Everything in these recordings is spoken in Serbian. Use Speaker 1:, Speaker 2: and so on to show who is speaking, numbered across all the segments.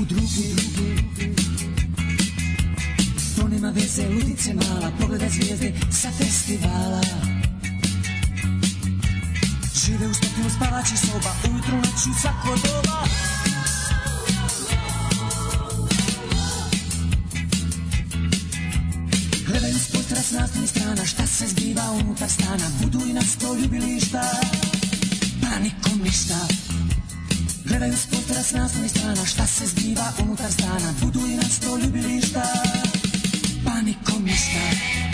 Speaker 1: u drugi To nema veze, ludice mala Pogledaj zvijezde sa festivala. Žive u stotinu spavačih soba Ujutru noću svako doba. Gledaju s postara s naslovnih strana Šta se zbiva unutar stana Budu li nas to ljubilišta Pa nikom ništa Gledaju s postara s naslovnih strana Šta se zbiva unutar stana. Budu li nas to ljubilišta Pa nikom ništa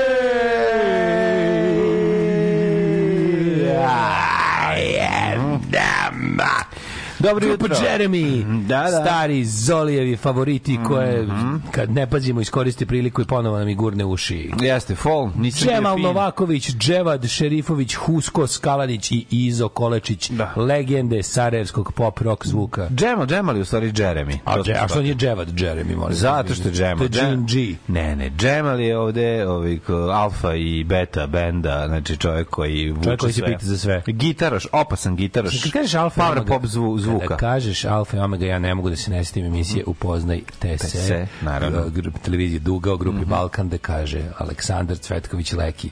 Speaker 2: Dobro jutro.
Speaker 3: Jeremy,
Speaker 2: Da, da.
Speaker 3: stari Zolijevi favoriti koje kad ne pazimo iskoriste priliku i ponovo nam i gurne uši.
Speaker 2: Jeste, fall. Nisam fin.
Speaker 3: Novaković, Dževad Šerifović, Husko Skalanić i Izo Kolečić,
Speaker 2: Da.
Speaker 3: legende sarajevskog pop rock zvuka.
Speaker 2: Džemal, Džemal je u stvari Jeremy.
Speaker 3: A, dže, a što nije Dževad Jeremy, molim?
Speaker 2: Zato što je Džemal.
Speaker 3: To je Gene G.
Speaker 2: Ne, ne, Džemal je ovde ovaj, alfa i beta benda, znači čovjek koji vuče
Speaker 3: Čovjek koji se pita za sve.
Speaker 2: Gitaraš, opasan gitaraš.
Speaker 3: Kad kažeš alfa i
Speaker 2: Power
Speaker 3: omega,
Speaker 2: pop zvu, zvuka.
Speaker 3: Kada kažeš alfa i omega, ja ne mogu da se ne setim emisije Upoznaj te se,
Speaker 2: se, naravno.
Speaker 3: Televizije Duga o grupi Balkan, da kaže Aleksandar Cvetković Leki,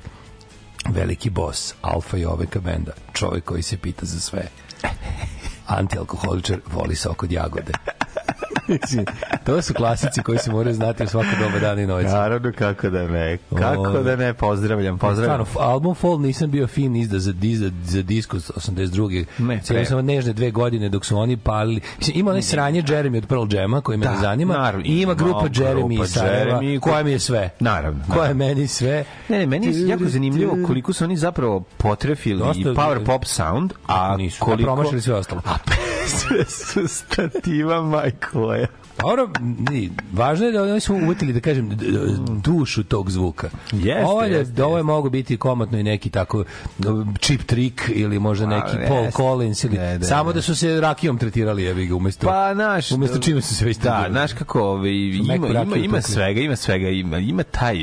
Speaker 3: veliki bos alfa i omega benda, čovjek koji se pita za sve. Antialkoholičar voli sok od jagode. To su klasici koji se moraju znati u svako doba dana i noći.
Speaker 2: Naravno, kako da ne. Kako
Speaker 3: Ove.
Speaker 2: da ne, pozdravljam, pozdravljam.
Speaker 3: Stvarno, album Fall nisam bio fin izda za, za, za disco 82.
Speaker 2: Ne,
Speaker 3: Cijelo sam nežne dve godine dok su oni palili. Mislim, ima onaj sranje Jeremy od Pearl Jama koji me
Speaker 2: Da,
Speaker 3: ne zanima.
Speaker 2: naravno,
Speaker 3: I ima grupa
Speaker 2: grupa
Speaker 3: Jeremy iz Sarajeva,
Speaker 2: Jeremy,
Speaker 3: koja mi je sve.
Speaker 2: Naravno,
Speaker 3: Koja je
Speaker 2: naravno.
Speaker 3: meni sve.
Speaker 2: Ne, ne, meni je jako zanimljivo koliko su oni zapravo potrefili
Speaker 3: Dosta-
Speaker 2: i power pop sound, a
Speaker 3: Nisu, a
Speaker 2: koliko...
Speaker 3: promašili sve ostalo.
Speaker 2: A stativa majkoja.
Speaker 3: Dobro, ni, važno je da oni su uvetili, da kažem, dušu tog zvuka.
Speaker 2: Jeste,
Speaker 3: ovo je,
Speaker 2: jeste,
Speaker 3: ovo je mogo biti komotno i neki tako chip trick ili možda neki
Speaker 2: A,
Speaker 3: Paul
Speaker 2: jeste.
Speaker 3: Collins ili
Speaker 2: Ne, da,
Speaker 3: samo
Speaker 2: ne.
Speaker 3: da su se rakijom tretirali jebi ga umesto
Speaker 2: Pa, naš...
Speaker 3: umesto čime su se već
Speaker 2: Da, znaš kako, ovaj, ima, ima, ima svega, ima svega, ima, ima taj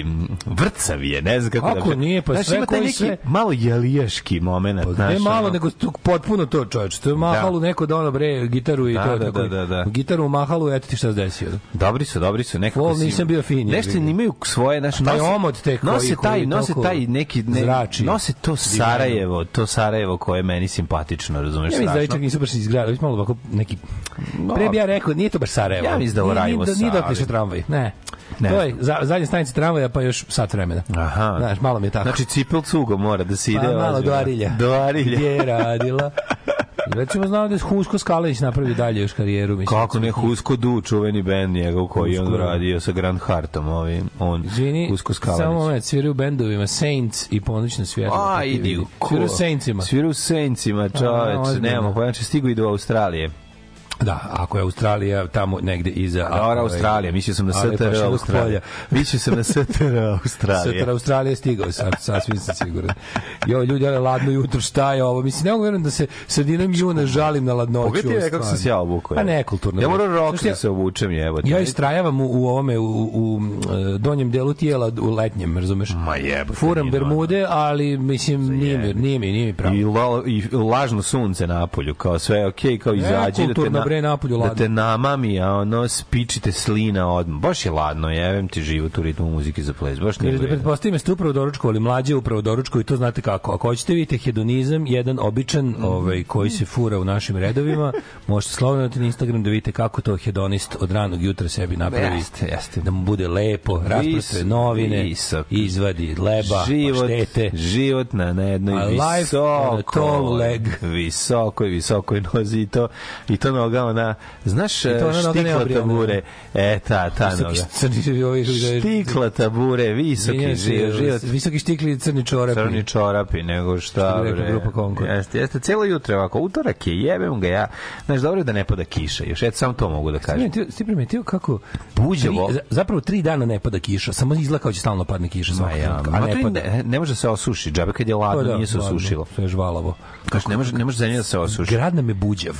Speaker 2: vrcav je, ne znam kako,
Speaker 3: Kako
Speaker 2: da...
Speaker 3: nije, pa
Speaker 2: znaš,
Speaker 3: sve
Speaker 2: ima taj neki
Speaker 3: sve-
Speaker 2: malo jelijaški moment,
Speaker 3: Pa
Speaker 2: znaš,
Speaker 3: ne malo,
Speaker 2: ono-
Speaker 3: nego tu, potpuno to, čoveč. To je mahalu neko da ono bre gitaru i
Speaker 2: Da,
Speaker 3: to
Speaker 2: da,
Speaker 3: tako.
Speaker 2: da, da, da.
Speaker 3: Gitaru mahalu, eto ti šta se desio.
Speaker 2: Dobri su, dobri su, nekako
Speaker 3: Vol
Speaker 2: si-
Speaker 3: nisam bio fin,
Speaker 2: Nešto
Speaker 3: ga.
Speaker 2: imaju svoje, znaš,
Speaker 3: Taj omot te koji-
Speaker 2: nose taj, nose taj neki, ne,
Speaker 3: zrači.
Speaker 2: nose to Sarajevo, to Sarajevo koje je meni simpatično, razumeš,
Speaker 3: Ja mislim da nisu baš izgradili, već malo ovako neki... Pre bi ja rekao, nije to baš Sarajevo.
Speaker 2: Ja mislim da u Rajevo
Speaker 3: Nije, nije
Speaker 2: Sarajevo.
Speaker 3: dotle što tramvaj, ne.
Speaker 2: Ne
Speaker 3: to je za, zadnja stanica tramvaja, pa još sat vremena.
Speaker 2: Aha.
Speaker 3: Znaš, malo mi je tako.
Speaker 2: Znači, cipel cugo mora da se ide.
Speaker 3: pa, malo do Arilja.
Speaker 2: Do Arilja.
Speaker 3: Gdje je radila? Recimo, znao da je Husko Skalenić napravio dalje još karijeru. Mislim,
Speaker 2: Kako ne, Husko Du, čuveni bend njegov koji je on
Speaker 3: Husko.
Speaker 2: radio sa Grand Hartom, ovim, on,
Speaker 3: Izvini,
Speaker 2: Husko
Speaker 3: samo
Speaker 2: Skalanić.
Speaker 3: moment, sviraju u bendovima Saints i Ponoćna svjetla.
Speaker 2: A, idi u
Speaker 3: Sviraju u Saintsima.
Speaker 2: Sviraju u Saintsima, čoveč, nemamo, pa znači stigu i do Australije.
Speaker 3: Da, ako je Australija tamo negde iza...
Speaker 2: Dobra,
Speaker 3: ovaj,
Speaker 2: Australija, mislio sam na STR Australija. Mislio sam na STR Australija.
Speaker 3: Sutra Australija je stigao, sad, sasvim sam siguran. Jo, ljudi, ali ladno jutro, šta je ovo? Mislim, ne mogu verujem da se sredinom juna žalim na ladnoću.
Speaker 2: Pogledaj
Speaker 3: ovo
Speaker 2: kako sam se ja obukao.
Speaker 3: Pa ne, kulturno.
Speaker 2: Ja moram rok da se obučem, jebote.
Speaker 3: Ja istrajavam u, u ovome, u, u, u e, donjem delu tijela, u letnjem, razumeš?
Speaker 2: Ma jebote.
Speaker 3: Furam bermude, ali mislim, nije mi, nije mi, nije mi pravo.
Speaker 2: I, lo, I lažno sunce na polju, kao sve je okej, kao izađi da te,
Speaker 3: kulturno,
Speaker 2: na,
Speaker 3: bre, napolju
Speaker 2: da
Speaker 3: ladno.
Speaker 2: te namami, a ono spičite slina odmah. Baš je ladno, jevem ti život u ritmu muzike za ples, baš nije
Speaker 3: da pretpostavim da ste upravo doručkovali, mlađe upravo doručkovi, to znate kako. Ako hoćete vidite hedonizam, jedan običan
Speaker 2: Mhm.
Speaker 3: ovaj, koji se fura u našim redovima, možete slobodno na Instagram da vidite kako to hedonist od ranog jutra sebi napravi.
Speaker 2: Jeste, jeste.
Speaker 3: Da mu bude lepo, rasprate novine,
Speaker 2: visok.
Speaker 3: izvadi leba,
Speaker 2: život,
Speaker 3: paštete.
Speaker 2: život na, na jednoj
Speaker 3: A life on a
Speaker 2: visoko,
Speaker 3: tall leg.
Speaker 2: nozi i to, i to noga ona, znaš,
Speaker 3: to ona noga
Speaker 2: štikla
Speaker 3: neobrijana.
Speaker 2: tabure, e, ta, ta
Speaker 3: Visoki
Speaker 2: noga.
Speaker 3: crni, ovaj,
Speaker 2: Štikla tabure, visoki život, život
Speaker 3: Visoki štikli i crni čorapi.
Speaker 2: crni čorapi, nego šta,
Speaker 3: Što
Speaker 2: bre.
Speaker 3: grupa Concord.
Speaker 2: Jeste, jeste, cijelo jutro ovako, utorak je, jebem ga ja. Znaš, dobro je da ne pada kiša, još eto, samo to mogu da kažem.
Speaker 3: Ti primetio kako
Speaker 2: Buđevo.
Speaker 3: tri- za- zapravo tri dana ne pada kiša, samo izgleda kao će stalno padne kiša
Speaker 2: Ma ja,
Speaker 3: a ne pada.
Speaker 2: ne, ne može da se osuši, džabe kad je ladno,
Speaker 3: Pa da,
Speaker 2: nije se
Speaker 3: ladno,
Speaker 2: osušilo.
Speaker 3: Sve je žvalavo.
Speaker 2: Kaš, ne može, ne može zemlja da se osuši.
Speaker 3: Grad nam je buđav.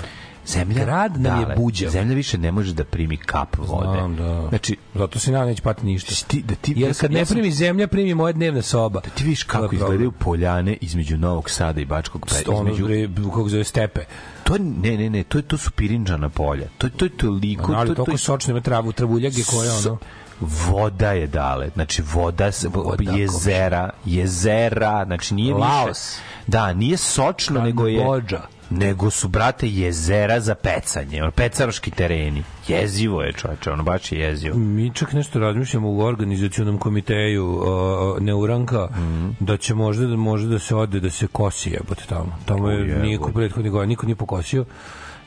Speaker 2: Zemlja,
Speaker 3: Grad nam je
Speaker 2: dale,
Speaker 3: buđav.
Speaker 2: Zemlja više ne može da primi kap vode.
Speaker 3: Znam, da.
Speaker 2: Znači,
Speaker 3: Zato se nama neće pati ništa.
Speaker 2: ti, da ti,
Speaker 3: Jer
Speaker 2: ja
Speaker 3: kad ne
Speaker 2: ja sam-
Speaker 3: primi zemlja, primi moja dnevna soba.
Speaker 2: Da ti vidiš
Speaker 3: To je
Speaker 2: kako izgledaju poljane između Novog Sada i Bačkog Petra.
Speaker 3: Ono,
Speaker 2: Između,
Speaker 3: kako zove stepe.
Speaker 2: to, ne, ne, ne, to, je- to su pirinđana polja. To, to je toliko...
Speaker 3: Ali
Speaker 2: to, to,
Speaker 3: toliko
Speaker 2: je-
Speaker 3: sočno ima travu, travuljage koje ono...
Speaker 2: voda je dale, znači voda, s-
Speaker 3: Voda,
Speaker 2: jezera, jezera, znači nije
Speaker 3: Laos.
Speaker 2: više. Da, nije sočno, nego je. Nego su brate jezera za pecanje, ono, pecaroški tereni. Jezivo je, čoveče, ono baš je jezivo.
Speaker 3: Mi čak nešto razmišljamo u organizacionom komiteju uh, Neuranka
Speaker 2: Mhm.
Speaker 3: da će možda da može da se ode da se kosi jebote tamo. Tamo je
Speaker 2: jebote.
Speaker 3: niko prethodni godina niko nije pokosio.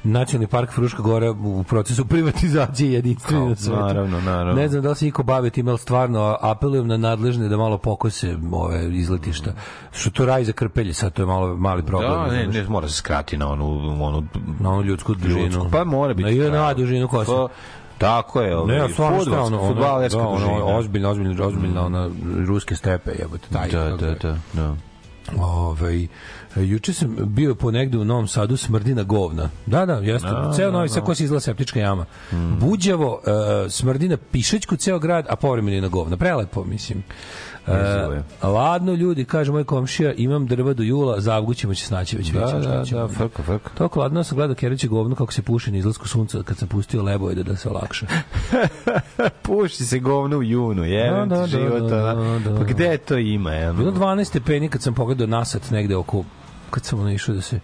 Speaker 3: Nacionalni park Fruška Gora u procesu privatizacije jedinstveni na svetu.
Speaker 2: naravno, naravno.
Speaker 3: Ne znam da li se iko bavi tim, ali stvarno apelujem na nadležne da malo pokose ove izletišta. Što to raj za krpelje, sad to je malo mali problem.
Speaker 2: Da, ne, ne, mora se skrati na onu, onu
Speaker 3: na onu ljudsku dužinu.
Speaker 2: ljudsku. Pa mora biti.
Speaker 3: Na
Speaker 2: pravo.
Speaker 3: dužinu kose.
Speaker 2: To- Tako je, ovaj,
Speaker 3: Ne, stvarno ono, ono,
Speaker 2: fudbalerska
Speaker 3: da, ono,
Speaker 2: dužina.
Speaker 3: ozbiljna, ozbiljna, ozbiljna, ona ruske stepe, jebote, taj.
Speaker 2: Da, da, da, da.
Speaker 3: Ovaj juče sam bio po negde u Novom Sadu smrdina govna. Da, da, jeste. ceo Novi Sad ko se izgleda septička jama. Buđavo, uh, smrdina pišećku ceo grad, a povremeno i na govna. Prelepo, mislim. E, ladno ljudi, kaže moj komšija, imam drva do jula, za ćemo će snaći već
Speaker 2: Da, da,
Speaker 3: ćemo.
Speaker 2: da, frka, frka.
Speaker 3: Toliko ladno sam gledao Keriće govno kako se puši na izlasku sunca kad sam pustio lebojede da se olakša.
Speaker 2: Puši se govno u junu, je,
Speaker 3: Da, da, da,
Speaker 2: život,
Speaker 3: da,
Speaker 2: ona.
Speaker 3: da, da.
Speaker 2: Pa gde to ima, je?
Speaker 3: Bilo 12 stepeni kad sam pogledao nasad negde oko kad sam ono išao da se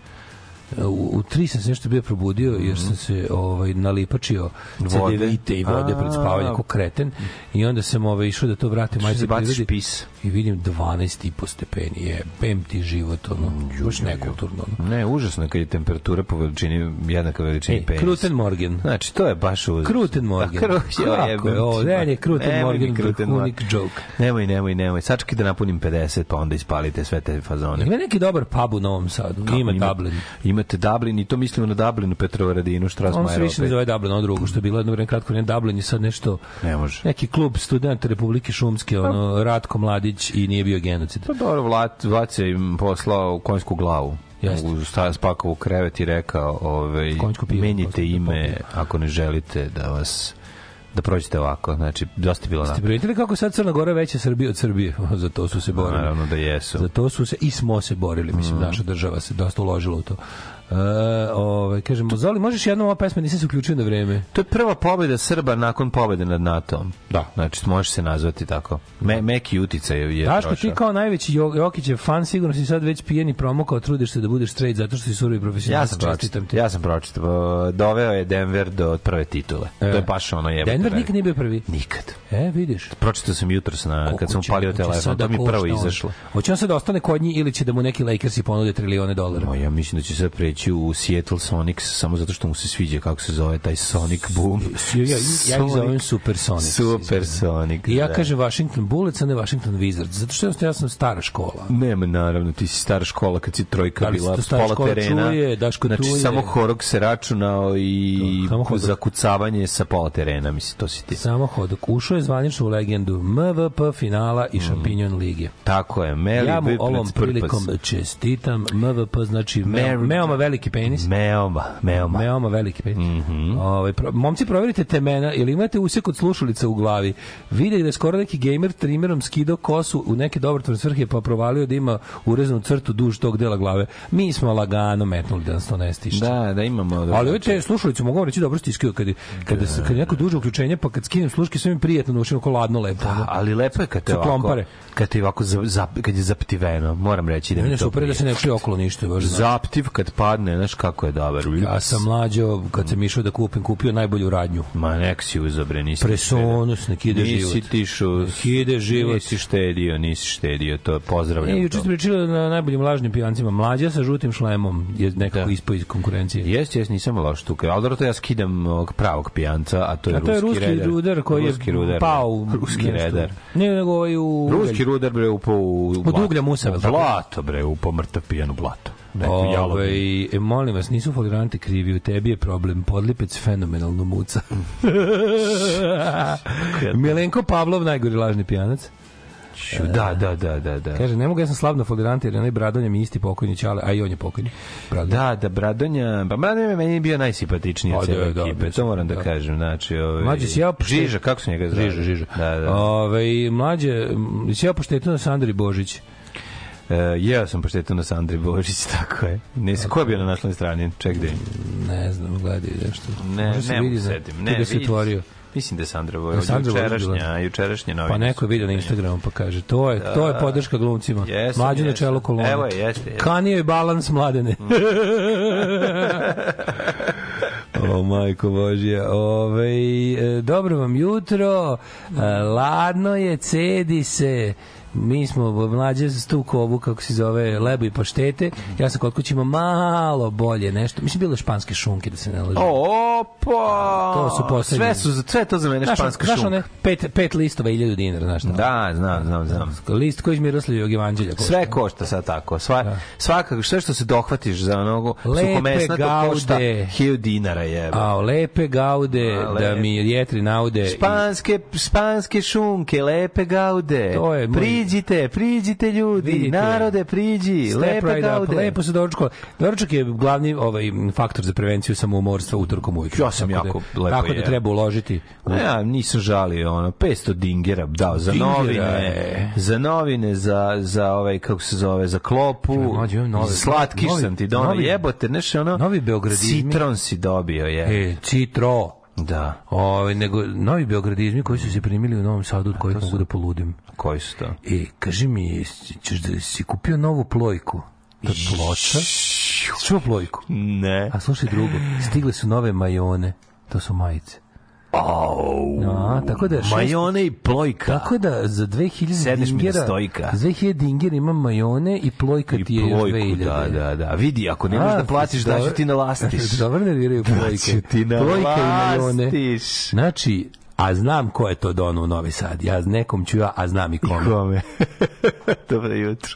Speaker 3: u, u tri sam se nešto bio probudio jer sam se ovaj nalipačio
Speaker 2: Vode.
Speaker 3: cedevite i vode pred spavanje ko kreten i onda sam ovaj išao da to vratim
Speaker 2: Što
Speaker 3: majci
Speaker 2: baciš
Speaker 3: prirodi
Speaker 2: pis?
Speaker 3: I vidim 12 i po stepeni je bem ti život ono baš nekulturno ono.
Speaker 2: Ne, užasno je kad je temperatura po veličini, jednaka veličini
Speaker 3: E,
Speaker 2: penisa.
Speaker 3: Kruten Morgan
Speaker 2: Znači, to je baš uzasno.
Speaker 3: Kruten Morgan.
Speaker 2: A, kru,
Speaker 3: Kako ovo? Ne, ne, Kruten Morgan, vrhunik joke.
Speaker 2: Nemoj, nemoj, nemoj. Sačekaj da napunim 50, pa onda ispalite sve te fazone.
Speaker 3: Ima neki dobar pub u Novom Sadu. Ima
Speaker 2: Ima-
Speaker 3: Dublin.
Speaker 2: Imate Dublin i to mislimo na Dublinu, Petrovaradinu,
Speaker 3: On
Speaker 2: Strasmajer.
Speaker 3: se više ne zove Dublin, ono drugo što je bilo jedno vreme kratko, ne Dublin je sad nešto
Speaker 2: Ne može.
Speaker 3: neki klub studenta Republike Šumske, ono Ratko Mladić i nije bio genocid.
Speaker 2: Pa dobro, Vlat, Vlad je im poslao konjsku glavu.
Speaker 3: Jeste.
Speaker 2: U sta- spakao u krevet i rekao, ovaj,
Speaker 3: pivo
Speaker 2: menjite ime ako ne želite da vas da prođete ovako. Znači, dosta je bilo
Speaker 3: Ste
Speaker 2: napad.
Speaker 3: primetili kako sad Crna Gora veća Srbija od Srbije? Za to su se borili.
Speaker 2: Naravno da jesu.
Speaker 3: Za to su se i smo se borili, mislim,
Speaker 2: Mm.
Speaker 3: naša država se dosta uložila u to. E, ovaj, kažemo, Zoli, možeš jednom ova pesma, nisam se uključio na vreme.
Speaker 2: To je prva pobjeda Srba nakon pobjede nad NATO-om.
Speaker 3: Da.
Speaker 2: Znači, može se nazvati tako. Me, meki uticaj je
Speaker 3: Daško,
Speaker 2: prošao.
Speaker 3: ti kao najveći Jo- Jokićev fan, sigurno si sad već pijeni promokao, trudiš se da budeš straight zato što si surovi
Speaker 2: Ja
Speaker 3: profesionalac.
Speaker 2: sam
Speaker 3: čestitam
Speaker 2: pročitao.
Speaker 3: ti.
Speaker 2: Ja sam pročitao. Doveo je Denver do prve titule. To je baš ono jebote.
Speaker 3: Denver nikad nije bio prvi.
Speaker 2: Nikad.
Speaker 3: E, vidiš.
Speaker 2: Pročitao sam jutros na, kad sam upalio telefon, to
Speaker 3: da
Speaker 2: mi prvo izašlo.
Speaker 3: Hoće on sad da ostane kod njih ili će da mu neki Lakersi ponude trilijone dolara?
Speaker 2: Ma, ja mislim da će sad preći u Seattle Sonics samo zato što mu se sviđa kako se zove taj Sonic Boom.
Speaker 3: Ja, ja, ja ih zovem Super Sonics.
Speaker 2: Super Sonic.
Speaker 3: I ja
Speaker 2: da.
Speaker 3: kažem Washington Bullets, a ne Washington Wizards. Zato što ja sam stara škola.
Speaker 2: Nema, naravno, ti si stara škola kad si trojka
Speaker 3: Da
Speaker 2: bila s pola
Speaker 3: škola?
Speaker 2: terena.
Speaker 3: Čuje, Daško,
Speaker 2: znači,
Speaker 3: čuje.
Speaker 2: samo horog se računao i
Speaker 3: Samo horog.
Speaker 2: zakucavanje sa pola terena, mislim, to si ti.
Speaker 3: Samo hodok. Ušao je zvanično u legendu MVP finala i šampinjon lige.
Speaker 2: Tako je, Meli
Speaker 3: Ja mu ovom prilikom čestitam. MVP znači
Speaker 2: Mary-
Speaker 3: meoma veliki penis.
Speaker 2: Meoma, meoma.
Speaker 3: Meoma veliki penis.
Speaker 2: Mhm.
Speaker 3: ovaj, pro, momci, proverite temena, ili imate usek od slušalica u glavi. Vide da je skoro neki gamer trimerom skidao kosu u neke dobrotvorne svrhe, pa provalio da ima urezanu crtu duž tog dela glave. Mi smo lagano metnuli da nas to ne stišće.
Speaker 2: Da, da imamo.
Speaker 3: Ali ove te slušalice mogu vam reći dobro stiskaju kad kada se kad je neko duže uključenje pa kad skinem sluške sve mi prijatno na ušima ko ladno lepo.
Speaker 2: Da, ali lepo je kad te ovako, kad te ovako za, za, kad je zaptiveno, moram reći da mi
Speaker 3: je
Speaker 2: to
Speaker 3: super da se ne čuje okolo ništa, baš.
Speaker 2: Zaptiv kad padne, znaš kako je dobar.
Speaker 3: Ja sam mlađo, kad sam išao da kupim, kupio najbolju radnju.
Speaker 2: Ma nek si uzobre, nisi
Speaker 3: Presonus, nek ide život.
Speaker 2: Nisi tišu,
Speaker 3: Nek ide život.
Speaker 2: Nisi štedio, nisi štedio, to pozdravljam.
Speaker 3: E, juče ste pričali na najboljim lažnim pijancima. Mlađa sa žutim šlemom je nekako
Speaker 2: Da.
Speaker 3: ispao iz konkurencije.
Speaker 2: Jeste, jeste, nisam loš tu. Ali dobro, to ja skidam ovog pravog pijanca, a to je
Speaker 3: A to je ruski
Speaker 2: redar.
Speaker 3: rudar koji
Speaker 2: ruski
Speaker 3: je
Speaker 2: rudar,
Speaker 3: pao u
Speaker 2: Ruski
Speaker 3: nešto.
Speaker 2: redar.
Speaker 3: Ne, nego ovaj u...
Speaker 2: Ruski rudar bre upao u, blato.
Speaker 3: uglja musa,
Speaker 2: blato bre, upao mrtav pijan u blato. Neko.
Speaker 3: Ove, e, molim vas, nisu foliranti krivi, u tebi je problem. Podlipec fenomenalno muca. Milenko Pavlov, najgori lažni pijanac.
Speaker 2: Da, da, da, da, da.
Speaker 3: Kaže, ne mogu, ja sam slab na foliranti, jer onaj Bradonja mi isti pokojni čale, a i on je pokojni. Bradonja.
Speaker 2: Da, da, Bradonja, pa Bradonja je meni bio najsimpatičniji
Speaker 3: Pa
Speaker 2: od
Speaker 3: da,
Speaker 2: cijele
Speaker 3: da,
Speaker 2: ekipe, to moram da,
Speaker 3: da.
Speaker 2: kažem, znači, ovaj,
Speaker 3: Mlađe, si ja pošte-
Speaker 2: Žiža, kako se njega zove?
Speaker 3: Žiža, Žiža.
Speaker 2: Da, da.
Speaker 3: Ove, mlađe, m, si ja poštetio na Sandri Božić.
Speaker 2: E, jeo sam poštetio na Sandri Božić, tako je. Ne, ko je bio na naslovnoj strani? Ček da im.
Speaker 3: Ne znam, gledaj nešto.
Speaker 2: Ne,
Speaker 3: se
Speaker 2: ne mogu
Speaker 3: vidi da-
Speaker 2: setim.
Speaker 3: tu
Speaker 2: Ne,
Speaker 3: da se
Speaker 2: vidi.
Speaker 3: otvorio.
Speaker 2: Mislim da je Sandra
Speaker 3: Da. Sandra Božić
Speaker 2: Jučerašnja,
Speaker 3: bila.
Speaker 2: jučerašnje novine.
Speaker 3: Pa neko je
Speaker 2: su
Speaker 3: vidio na. Instagramu pa kaže, to je, to je podrška glumcima.
Speaker 2: Jesam,
Speaker 3: Mlađe na
Speaker 2: jesam.
Speaker 3: čelu kolone.
Speaker 2: Evo je, jeste, jeste.
Speaker 3: Kanio je balans mladene. o, majko Božija. Ove, e, dobro vam jutro. E, ladno je, cedi se. Mi smo mlađe za tu kovu, kako se zove, lebo i paštete. Ja sam kod kuće imao malo bolje nešto. Mislim, bilo je španske šunke, da se ne lažem.
Speaker 2: Opa!
Speaker 3: To su poslednje.
Speaker 2: Sve su, sve to za mene
Speaker 3: Znaš,
Speaker 2: španska
Speaker 3: znaš
Speaker 2: šunka.
Speaker 3: one pet, pet listova i iljudu dinara, znaš šta?
Speaker 2: Da, znam, znam, znam.
Speaker 3: List koji iz Miroslavljevog evanđelja. košta.
Speaker 2: Sve košta sad tako. Sva, svakako, sve što se dohvatiš za
Speaker 3: Lepe
Speaker 2: suhomesnato košta
Speaker 3: gaude.
Speaker 2: 1000 dinara je.
Speaker 3: A lepe gaude,
Speaker 2: A,
Speaker 3: da
Speaker 2: lepe.
Speaker 3: mi jetri naude.
Speaker 2: Španske, španske šunke, lepe gaude.
Speaker 3: To je moj-
Speaker 2: Priđite, priđite ljudi,
Speaker 3: Vidite.
Speaker 2: narode, priđi,
Speaker 3: Step
Speaker 2: lepe
Speaker 3: right up,
Speaker 2: gaude.
Speaker 3: lepo se doručko. Doručak je glavni ovaj faktor za prevenciju samoumorstva utorkom ujutru.
Speaker 2: Ja sam
Speaker 3: Tako
Speaker 2: jako
Speaker 3: da,
Speaker 2: lepo
Speaker 3: Tako da
Speaker 2: jeo.
Speaker 3: treba uložiti. u-
Speaker 2: Ja nisam žalio ono 500 dingera dao za
Speaker 3: Dingera,
Speaker 2: novine,
Speaker 3: e.
Speaker 2: za novine, za za ovaj kako se zove, za klopu.
Speaker 3: Mlađe, imam nove-
Speaker 2: za slatkiš
Speaker 3: novi-
Speaker 2: sam ti donao. Jebote, znaš ono.
Speaker 3: novi.
Speaker 2: Citron si dobio je.
Speaker 3: E, citro.
Speaker 2: Da.
Speaker 3: Ovaj nego novi beogradizmi koji su se primili u Novom Sadu od kojih mogu da poludim.
Speaker 2: Koji su to?
Speaker 3: E, kaži mi, ćeš da si kupio novu plojku? Je ploča Čuo plojku?
Speaker 4: Ne.
Speaker 3: A slušaj drugo, stigle su nove majone. To su majice.
Speaker 4: Au.
Speaker 3: No, tako da šest-
Speaker 4: Majone i plojka.
Speaker 3: Tako da za 2000
Speaker 4: Sedneš mi
Speaker 3: dingera,
Speaker 4: stojka.
Speaker 3: za 2000 dingera ima majone i plojka
Speaker 4: I
Speaker 3: ti je
Speaker 4: plojku,
Speaker 3: 2000.
Speaker 4: da, da, da. Vidi, ako nemaš
Speaker 3: A,
Speaker 4: da platiš, da ću
Speaker 3: dobro.
Speaker 4: ti nalastiš.
Speaker 3: Dobro nerviraju plojke.
Speaker 4: Da ću ti
Speaker 3: Plojka i majone. Znači, a znam ko je to dono u Novi Sad. Ja nekom ću ja, a znam i kome.
Speaker 4: Kome? Dobro jutro.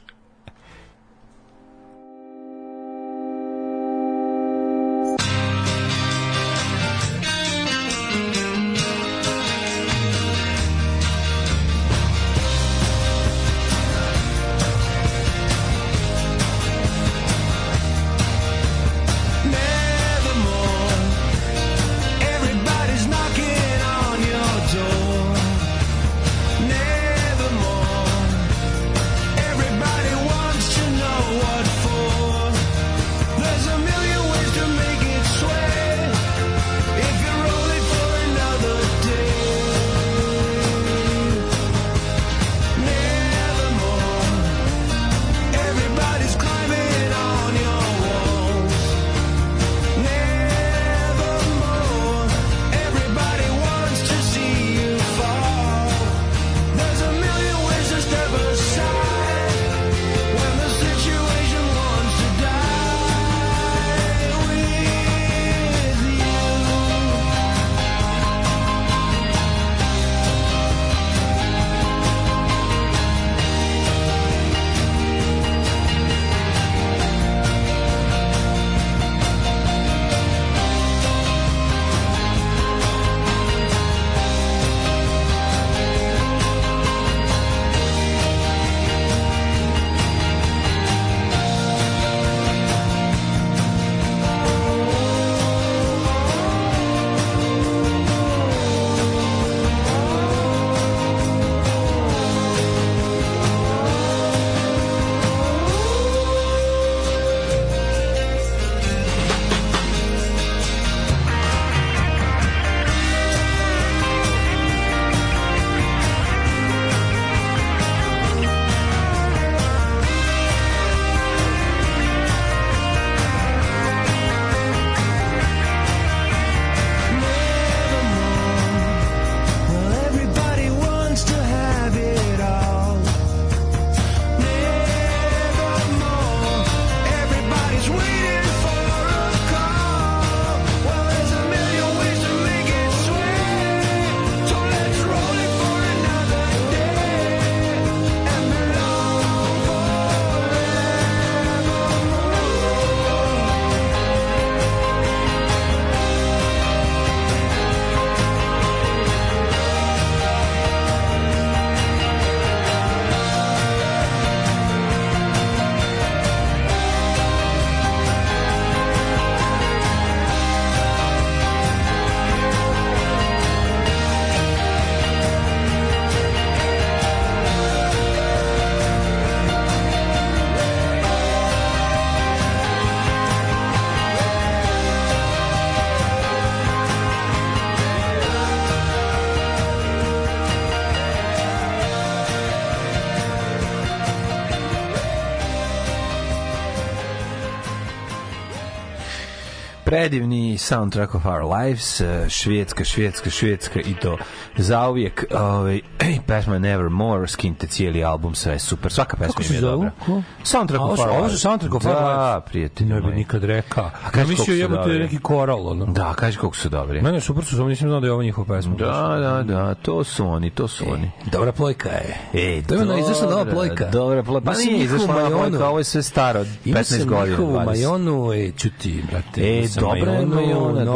Speaker 4: Predivni soundtrack of our lives, eh, švedska, švedska, švedska i to zauvijek. Ovaj, pesma Nevermore, skinite cijeli album, sve je super. Svaka pesma
Speaker 3: Kako
Speaker 4: im je dobra.
Speaker 3: Ko?
Speaker 4: Soundtrack of our
Speaker 3: ovo su soundtrack of our lives?
Speaker 4: Da, prijatelji
Speaker 3: Ne bi
Speaker 4: moji.
Speaker 3: nikad rekao.
Speaker 4: A kaži koliko
Speaker 3: mislio
Speaker 4: su dobri.
Speaker 3: neki koral, ono.
Speaker 4: Da, kaži koliko su dobri.
Speaker 3: Mene super su, samo nisam znao da je ovo njihova pesma.
Speaker 4: Da, da, da, to su oni, to su oni.
Speaker 3: Dobra plojka je.
Speaker 4: Ej,
Speaker 3: to je ono, izašla nova
Speaker 4: dobra,
Speaker 3: plojka.
Speaker 4: Dobra plojka. Pa
Speaker 3: Ima
Speaker 4: nije izašla nova plojka, ovo je sve staro, od
Speaker 3: Ima
Speaker 4: 15
Speaker 3: sam
Speaker 4: godina.
Speaker 3: njihovu
Speaker 4: 20.
Speaker 3: majonu, e, čuti, brate.
Speaker 4: E,
Speaker 3: ima
Speaker 4: dobra je majona, da,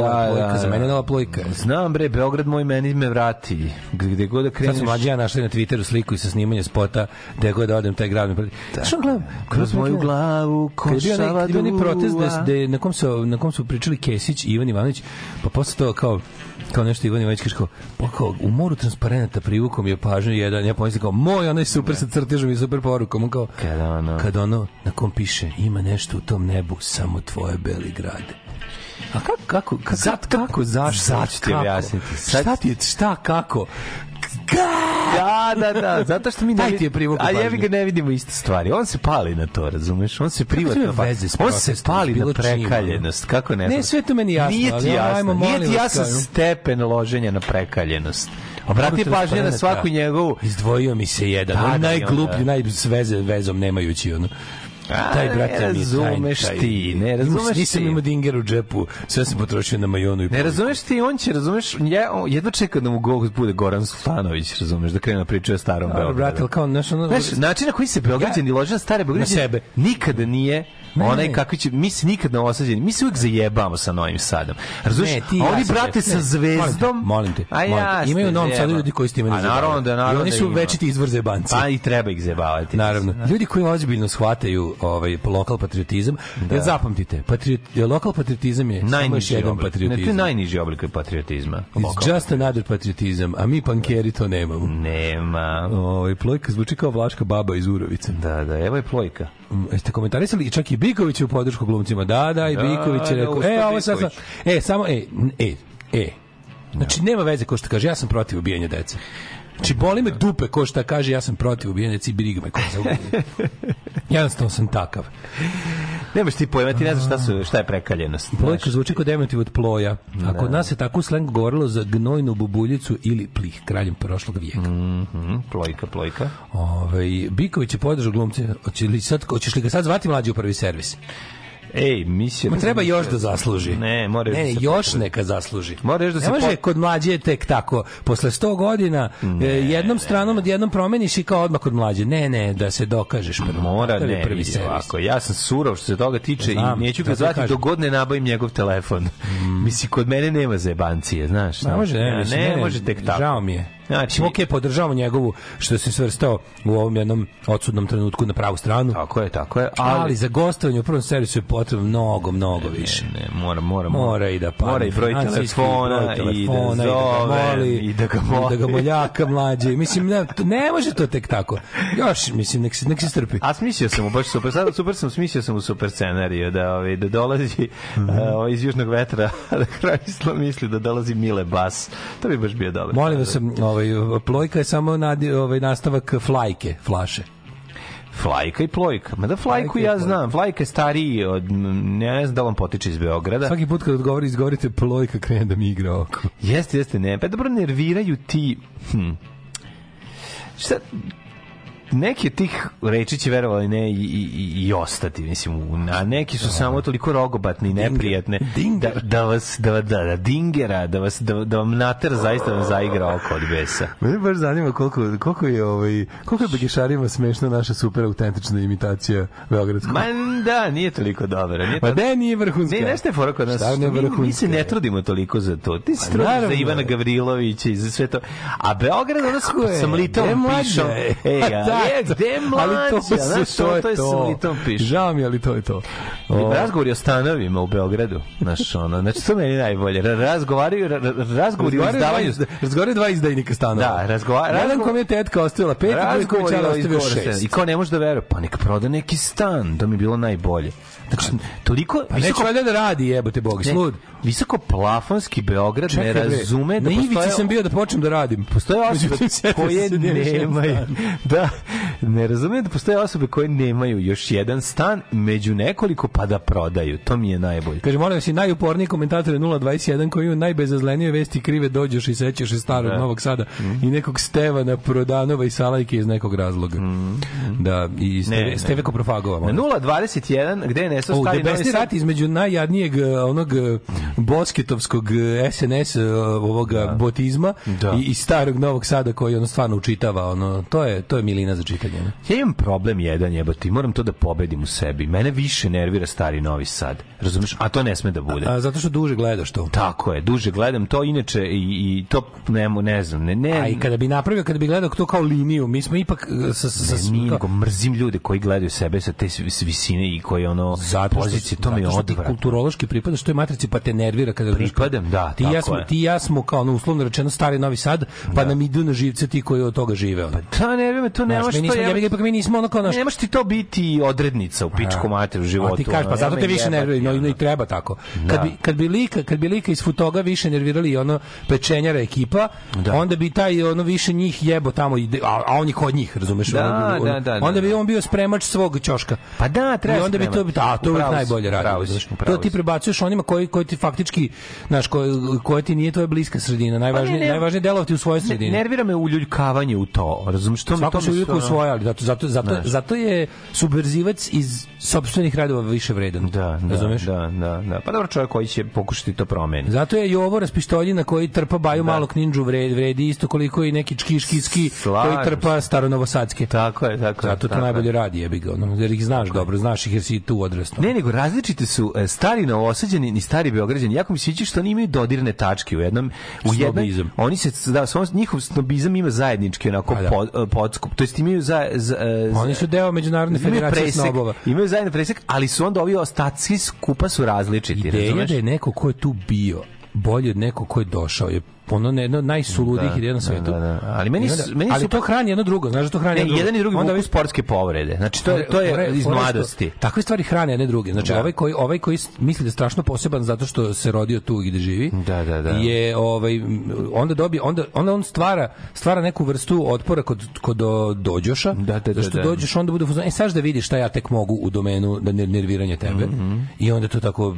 Speaker 4: da,
Speaker 3: Za mene
Speaker 4: da.
Speaker 3: nova plojka.
Speaker 4: Znam bre, Beograd moj meni me vrati. Gde god da
Speaker 3: su mlađi ja našli na Twitteru sliku i sa snimanja spota gde god da odem taj grad mi prati. Da. Što gledam?
Speaker 4: Kroz moju glavu košava
Speaker 3: onaj, kad protest da,
Speaker 4: duva.
Speaker 3: da na, kom su, na kom su pričali Kesić i Ivan Ivanović, pa posle toga kao kao nešto Ivan Ivanović kaže kao, pa kao u moru transparenta privukom je pažnju jedan, ja pomislim kao, moj onaj super sa crtežom i super porukom, on kao,
Speaker 4: Kada ono-
Speaker 3: kad ono na kom piše, ima nešto u tom nebu, samo tvoje beli grade. A kako, kako, kako,
Speaker 4: Zat- kako, zašto? Hoću ti objasniti. Sad-
Speaker 3: Šta ti je, šta, kako?
Speaker 2: Da, da, da, zato što mi ne
Speaker 3: Taj ti je privukao
Speaker 2: A
Speaker 3: pažnju.
Speaker 2: ga ne vidimo iste stvari. On se pali na to, razumeš? On se privatno pa-
Speaker 3: veze s
Speaker 2: On se pali na prekaljenost. Kako ne?
Speaker 3: Ne,
Speaker 2: znam?
Speaker 3: sve to meni jasno,
Speaker 2: Nije ti jasno.
Speaker 3: ajmo,
Speaker 2: Nije ti jasan
Speaker 3: kao-
Speaker 2: stepen loženja na prekaljenost. Obrati pažnju na svaku njegovu
Speaker 3: Izdvojio mi se jedan,
Speaker 2: Da,
Speaker 3: on
Speaker 2: da,
Speaker 3: najgluplji,
Speaker 2: onda.
Speaker 3: najsveze vezom nemajući ono.
Speaker 2: A,
Speaker 3: Taj
Speaker 2: ne
Speaker 3: mi je
Speaker 2: razumeš
Speaker 3: taj- taj-
Speaker 2: ti, ne razumeš
Speaker 3: Nisam
Speaker 2: ti.
Speaker 3: imao dinger u džepu, sve sam potrošio na majonu i
Speaker 2: Ne
Speaker 3: poliku.
Speaker 2: razumeš ti, on će, razumeš, on jedva čeka da mu go bude Goran Sultanović, razumeš, da krene da priča o starom Beogradu.
Speaker 3: brate, kao, znaš, ono...
Speaker 2: Znaš, način na koji se Beograđani lože na stare Beograđane
Speaker 3: Na sebe.
Speaker 2: nikada nije
Speaker 3: Ne,
Speaker 2: onaj kakvi će, mi se nikad ne osađeni, mi se uvijek zajebamo sa Novim Sadom. Razumeš, a
Speaker 3: ja
Speaker 2: oni
Speaker 3: sam
Speaker 2: brate sa zvezdom,
Speaker 3: Molim te,
Speaker 2: a
Speaker 3: molim te.
Speaker 2: jasno,
Speaker 3: Imaju u Novom Sadu
Speaker 2: zajebamo.
Speaker 3: ljudi koji s time ne
Speaker 2: A naravno da, naravno
Speaker 3: I oni
Speaker 2: da
Speaker 3: su večiti izvor zebanci.
Speaker 2: Pa i treba ih zajebavati.
Speaker 3: Naravno. Ljudi koji ozbiljno shvataju ovaj lokal patriotizam, da. zapamtite, patriot, lokal patriotizam je samo
Speaker 2: Najniži
Speaker 3: jedan
Speaker 2: oblik. Ne, to je
Speaker 3: patriotizam.
Speaker 2: najniži oblik patriotizma.
Speaker 3: It's just another patriotizam, a mi pankeri to nemamo.
Speaker 2: Nema.
Speaker 3: Ovaj plojka zvuči kao vlaška baba iz Urovice.
Speaker 2: Da, da, evo je plojka.
Speaker 3: Mm, Jeste komentarisali čak i Biković u podršku glumcima. Da, da, i
Speaker 2: Da,
Speaker 3: Biković je
Speaker 2: da,
Speaker 3: rekao, e, ovo sad, e, samo, e, e, e. Znači, nema veze ko što kaže, ja sam protiv ubijanja dece. Znači, boli me dupe ko šta kaže, ja sam protiv ubijanja dece i briga me ko za ubijanje. Jednostavno sam takav.
Speaker 2: Nemaš ti pojma, ti ne znaš šta, su, šta je prekaljenost.
Speaker 3: Plojka zvuči kod dementiv od ploja. A kod nas se tako u slengu govorilo za gnojnu bubuljicu ili plih, kraljem prošlog vijeka.
Speaker 2: Mhm, plojka, plojka.
Speaker 3: Ovaj Biković je podržao glumce. Hoće li sad hoćeš li ga sad zvati mlađi u prvi servis?
Speaker 2: Ej, mislio...
Speaker 3: Ma treba još da zasluži.
Speaker 2: Ne, mora još
Speaker 3: ne,
Speaker 2: da
Speaker 3: još neka zasluži.
Speaker 2: Mora da
Speaker 3: ne
Speaker 2: se
Speaker 3: može
Speaker 2: pot-
Speaker 3: kod mlađe tek tako. Posle 100 godina e, jednom stranom odjednom promeniš i kao odmah kod mlađe. Ne, ne, da se dokažeš prvo.
Speaker 2: Mora,
Speaker 3: je
Speaker 2: ne,
Speaker 3: prvi
Speaker 2: ovako. Ja sam surov što se toga tiče
Speaker 3: Znam,
Speaker 2: i neću ga
Speaker 3: zato
Speaker 2: zvati
Speaker 3: kažem.
Speaker 2: dok god ne nabavim njegov telefon. Misli, kod mene nema zebancije, znaš.
Speaker 3: Ne može, ne,
Speaker 2: Ja,
Speaker 3: mislim,
Speaker 2: ne,
Speaker 3: ne,
Speaker 2: može tek tako.
Speaker 3: Žao mi je.
Speaker 2: Znači-
Speaker 3: Znači, ok, podržavamo njegovu što se svrstao u ovom jednom odsudnom trenutku na pravu stranu.
Speaker 2: Tako je, tako je.
Speaker 3: Ali,
Speaker 2: Ali,
Speaker 3: za gostovanje u prvom servisu je potrebno mnogo, mnogo više.
Speaker 2: ne, mora, mora,
Speaker 3: Mora i da padne
Speaker 2: Mora i broj telefona, i da
Speaker 3: telefona,
Speaker 2: zove,
Speaker 3: i da ga moli,
Speaker 2: i da ga
Speaker 3: moljaka mlađe. Mislim, ne, ne može to tek tako. Još, mislim, nek se, nek se strpi.
Speaker 2: A smislio sam mu baš super, sad super sam smislio sam u super scenariju da ovaj da dolazi
Speaker 3: Mhm.
Speaker 2: uh, iz južnog vetra, da kraj isla misli da dolazi Mile Bas. To bi baš bio dobar.
Speaker 3: Molim vas, ovaj, plojka je samo nadi, ovaj, nastavak flajke, flaše.
Speaker 2: Flajka i plojka. Ma da flajku
Speaker 3: Flajka
Speaker 2: ja znam. Flajka je stariji od, m, ne znam da li on potiče iz Beograda.
Speaker 3: Svaki put kad odgovori, izgovorite plojka, krene da mi igra oko.
Speaker 2: Jeste, jeste, ne. Pa dobro, nerviraju ti... Hm. Šta, neki tih reči će verovali ne i, i, i, i ostati mislim a neki su samo toliko rogobatni i neprijatne
Speaker 3: Dinger.
Speaker 2: da, da vas da, da, da dingera da vas da, da vam nater zaista vam zaigra oko od besa
Speaker 3: Mene baš zanima koliko, koliko je ovaj koliko je Begešarima smešna naša super autentična imitacija beogradskog.
Speaker 2: Ma da, nije toliko dobro. Nije
Speaker 3: Pa
Speaker 2: to...
Speaker 3: ne, nije vrhunska.
Speaker 2: Ne, nešto je fora kod nas.
Speaker 3: Šta ne
Speaker 2: mi, mi se ne trudimo toliko za to. Ti se
Speaker 3: Pa
Speaker 2: trudiš za. Ivana Gavrilovića i za sve to. A Beograd, ono
Speaker 3: Tako je.
Speaker 2: sa mlitom
Speaker 3: Gde mlađe?
Speaker 2: pišom. Ej,
Speaker 3: Pa da,
Speaker 2: je,
Speaker 3: to-
Speaker 2: gde
Speaker 3: Ali to,
Speaker 2: mlađa?
Speaker 3: se,
Speaker 2: Znaš,
Speaker 3: to, je
Speaker 2: to je
Speaker 3: to.
Speaker 2: mlitom pišom.
Speaker 3: Žao mi, ali to je to. O,
Speaker 2: Razgovori o stanovima u Beogradu. Znaš, ono, znači, to meni najbolje. Ra- Razgovaraju, ra- ra- razgovori o
Speaker 3: Razgovaraju
Speaker 2: izdavanju...
Speaker 3: izda- razgovaraju dva izdajnika stanova.
Speaker 2: Da, razgova-
Speaker 3: Jedan kom je tetka ostavila pet, drugi
Speaker 2: Razgovori
Speaker 3: je ostavio šest.
Speaker 2: I kao ne može da veruje, pa nek proda neki stan, to mi je bilo najbolje. Znači, toliko...
Speaker 3: Pa neće valjda da radi, jebote Bog, slud.
Speaker 2: visoko plafonski Beograd
Speaker 3: Čekaj,
Speaker 2: ne razume da
Speaker 3: Na ivici
Speaker 2: postoje
Speaker 3: sam bio da počnem da radim.
Speaker 2: postoje osobe koje
Speaker 3: da je
Speaker 2: nemaju da ne razume da postoje osobe koje nemaju još jedan stan među nekoliko pa da prodaju to mi je najbolje
Speaker 3: Kaže, molim vas i najuporniji komentator je 021 koji ima najbezazlenije vesti krive dođeš i sećaš se starog
Speaker 2: Da.
Speaker 3: Novog Sada i nekog Stevana Prodanova i Salajke iz nekog razloga. Da, i Steve,
Speaker 2: ne.
Speaker 3: Steve Koprofagova.
Speaker 2: na
Speaker 3: molim.
Speaker 2: 021 gde je nestao
Speaker 3: O,
Speaker 2: stari sad
Speaker 3: rat između najjadnijeg eh, onog eh, bosketovskog SNS eh, ovoga botizma
Speaker 2: Da.
Speaker 3: i, i starog Novog Sada koji ono stvarno učitava ono to je to je milina za čitanje ne?
Speaker 2: Ja imam problem jedan jebote, i moram to da pobedim u sebi. Mene više nervira stari Novi Sad. Razumeš? A to ne sme da bude.
Speaker 3: A zato što duže gledaš to.
Speaker 2: Tako je, duže gledam to, inače i, i to ne, ne znam, ne, ne,
Speaker 3: A i kada bi napravio, kada bi gledao to kao liniju, mi smo ipak sa, sa, sa
Speaker 2: ne, nije, nego mrzim ljude koji gledaju sebe sa te visine i koji ono
Speaker 3: zato što,
Speaker 2: pozicije, to mi je
Speaker 3: što
Speaker 2: odvratno.
Speaker 3: kulturološki pripadaš toj matrici pa te nervira kada
Speaker 2: Pripadam, da,
Speaker 3: ti i ja smo
Speaker 2: je.
Speaker 3: ti i ja smo kao ono uslovno rečeno stari Novi Sad pa nam idu na živce ti koji od toga žive ono.
Speaker 2: Ta nervira me, to nema
Speaker 3: Znaš, mi
Speaker 2: što
Speaker 3: nismo ja bih ipak mi nismo ono kao naš
Speaker 2: Ne može ti to biti odrednica u pičku mater u životu.
Speaker 3: A ti kažeš, pa zato te više nervira, no, i treba tako.
Speaker 2: Da.
Speaker 3: Kad bi, kad bi lika, kad bi lika iz Futoga više nervirali i ono pečenjara ekipa, onda bi taj ono više njih jebo tamo ide, a, on je kod njih, razumeš?
Speaker 2: Da, da, da, da,
Speaker 3: onda bi
Speaker 2: da.
Speaker 3: on bio spremač svog ćoška.
Speaker 2: Pa da, treba
Speaker 3: I onda bi to da, to je najbolje radi. To ti prebacuješ onima koji koji ti faktički, znaš, koji koji ti nije tvoja bliska sredina. Najvažnije
Speaker 2: Pa ne, ne.
Speaker 3: najvažnije je delovati u svojoj
Speaker 2: Ne,
Speaker 3: sredini.
Speaker 2: nervira me uljudkavanje u to. Razumeš to mi to
Speaker 3: se uvijek
Speaker 2: ono-
Speaker 3: u svoje, ali zato, zato, zato, zato je subverzivac iz sopstvenih radova više vredan.
Speaker 2: Da, da,
Speaker 3: razumeš?
Speaker 2: da, da, da. Pa dobro čovjek koji će pokušati to promeniti.
Speaker 3: Zato je Jovo raspištoljina koji trpa baju
Speaker 2: Da.
Speaker 3: malog ninđu vredi, vredi isto koliko i neki čkiškiski koji trpa staronovosadske.
Speaker 2: Tako je, tako je.
Speaker 3: Zato to
Speaker 2: tako je.
Speaker 3: najbolje radi, jebi ga, ono, jer ih znaš dobro, znaš ih jer si tu odrastao.
Speaker 2: Ne, nego različite su e, stari novosađeni i stari beograđani. Jako mi se sviđa što oni imaju dodirne tačke u jednom u jednom oni se da samo njihov snobizam ima zajednički onako
Speaker 3: A, da.
Speaker 2: pod, e, podskup. To jest imaju za, za, e, za-
Speaker 3: Oni su deo međunarodne federacije snobova.
Speaker 2: Imaju zajedno presek, ali su onda ovi ostaci skupa su različiti,
Speaker 3: Ideja da je neko ko je tu bio bolji od nekog ko je došao je ono ne jedno od najsuludijih
Speaker 2: Da,
Speaker 3: ideja na
Speaker 2: da,
Speaker 3: svetu.
Speaker 2: da, da. Ali meni
Speaker 3: onda-
Speaker 2: meni
Speaker 3: ali
Speaker 2: su-
Speaker 3: to hrani jedno drugo, znaš da to hrani
Speaker 2: Ne,
Speaker 3: jedno drugo.
Speaker 2: jedan i drugi
Speaker 3: Onda vi-
Speaker 2: sportske povrede. Znači to je to je iz
Speaker 3: što
Speaker 2: mladosti.
Speaker 3: Takve stvari hrane jedne druge. Znači
Speaker 2: Da.
Speaker 3: ovaj koji ovaj koji misli da je strašno poseban zato što se rodio tu i gde živi.
Speaker 2: Da, da, da.
Speaker 3: Je ovaj onda dobije onda onda on stvara stvara neku vrstu otpora kod kod do, dođoša.
Speaker 2: Da, da, da,
Speaker 3: Zašto
Speaker 2: da.
Speaker 3: dođeš onda bude e sad da vidiš šta ja tek mogu u domenu da ner- nerviranja tebe.
Speaker 2: Mhm.
Speaker 3: I onda to tako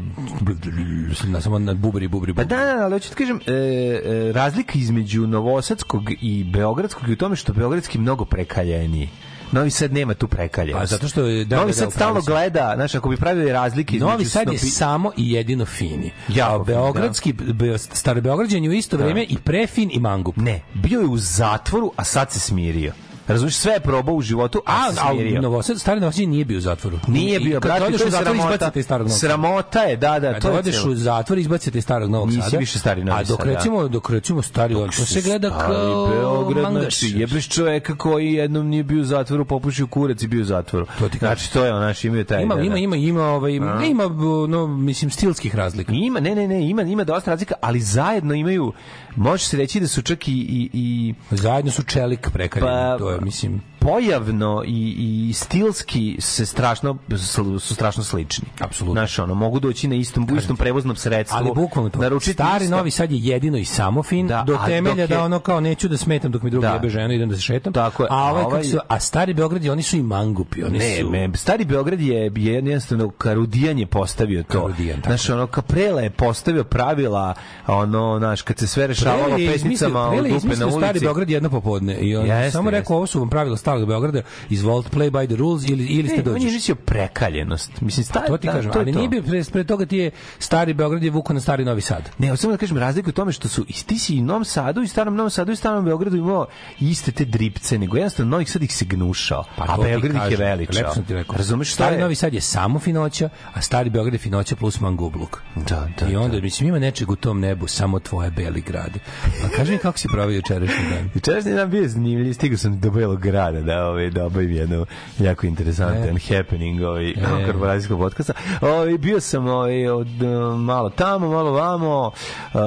Speaker 3: na samo na bubri bubri.
Speaker 2: Pa
Speaker 3: bubri.
Speaker 2: da, da, ali ti kažem, e, e, razlika između novosadskog i beogradskog je u tome što beogradski je mnogo prekaljeniji. Novi Sad nema tu prekaljenost.
Speaker 3: Pa zato što je- da,
Speaker 2: Novi
Speaker 3: da,
Speaker 2: Sad
Speaker 3: da,
Speaker 2: stalno gleda, znaš, ako bi pravili razlike
Speaker 3: Novi Sad je
Speaker 2: snopi-
Speaker 3: samo i jedino fini.
Speaker 2: Jako
Speaker 3: A
Speaker 2: fin,
Speaker 3: Beogradski, be, stari Beograđan je u isto vreme i prefin i mangup.
Speaker 2: Ne, bio je u zatvoru, a sad se smirio. Razumiješ, sve je probao u životu, a,
Speaker 3: A,
Speaker 2: smirio.
Speaker 3: Novosad, stari Novosad nije bio u zatvoru.
Speaker 2: Nije bio, brate, to
Speaker 3: u
Speaker 2: je
Speaker 3: zatvor,
Speaker 2: sramota.
Speaker 3: starog Novog.
Speaker 2: Sramota je, da, da,
Speaker 3: Kad
Speaker 2: to je
Speaker 3: odeš u zatvor, izbacite iz starog Novog
Speaker 2: Nisi
Speaker 3: Sada.
Speaker 2: više stari Novi
Speaker 3: A dok
Speaker 2: da.
Speaker 3: recimo, dok recimo stari, to se gleda kao
Speaker 2: Beograd,
Speaker 3: mangaš.
Speaker 2: znači, jebeš čoveka koji jednom nije bio u zatvoru, popušio kurac i bio u zatvoru.
Speaker 3: To ti
Speaker 2: znači, to je naš, imaju taj...
Speaker 3: Ima,
Speaker 2: da,
Speaker 3: ima,
Speaker 2: da.
Speaker 3: ima, ima, ovaj, ima, no, mislim, stilskih razlika.
Speaker 2: Ima, ne, ne, ne, ima, ima dosta razlika, ali zajedno imaju, može se reći da su čak i, i, i
Speaker 3: Zajedno su čelik prekaljeni,
Speaker 2: Pa-
Speaker 3: to je, mislim,
Speaker 2: pojavno i, i stilski se strašno su strašno slični.
Speaker 3: Apsolutno.
Speaker 2: Znaš, ono, mogu doći na istom, u istom prevoznom sredstvu.
Speaker 3: ali bukvalno to.
Speaker 2: naručiti
Speaker 3: Stari
Speaker 2: isto.
Speaker 3: Novi Sad je jedino i samo fin,
Speaker 2: Da,
Speaker 3: do temelja
Speaker 2: dok je-
Speaker 3: da ono kao neću da smetam dok mi drugi
Speaker 2: Da.
Speaker 3: jebe ženu, idem da se šetam.
Speaker 2: Tako je,
Speaker 3: A, ovaj,
Speaker 2: a ovaj-
Speaker 3: se, a stari Beograd oni su i mangupi, oni
Speaker 2: Ne,
Speaker 3: su...
Speaker 2: me, stari Beograd je, je jednostavno Karudijan je postavio to.
Speaker 3: Karudijan, tako
Speaker 2: Znaš, ono, Kaprela je postavio pravila, ono, znaš, kad se sve rešavalo pesnicama dupe na
Speaker 3: izmislio stari
Speaker 2: ulici.
Speaker 3: Beograd jedno popodne i on samo rekao ovo su vam pravila starog Beograda izvolite play by the rules ili ili ste
Speaker 2: Ne, on je
Speaker 3: dođeš.
Speaker 2: mislio prekaljenost. Mislim, stari,
Speaker 3: To ti
Speaker 2: da,
Speaker 3: kažem,
Speaker 2: to
Speaker 3: ali
Speaker 2: to.
Speaker 3: nije bio pre, pre toga ti je stari Beograd je vuko na stari Novi Sad.
Speaker 2: Ne, samo da kažem razliku u tome što su i ti si i Novom Sadu i starom Novom Sadu i starom Beogradu imao iste te dripce, nego jednostavno Novi Sad ih se gnušao, a
Speaker 3: Pa ti
Speaker 2: Beograd ih je veličao.
Speaker 3: Lepo sam ti rekao.
Speaker 2: Razumeš šta
Speaker 3: stari
Speaker 2: je?
Speaker 3: Novi Sad je samo finoća, a stari Beograd je finoća plus mangubluk.
Speaker 2: Da, da,
Speaker 3: I onda,
Speaker 2: da.
Speaker 3: mislim, ima nečeg u tom nebu, samo tvoje beli grade. A kaži mi kako si pravio jučerašnji dan.
Speaker 2: Jučerašnji dan bio zanimljiv, stigao sam do Belog grada da, ovaj, da obavim jednu jako interesantan happening ovaj,
Speaker 3: E.
Speaker 2: korporacijskog podcasta. Ovaj, bio sam ovaj, od, uh, malo tamo, malo vamo uh,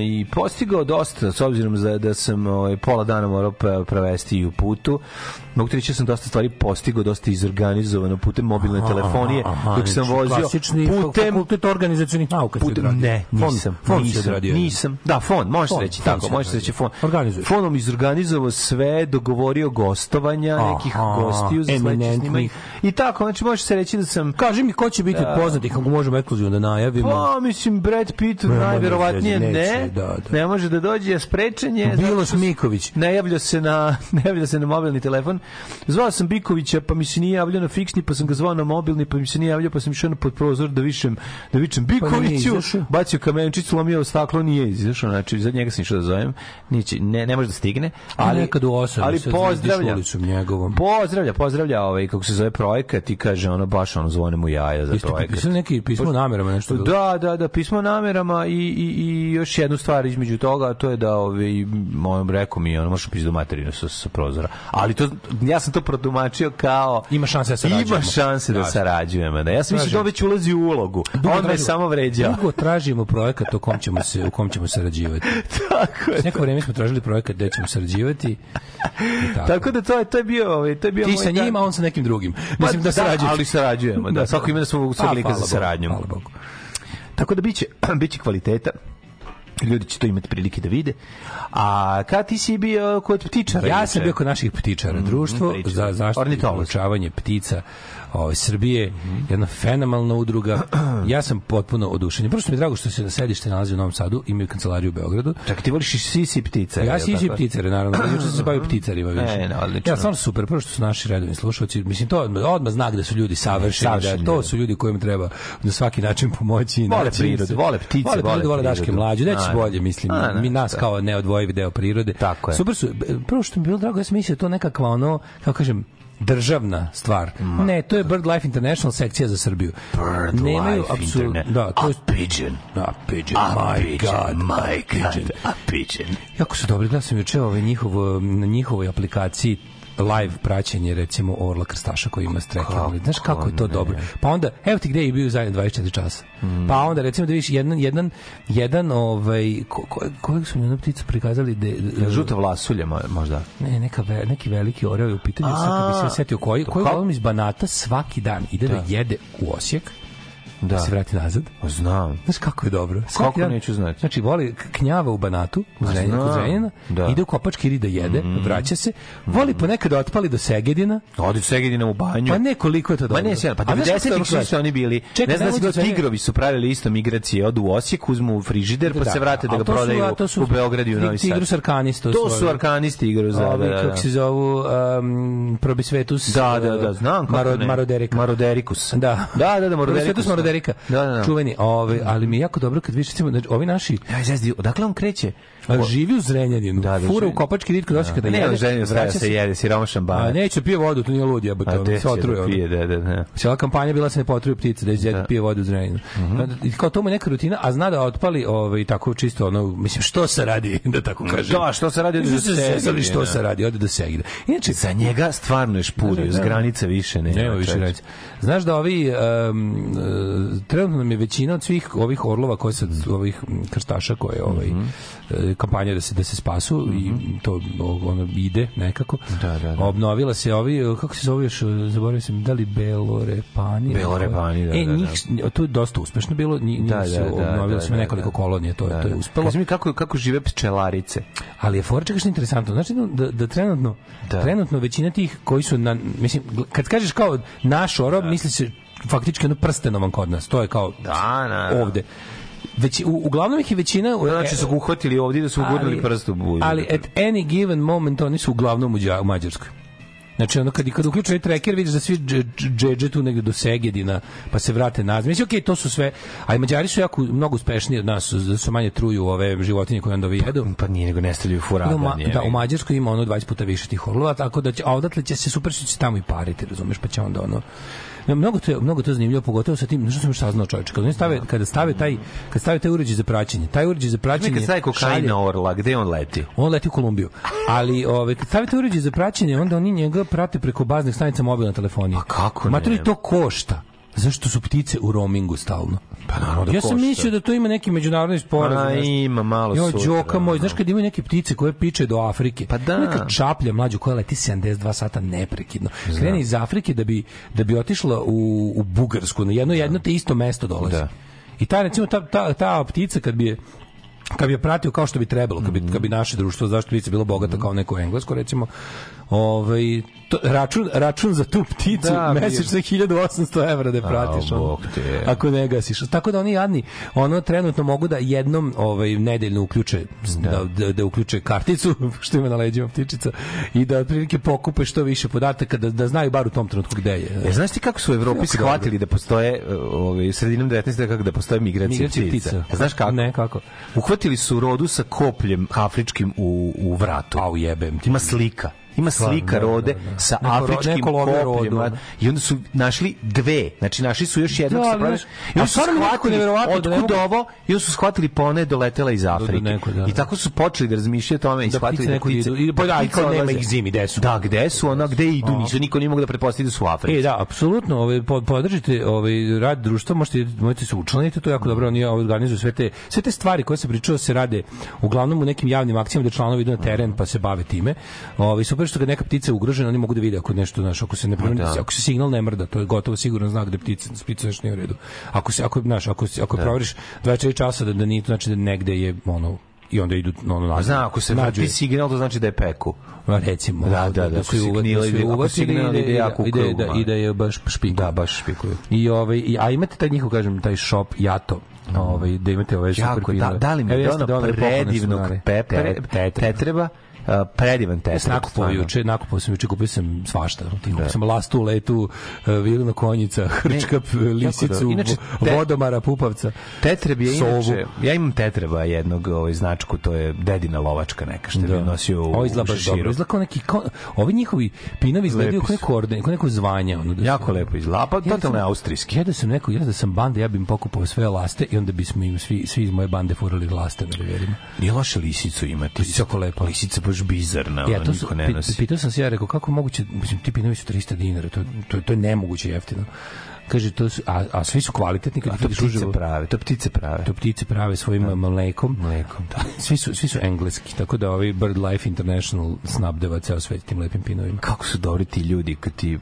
Speaker 2: i postigao dosta, s obzirom za, da sam ovaj, pola dana morao provesti i u putu. Reći da sam dosta stvari postigao, dosta izorganizovano putem mobilne telefonije,
Speaker 3: Aha,
Speaker 2: dok sam
Speaker 3: znači,
Speaker 2: vozio
Speaker 3: klasični
Speaker 2: putem
Speaker 3: fakultet organizacionih nauka si
Speaker 2: Put,
Speaker 3: odradio.
Speaker 2: ne, nisam.
Speaker 3: fond si
Speaker 2: nisam, nisam. Da, fond, može se
Speaker 3: Fond,
Speaker 2: reći tako,
Speaker 3: si
Speaker 2: može se
Speaker 3: odradio.
Speaker 2: reći fond.
Speaker 3: Organizuješ.
Speaker 2: Fondom izorganizovao sve, dogovorio gostovanja,
Speaker 3: Aha,
Speaker 2: nekih gostiju za sledeće snimanje. I tako, znači može se reći da sam
Speaker 3: Kaži mi ko će biti od poznatih, ako možemo ekskluzivno da najavimo.
Speaker 2: Pa, mislim, Brad Pitt najverovatnije
Speaker 3: neće,
Speaker 2: ne.
Speaker 3: da, da.
Speaker 2: Ne može da dođe, sprečen je. s-
Speaker 3: Miković.
Speaker 2: Ne javlja se na ne javlja se na mobilni telefon. Zvao sam Bikovića, pa mi se nije javljao na fiksni, pa sam ga zvao na mobilni, pa mi se nije javljao, pa sam išao na pod prozor da višem da vičem
Speaker 3: Pa
Speaker 2: Bikoviću.
Speaker 3: izašao.
Speaker 2: bacio kamenčić, slomio staklo, nije izašao. Znači, za njega sam išao da zovem. Niće, ne, ne može da stigne. Ali,
Speaker 3: nekad u osam
Speaker 2: ali
Speaker 3: sad izdiš
Speaker 2: pozdravlja.
Speaker 3: njegovom.
Speaker 2: Pozdravlja, pozdravlja ovaj, kako se zove projekat i kaže ono, baš ono, zvone mu jaja za
Speaker 3: Jeste
Speaker 2: projekat.
Speaker 3: potpisali neki pismo o namerama, nešto bilo?
Speaker 2: Da, da, da, pismo namerama i, i, i još jednu stvar između toga, a to je da ovaj, on rekao mi, ono, možeš pisati do materinu sa, sa prozora. Ali to ja sam to protumačio kao
Speaker 3: Ima šanse da sarađujemo.
Speaker 2: Ima šanse da sarađujemo. Da. Ja sam mislio da već ulazi u ulogu. A on me samo vređao.
Speaker 3: Dugo tražimo projekat u kom ćemo se u kom ćemo sarađivati.
Speaker 2: Tako je.
Speaker 3: S neko vreme smo tražili projekat gde ćemo sarađivati. Tako.
Speaker 2: Tako da to je to je bio ovaj to je bio
Speaker 3: Ti sa njima, on sa nekim drugim.
Speaker 2: Pa
Speaker 3: Mislim da, sarađujemo.
Speaker 2: ali sarađujemo. Da, svako ima svog svog
Speaker 3: Pa,
Speaker 2: lika za saradnju.
Speaker 3: Hvala Bogu.
Speaker 2: Tako da biće biće kvaliteta. Ljudi će to imati prilike da vide. A kad ti si bio kod ptičara?
Speaker 3: Ja sam bio kod naših ptičara. Društvo
Speaker 2: pričaj.
Speaker 3: za zaštitu i ptica ovaj, Srbije, jedna fenomenalna udruga. Ja sam potpuno oduševljen. Prvo što mi je drago što se sedište nalazi u Novom Sadu, imaju kancelariju u Beogradu.
Speaker 2: Čak ti voliš i sisi ptice.
Speaker 3: Ja
Speaker 2: jel
Speaker 3: si
Speaker 2: tako?
Speaker 3: i pticare, naravno. Juče sam se bavio pticarima više.
Speaker 2: E, odlično.
Speaker 3: Ja, stvarno super. Prvo što su naši redovni slušalci. Mislim, to odmah, odmah znak da su ljudi savršeni.
Speaker 2: Savršeni
Speaker 3: da, to
Speaker 2: ljudi.
Speaker 3: su ljudi kojima treba na svaki način pomoći.
Speaker 2: Vole prirodu, vole ptice,
Speaker 3: vole, prirodu, vole daške mlađe. Neće bolje, mislim.
Speaker 2: a,
Speaker 3: mi nas
Speaker 2: da.
Speaker 3: kao neodvojivi deo prirode.
Speaker 2: Tako je.
Speaker 3: Super su. Prvo što mi je bilo drago, ja sam mislio da to nekakva ono, kako kažem, državna stvar. Ne, to je BirdLife International sekcija za Srbiju. Nemaju apsolutno... Da, to je...
Speaker 2: A pigeon.
Speaker 3: Da, pigeon,
Speaker 2: A
Speaker 3: my
Speaker 2: pigeon,
Speaker 3: God,
Speaker 2: my. God, a pigeon.
Speaker 3: Jako su dobri, gledao sam juče ovaj njihov, na njihovoj aplikaciji live praćenje recimo Orla Krstaša koji ima streking. Znaš kako je to dobro? Pa onda, evo ti gde je bio zajedno 24 časa. Pa onda recimo da vidiš jedan, jedan, jedan ovaj, ko, ko, kojeg su mi jednu pticu prikazali da, da
Speaker 2: Žuta vlasulja mo- možda.
Speaker 3: ne, neka ve, neki veliki oreo je u pitanju, sad bi se setio koji, koji uglavnom iz Banata svaki dan ide da, jede u Osijek, da. se vrati nazad.
Speaker 2: Znam.
Speaker 3: Znaš kako je dobro? Svaki
Speaker 2: Kako neću znati?
Speaker 3: Znači, voli knjava u Banatu, u Zrenjaninu, kod
Speaker 2: znam.
Speaker 3: Zrenjanina,
Speaker 2: Da.
Speaker 3: ide u Kopački rid da jede, vraća se, voli ponekad da otpali do Segedina,
Speaker 2: Odi u Segedina u banju.
Speaker 3: pa ne koliko je to
Speaker 2: Ma
Speaker 3: dobro.
Speaker 2: ne, pa
Speaker 3: A znaš kako
Speaker 2: 90-ih
Speaker 3: dobro
Speaker 2: su isto oni bili.
Speaker 3: Čekaj,
Speaker 2: ne znam da si
Speaker 3: da sve-
Speaker 2: tigrovi su pravili isto migracije, odu u Osijek, uzmu u frižider, pa
Speaker 3: Da,
Speaker 2: se vrate da ga
Speaker 3: su-
Speaker 2: prodaju
Speaker 3: su
Speaker 2: u Beogradu i u Novi Sad.
Speaker 3: Tigrus arcanis, to,
Speaker 2: To
Speaker 3: su
Speaker 2: su arkanisti igru za da, da,
Speaker 3: kako se zovu, um, Probisvetus.
Speaker 2: Da, da, da, znam kako ne.
Speaker 3: Maroderika.
Speaker 2: Maroderikus.
Speaker 3: Da.
Speaker 2: Da, da, da, Maroderikus.
Speaker 3: Maroderika.
Speaker 2: Da, da, da.
Speaker 3: Čuveni. Ove, ali mi je jako dobro kad recimo, znači, ovi naši
Speaker 2: Aj, zezdi, odakle on kreće?
Speaker 3: A, živi u Zrenjaninu,
Speaker 2: Da, da,
Speaker 3: fura u. Kopački rit kod Osijeka da
Speaker 2: Ne,
Speaker 3: jede,
Speaker 2: on želio
Speaker 3: vraća
Speaker 2: da se jede, siromašan
Speaker 3: A
Speaker 2: ban.
Speaker 3: neće pije vodu, to nije lud jebote,
Speaker 2: A gde
Speaker 3: se otruje.
Speaker 2: da
Speaker 3: ono.
Speaker 2: pije, da, da, da.
Speaker 3: Cijela kampanja bila da se ne potruju ptice, da izjede pije vodu u Zrenjaninu. I kao to mu je neka rutina, a zna da otpali ovaj, tako čisto, ono, mislim, što se radi, da tako kažem.
Speaker 2: Da, što se radi, do
Speaker 3: se sezali, što se radi, ode do Segedina. Inače,
Speaker 2: Za njega stvarno je špurio, s granice više nema.
Speaker 3: Nema više reći. Znaš da ovi um, uh, trenutno nam je većina od svih ovih orlova koje sad ovih m, krstaša koje ovaj
Speaker 2: Mhm.
Speaker 3: kampanja da se da se spasu i to o- ono ide nekako.
Speaker 2: Da, da, da.
Speaker 3: Obnovila se ovi e, kako se zove još e, zaboravio sam da li Belorepani.
Speaker 2: Belorepani, da,
Speaker 3: E
Speaker 2: da, da.
Speaker 3: njih to je dosta uspešno bilo, njih, njih
Speaker 2: Da,
Speaker 3: su
Speaker 2: da, da,
Speaker 3: obnovili
Speaker 2: da,
Speaker 3: smo
Speaker 2: da,
Speaker 3: nekoliko
Speaker 2: da.
Speaker 3: kolonija, to je
Speaker 2: Da,
Speaker 3: to je
Speaker 2: da.
Speaker 3: uspelo.
Speaker 2: Kaži mi kako, kako žive pčelarice.
Speaker 3: Ali je fora čega što je interesantno. Znači da, da trenutno,
Speaker 2: Da.
Speaker 3: trenutno većina tih koji su, na, mislim, kad kažeš kao naš orob, misli se faktički ono prstenovan kod nas. To je kao
Speaker 2: Da, na, da.
Speaker 3: ovde. Već, u, uglavnom ih je većina...
Speaker 2: Znači su uhvatili ovdje da su ugurnuli prst u buđu.
Speaker 3: Ali at any given moment oni su uglavnom u, Đa- u Mađarskoj. Znači, ono, kad, kad uključuje tracker, vidiš da svi dž- dž- džedže tu negde do Segedina, pa se vrate nazad. Mislim, okej, to su sve, a i Mađari su jako, mnogo uspešniji od nas, da su manje truju ove životinje koje onda ovi jedu.
Speaker 2: Pa nije nego ne stavljaju
Speaker 3: Da, u,
Speaker 2: furadan.
Speaker 3: Ma,
Speaker 2: je.
Speaker 3: da, u Mađarskoj ima ono 20 puta više tih orlova, tako da će, a odatle će se super će se tamo i pariti, razumeš, pa će onda ono mnogo to je, mnogo to zanimljivo pogotovo sa tim što sam još saznao čoveče kad stave kada stave taj kad stave taj uređaj za praćenje taj uređaj za praćenje
Speaker 2: Kad staje kokain na orla, gde on leti?
Speaker 3: on leti u Kolumbiju. Ali ovaj kad stavite uređaj za praćenje, onda oni njega prate preko baznih stanica mobilne telefonije.
Speaker 2: A kako ne?
Speaker 3: Materi to košta. Zašto su ptice u roamingu stalno?
Speaker 2: Pa naravno da
Speaker 3: ja sam mislio da to ima neki međunarodni sporazum.
Speaker 2: A,
Speaker 3: nešto.
Speaker 2: ima malo
Speaker 3: Jo,
Speaker 2: sutra,
Speaker 3: džoka moj,
Speaker 2: ono.
Speaker 3: znaš kad imaju neke ptice koje piče do Afrike.
Speaker 2: Pa da.
Speaker 3: Neka čaplja mlađu koja leti 72 sata neprekidno. Krene iz Afrike da bi da bi otišla u, u Bugarsku, na jedno jedno te isto mesto dolazi.
Speaker 2: Da.
Speaker 3: I ta recimo ta, ta, ta ptica kad bi je kad bi je pratio kao što bi trebalo, kad bi,
Speaker 2: Mhm.
Speaker 3: kad bi naše društvo zašto ptice bilo bogato kao neko englesko, recimo, ovaj, to, račun, račun za tu pticu
Speaker 2: Da,
Speaker 3: da, mesečno je 1800 evra da pratiš.
Speaker 2: A,
Speaker 3: ono, ako ne gasiš. Tako da oni jadni, ono trenutno mogu da jednom ovaj, nedeljno uključe, da. Da, da, uključe karticu, što ima na leđima ptičica, i da otprilike pokupe što više podataka, da, da znaju bar u tom trenutku gde je.
Speaker 2: E, znaš ti kako su u Evropi shvatili da postoje ovaj sredinom 19. kako da postoje migracije,
Speaker 3: Migracije
Speaker 2: ptica?
Speaker 3: ptica.
Speaker 2: Znaš kako?
Speaker 3: Ne, kako?
Speaker 2: Uhvatili su rodu sa kopljem afričkim u, u vratu.
Speaker 3: Pa ujebem ti.
Speaker 2: Ima slika. Ima slika
Speaker 3: da,
Speaker 2: rode
Speaker 3: da, da.
Speaker 2: sa afričkim kopljima i onda su našli dve, znači našli su još jednog
Speaker 3: Da,
Speaker 2: sa i onda
Speaker 3: a
Speaker 2: su shvatili otkud ovo i onda su shvatili pa ona je doletela iz Afrike. I tako su počeli da razmišljaju o tome i shvatili da ptice,
Speaker 3: pa da, nema ih zimi, gde su?
Speaker 2: Da, gde su, ona, gde idu, nisu, niko nije mogu da pretpostavi da su u Africi.
Speaker 3: E, da, apsolutno, ovaj po- podržite ovaj rad društva, možete možete se učlaniti, to je jako dobro, oni organizuju sve te sve te stvari koje se pričao se rade uglavnom u nekim javnim akcijama da članovi idu na teren pa se bave time. Ovaj super što kad neka ptica je ugrožena, oni mogu da vide ako nešto, znaš, ako se ne promeni,
Speaker 2: da.
Speaker 3: ako se signal ne mrda, to je gotovo siguran znak da ptica ptica nešto nije u redu. Ako se ako znaš, ako se- ako proveriš 24 časa da da nije, to znači da negde je ono i onda idu ono nazad.
Speaker 2: Zna, ako se vrti signal, to znači da je peku.
Speaker 3: Ma, recimo
Speaker 2: Da, da, da,
Speaker 3: da su da su
Speaker 2: ide-
Speaker 3: uvatili da-
Speaker 2: ide
Speaker 3: da-
Speaker 2: jako u
Speaker 3: i da-
Speaker 2: krug,
Speaker 3: da- i da je baš špikuju.
Speaker 2: Da, baš špikuju.
Speaker 3: I ovaj i a imate taj njihov kažem taj shop Jato. Ovaj da imate ove super
Speaker 2: Jako, da,
Speaker 3: pinove.
Speaker 2: da li mi
Speaker 3: Evo,
Speaker 2: je ono predivnog
Speaker 3: Te- tetreba.
Speaker 2: Predivan
Speaker 3: nakupovao
Speaker 2: stvarno.
Speaker 3: juče, nakupovao sam juče, kupio sam svašta. Kupio sam lastu, letu, uh, vilna konjica, hrčka, p- lisicu.
Speaker 2: Inače, te-
Speaker 3: vodomara, pupavca.
Speaker 2: Tetreb je inače, ja imam tetreba jednog ovaj, značku, to je dedina lovačka neka što
Speaker 3: Da.
Speaker 2: bi nosio u,
Speaker 3: Ovo izgleda baš dobro. Izgleda kao neki, kao, ovi njihovi pinovi izgledaju kao neko orden, kao neko zvanje. Ono, da
Speaker 2: Jako lepo izgleda, pa
Speaker 3: da
Speaker 2: totalno je austrijski.
Speaker 3: Ja da sam neko, ja da sam banda, ja bih im pokupao sve laste i onda bismo im svi, svi iz moje bande furali laste na reverima.
Speaker 2: Nije loše lisicu imati.
Speaker 3: To je jako lepo.
Speaker 2: Lisica baš bizarna,
Speaker 3: Ja, to su,
Speaker 2: niko ne nosi.
Speaker 3: pitao sam se ja, rekao, kako moguće, mislim, ti pinovi su 300 dinara, to, to, to je nemoguće jeftino. Kaže, to su, a, a svi su kvalitetni kad
Speaker 2: to ptice
Speaker 3: uživo.
Speaker 2: prave, to ptice prave.
Speaker 3: To ptice prave svojim mlekom.
Speaker 2: Mlekom, da.
Speaker 3: Svi su, svi su engleski, tako da ovaj BirdLife International snabdeva ceo svet tim lepim pinovima.
Speaker 2: Kako su dobri ti ljudi kad ti...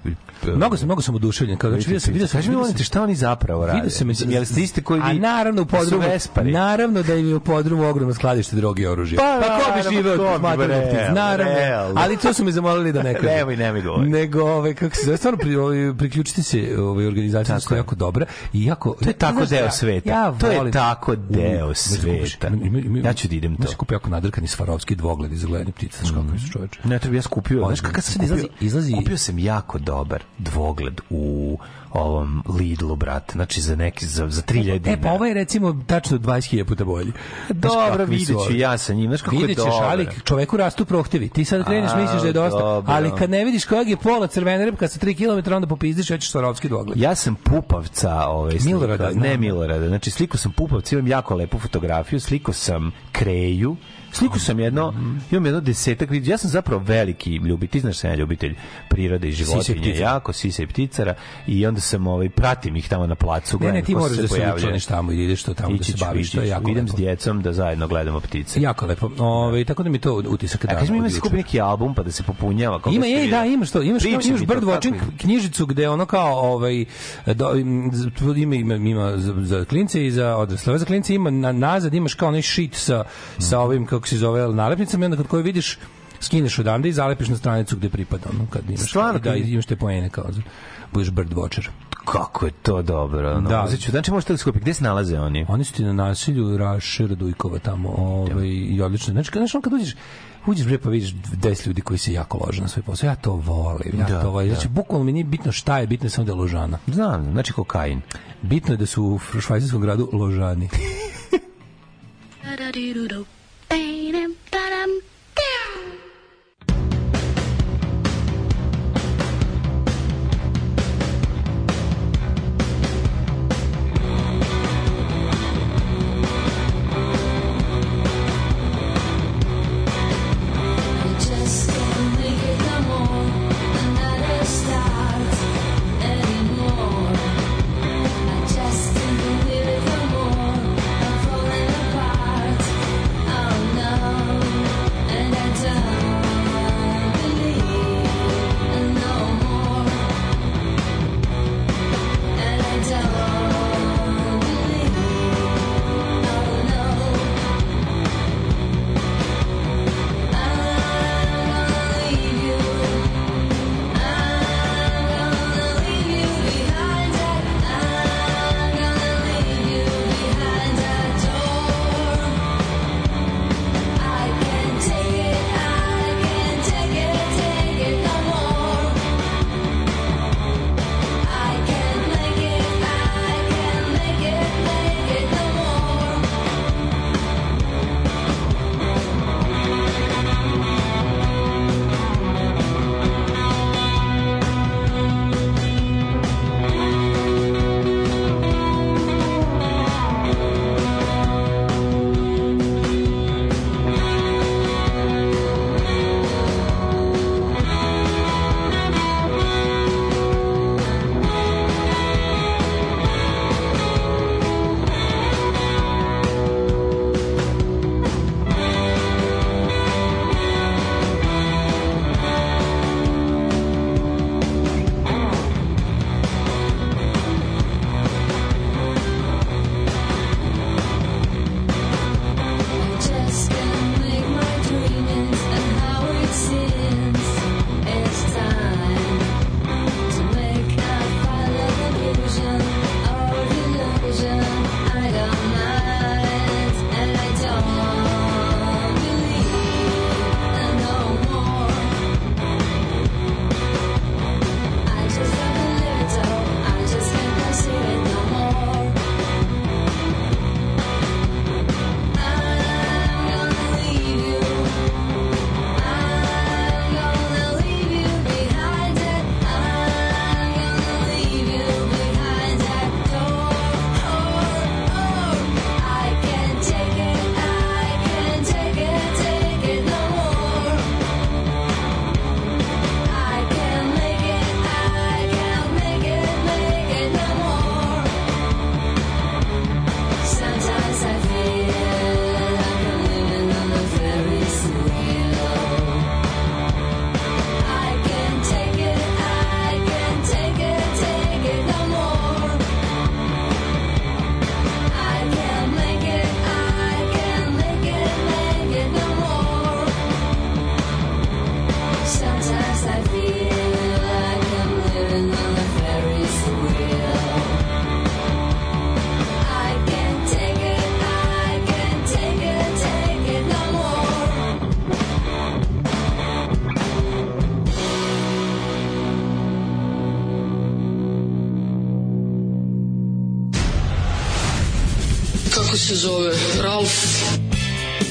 Speaker 3: Mnogo sam, mnogo sam oduševljen. Kao, znači, vidio sam, vidio sam,
Speaker 2: mi,
Speaker 3: vidio sam-
Speaker 2: šta oni zapravo rade?
Speaker 3: Vidio sam
Speaker 2: Jel ste isti koji vi?
Speaker 3: A naravno u
Speaker 2: Da
Speaker 3: podrumu. Naravno da im je u podrumu ogromno skladište droge i oružja.
Speaker 2: Pa,
Speaker 3: ko bi živeo od ptica? Naravno. Ali to su me zamolili da ne kažem.
Speaker 2: Nemoj, nemoj govoriti.
Speaker 3: Nego, ovaj, kako se zove, stvarno ovaj, priključite se ovaj, organizaciji
Speaker 2: Tako
Speaker 3: što je jako dobra. I jako,
Speaker 2: To je tako
Speaker 3: Znaš
Speaker 2: deo sveta.
Speaker 3: Ja
Speaker 2: To je tako deo
Speaker 3: U,
Speaker 2: sveta.
Speaker 3: ima- ima- ima-
Speaker 2: Ja ću da idem to.
Speaker 3: Kupio jako nadrkani Svarovski dvogled iz gledanja ptica. Znaš kako su čoveče.
Speaker 2: Ne, to bi ja skupio. Znaš kakav sam
Speaker 3: Sad izlazi- izlazi-
Speaker 2: Kupio sam jako dobar dvogled u ovom Lidlu, brate. Znači za neki, za, za 3000 dinara.
Speaker 3: E, pa ovo je recimo tačno 20.000 puta bolji.
Speaker 2: Dobro,
Speaker 3: kakvi su
Speaker 2: vidjet ću
Speaker 3: ovi.
Speaker 2: ja sa njim. Znaš kako je
Speaker 3: ćeš,
Speaker 2: dobar.
Speaker 3: ali čoveku rastu prohtevi. Ti sad kreneš, misliš da je dosta,
Speaker 2: dobro.
Speaker 3: ali kad ne vidiš kojeg je pola crvene ribka sa 3 km, onda popizdiš, hoćeš Svarovski dvogled.
Speaker 2: Ja sam Pupavca, ovaj slika,
Speaker 3: Milorada,
Speaker 2: ne Milorada. Znači sliku sam Pupavca, imam jako lepu fotografiju, sliku sam Kreju, sliku sam jedno, imam jedno desetak Ja sam zapravo veliki ljubitelj, znaš sam ja ljubitelj prirode i
Speaker 3: Sise
Speaker 2: životinje,
Speaker 3: ptica.
Speaker 2: jako sisa i pticara i onda sam ovaj pratim ih tamo na placu,
Speaker 3: Ne, ne,
Speaker 2: gledam
Speaker 3: ti moraš da se učlaniš tamo i ideš to tamo da
Speaker 2: Ići
Speaker 3: se
Speaker 2: ću,
Speaker 3: baviš, to je jako
Speaker 2: Idem
Speaker 3: lepo.
Speaker 2: s djecom da zajedno gledamo ptice.
Speaker 3: Jako lepo. Ove, tako da mi to utisak
Speaker 2: A
Speaker 3: dana.
Speaker 2: kaži mi ima se kupi neki album pa da se popunjava.
Speaker 3: Ima je, da, imaš to, imaš,
Speaker 2: Pričaj
Speaker 3: imaš bird watching knjižicu gde ono kao ovaj do, ima ima, ima za, za klince i za odrasle. Za klince ima na, nazad imaš kao onaj sheet sa sa ovim kako se zove nalepnicama i onda kad koji vidiš skineš odande i zalepiš na stranicu gde pripada ono kad imaš
Speaker 2: Stvarno,
Speaker 3: da imaš te poene kao za budeš bird watcher.
Speaker 2: Kako je to dobro. Ono.
Speaker 3: Da.
Speaker 2: Ću, znači možete da skupi. Gde se nalaze oni?
Speaker 3: Oni su ti na nasilju Raše Radujkova tamo ovaj, i odlično. Znači, kad, znaš, on kad uđeš, uđeš bre pa vidiš 10 ljudi koji se jako lože na svoj posao. Ja to volim, ja
Speaker 2: Da,
Speaker 3: to volim.
Speaker 2: da.
Speaker 3: Znači, bukvalno mi nije bitno šta je, bitno je samo da je ložana.
Speaker 2: Znam, znači kokain.
Speaker 3: Bitno je da su u švajcarskom gradu ložani.
Speaker 5: Just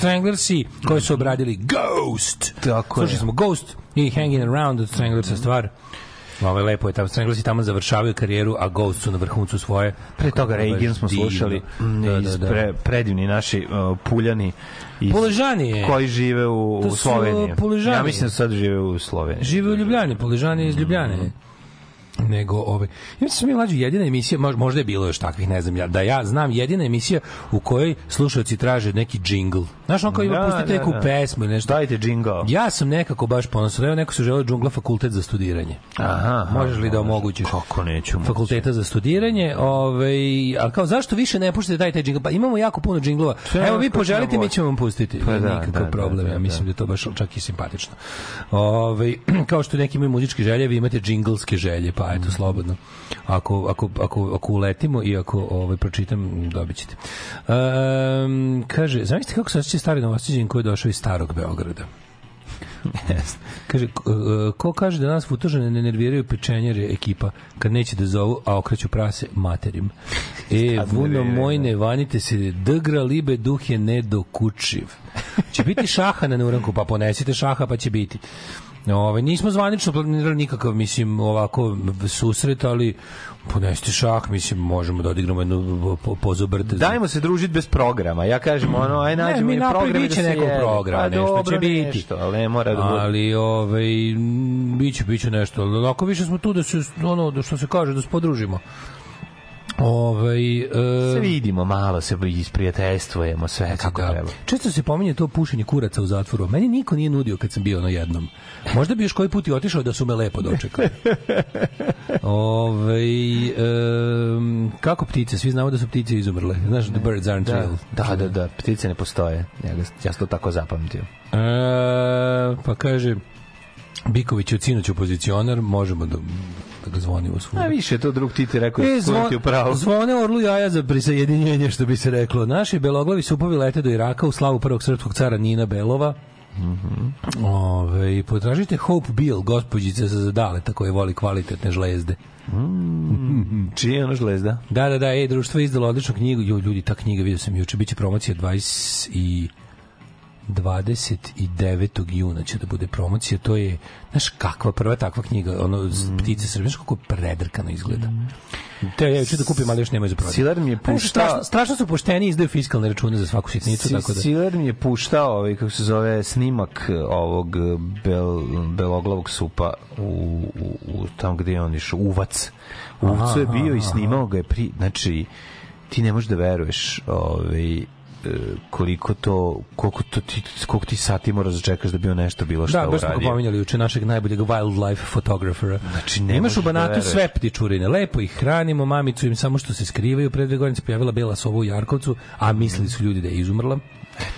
Speaker 3: Stranglersi koji su obradili Ghost.
Speaker 2: Tako je.
Speaker 3: Slušali smo Ghost i Hanging Around od Stranglersa stvar. Ovo lepo je tamo Stranglersi tamo završavaju karijeru, a Ghost su na vrhuncu svoje.
Speaker 2: Pre toga Reagan smo
Speaker 3: Divno.
Speaker 2: slušali mm,
Speaker 3: Da,
Speaker 2: iz
Speaker 3: da, da.
Speaker 2: Pre, predivni naši uh, puljani iz,
Speaker 3: je.
Speaker 2: koji žive u, u Sloveniji. Ja mislim da sad žive u Sloveniji.
Speaker 3: Žive u Ljubljani, Poližani iz Ljubljane. Nego ovaj ja mislim da mi mlađi jedina emisija mož- možda je bilo još takvih ne znam ja da ja znam jedina emisija u kojoj slušaoci traže neki džingl. Znaš on kao ima
Speaker 2: Da,
Speaker 3: pustite
Speaker 2: da, da.
Speaker 3: neku pesmu ili nešto.
Speaker 2: Dajte džingao.
Speaker 3: ja sam nekako baš ponosan. Evo neko se želeo džungla fakultet za studiranje.
Speaker 2: Aha,
Speaker 3: možeš li da omogućiš?
Speaker 2: Kako neću moći.
Speaker 3: fakulteta za studiranje ovaj a kao zašto više ne puštate daj taj džingl? Pa imamo jako puno džinglova.
Speaker 2: Sve
Speaker 3: evo vi poželite mi ćemo vam pustiti.
Speaker 2: Pa da,
Speaker 3: nikakav
Speaker 2: da,
Speaker 3: problem.
Speaker 2: Da,
Speaker 3: ja
Speaker 2: da,
Speaker 3: mislim da je to baš čak i simpatično. Ovaj kao što neki imaju muzičke želje vi imate džinglske želje pa. Eto slobodno ako ako ako ako uletimo i ako ovaj pročitam dobićete um, kaže zamislite kako se osjeća stari novosađen koji je došao iz starog Beograda Kaže, ko, e, ko kaže da nas futožene ne nerviraju pečenjere ekipa kad neće da zovu, a okreću prase materim. E, vuno moj,
Speaker 2: da.
Speaker 3: ne vanite se, dgra libe duh je nedokučiv. Će biti šaha na neuranku, pa ponesite šaha pa će biti. Ove, nismo zvanično planirali nikakav, mislim, ovako susret, ali ponesite šah, mislim, možemo da odigramo jednu po, pozobrte.
Speaker 2: Dajmo se družiti bez programa. Ja kažem ono, aj nađemo
Speaker 3: mi
Speaker 2: i
Speaker 3: napravi,
Speaker 2: program da se
Speaker 3: nekog programa,
Speaker 2: Pa
Speaker 3: nešto će
Speaker 2: dobro,
Speaker 3: biti.
Speaker 2: Nešto, ali ne mora da bude.
Speaker 3: ali ovaj m, biće biće nešto ali onako više smo tu da se ono da što se kaže da se podružimo Ovaj e,
Speaker 2: Se vidimo, malo se isprijateljstvujemo, sve kako
Speaker 3: da.
Speaker 2: treba.
Speaker 3: Često se pominje to pušenje kuraca u zatvoru. Meni niko nije nudio kad sam bio na jednom. Možda bi još koji put i otišao da su me lepo dočekali. Ove, um, kako ptice? Svi znamo da su ptice izumrle. Znaš, the birds aren't
Speaker 2: Da,
Speaker 3: real.
Speaker 2: da, da, da, ptice ne postoje. Ja, ja sam to tako zapamtio.
Speaker 3: E, pa kaže Biković je od sinoć opozicionar, možemo da, da ga zvonimo svuda.
Speaker 2: A više je to drug ti ti rekao,
Speaker 3: E,
Speaker 2: e,
Speaker 3: zvon,
Speaker 2: ti u pravu.
Speaker 3: zvone orlu jaja za prisajedinjenje, što bi se reklo. Naši beloglavi supovi lete do Iraka u slavu prvog srpskog cara Nina Belova. Ove, i potražite Hope Bill, gospođice sa zadaleta koje voli kvalitetne žlezde.
Speaker 2: Čiji je ono žlezda?
Speaker 3: Da, da, da, ej, društvo je izdalo odličnu knjigu. Jo, ljudi, ta knjiga, vidio sam juče, biće promocija 20 i 29. juna će da bude promocija. To je, znaš, kakva prva takva knjiga, ono, mm. ptice srbije, znaš kako predrkano izgleda. Te ja ću da kupim, ali još nemaju za prodaju.
Speaker 2: Silar mi je
Speaker 3: Znaš,
Speaker 2: puštao-
Speaker 3: Strašno, strašno su pošteni izdaju fiskalne račune za svaku sitnicu,
Speaker 2: Si-
Speaker 3: tako da...
Speaker 2: Siler mi je puštao ovaj, kako se zove, snimak ovog eh, bel, beloglavog supa u, u, u tam gde je on išao, Uvac. Uvcu je bio i snimao ga je pri, znači, ti ne možeš da veruješ ovaj, koliko to koliko to ti koliko ti sati moraš da čekaš da bi on nešto bilo šta
Speaker 3: Da, baš smo
Speaker 2: uradio.
Speaker 3: pominjali juče našeg najboljeg wildlife fotografera.
Speaker 2: Znači, ne
Speaker 3: Imaš u
Speaker 2: da
Speaker 3: Banatu
Speaker 2: veruješ.
Speaker 3: sve ptičurine, lepo ih hranimo, mamicu im samo što se skrivaju. Pre dve godine se pojavila bela sova u Jarkovcu, a mislili su ljudi da je izumrla.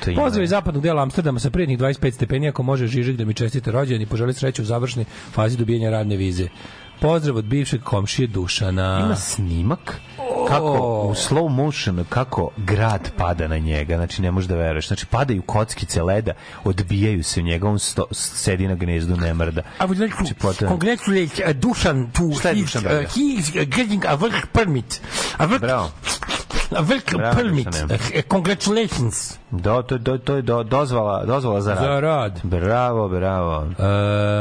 Speaker 2: To ima.
Speaker 3: Pozdrav iz zapadnog dela Amsterdama sa prijetnih 25 stepeni, ako može Žižek da mi čestite rođendan i poželi sreću u završnoj fazi dobijanja radne vize. Pozdrav od bivšeg komšije Dušana.
Speaker 2: Ima snimak kako u slow motion kako grad pada na njega, znači ne možeš da veruješ. Znači padaju kockice leda, odbijaju se u njega, on sto, sedi na gnezdu, ne mrda.
Speaker 3: I would like
Speaker 2: Znači,
Speaker 3: to
Speaker 2: potom-
Speaker 3: congratulate uh, Dušan to
Speaker 2: Šta je
Speaker 3: his,
Speaker 2: Dušan
Speaker 3: uh, he is getting a work permit. A work,
Speaker 2: Bravo.
Speaker 3: A
Speaker 2: Bravo,
Speaker 3: permit.
Speaker 2: Dušane.
Speaker 3: Uh, congratulations.
Speaker 2: Do, to, to, to je do, dozvala, dozvala za rad.
Speaker 3: Za rad.
Speaker 2: Bravo, bravo.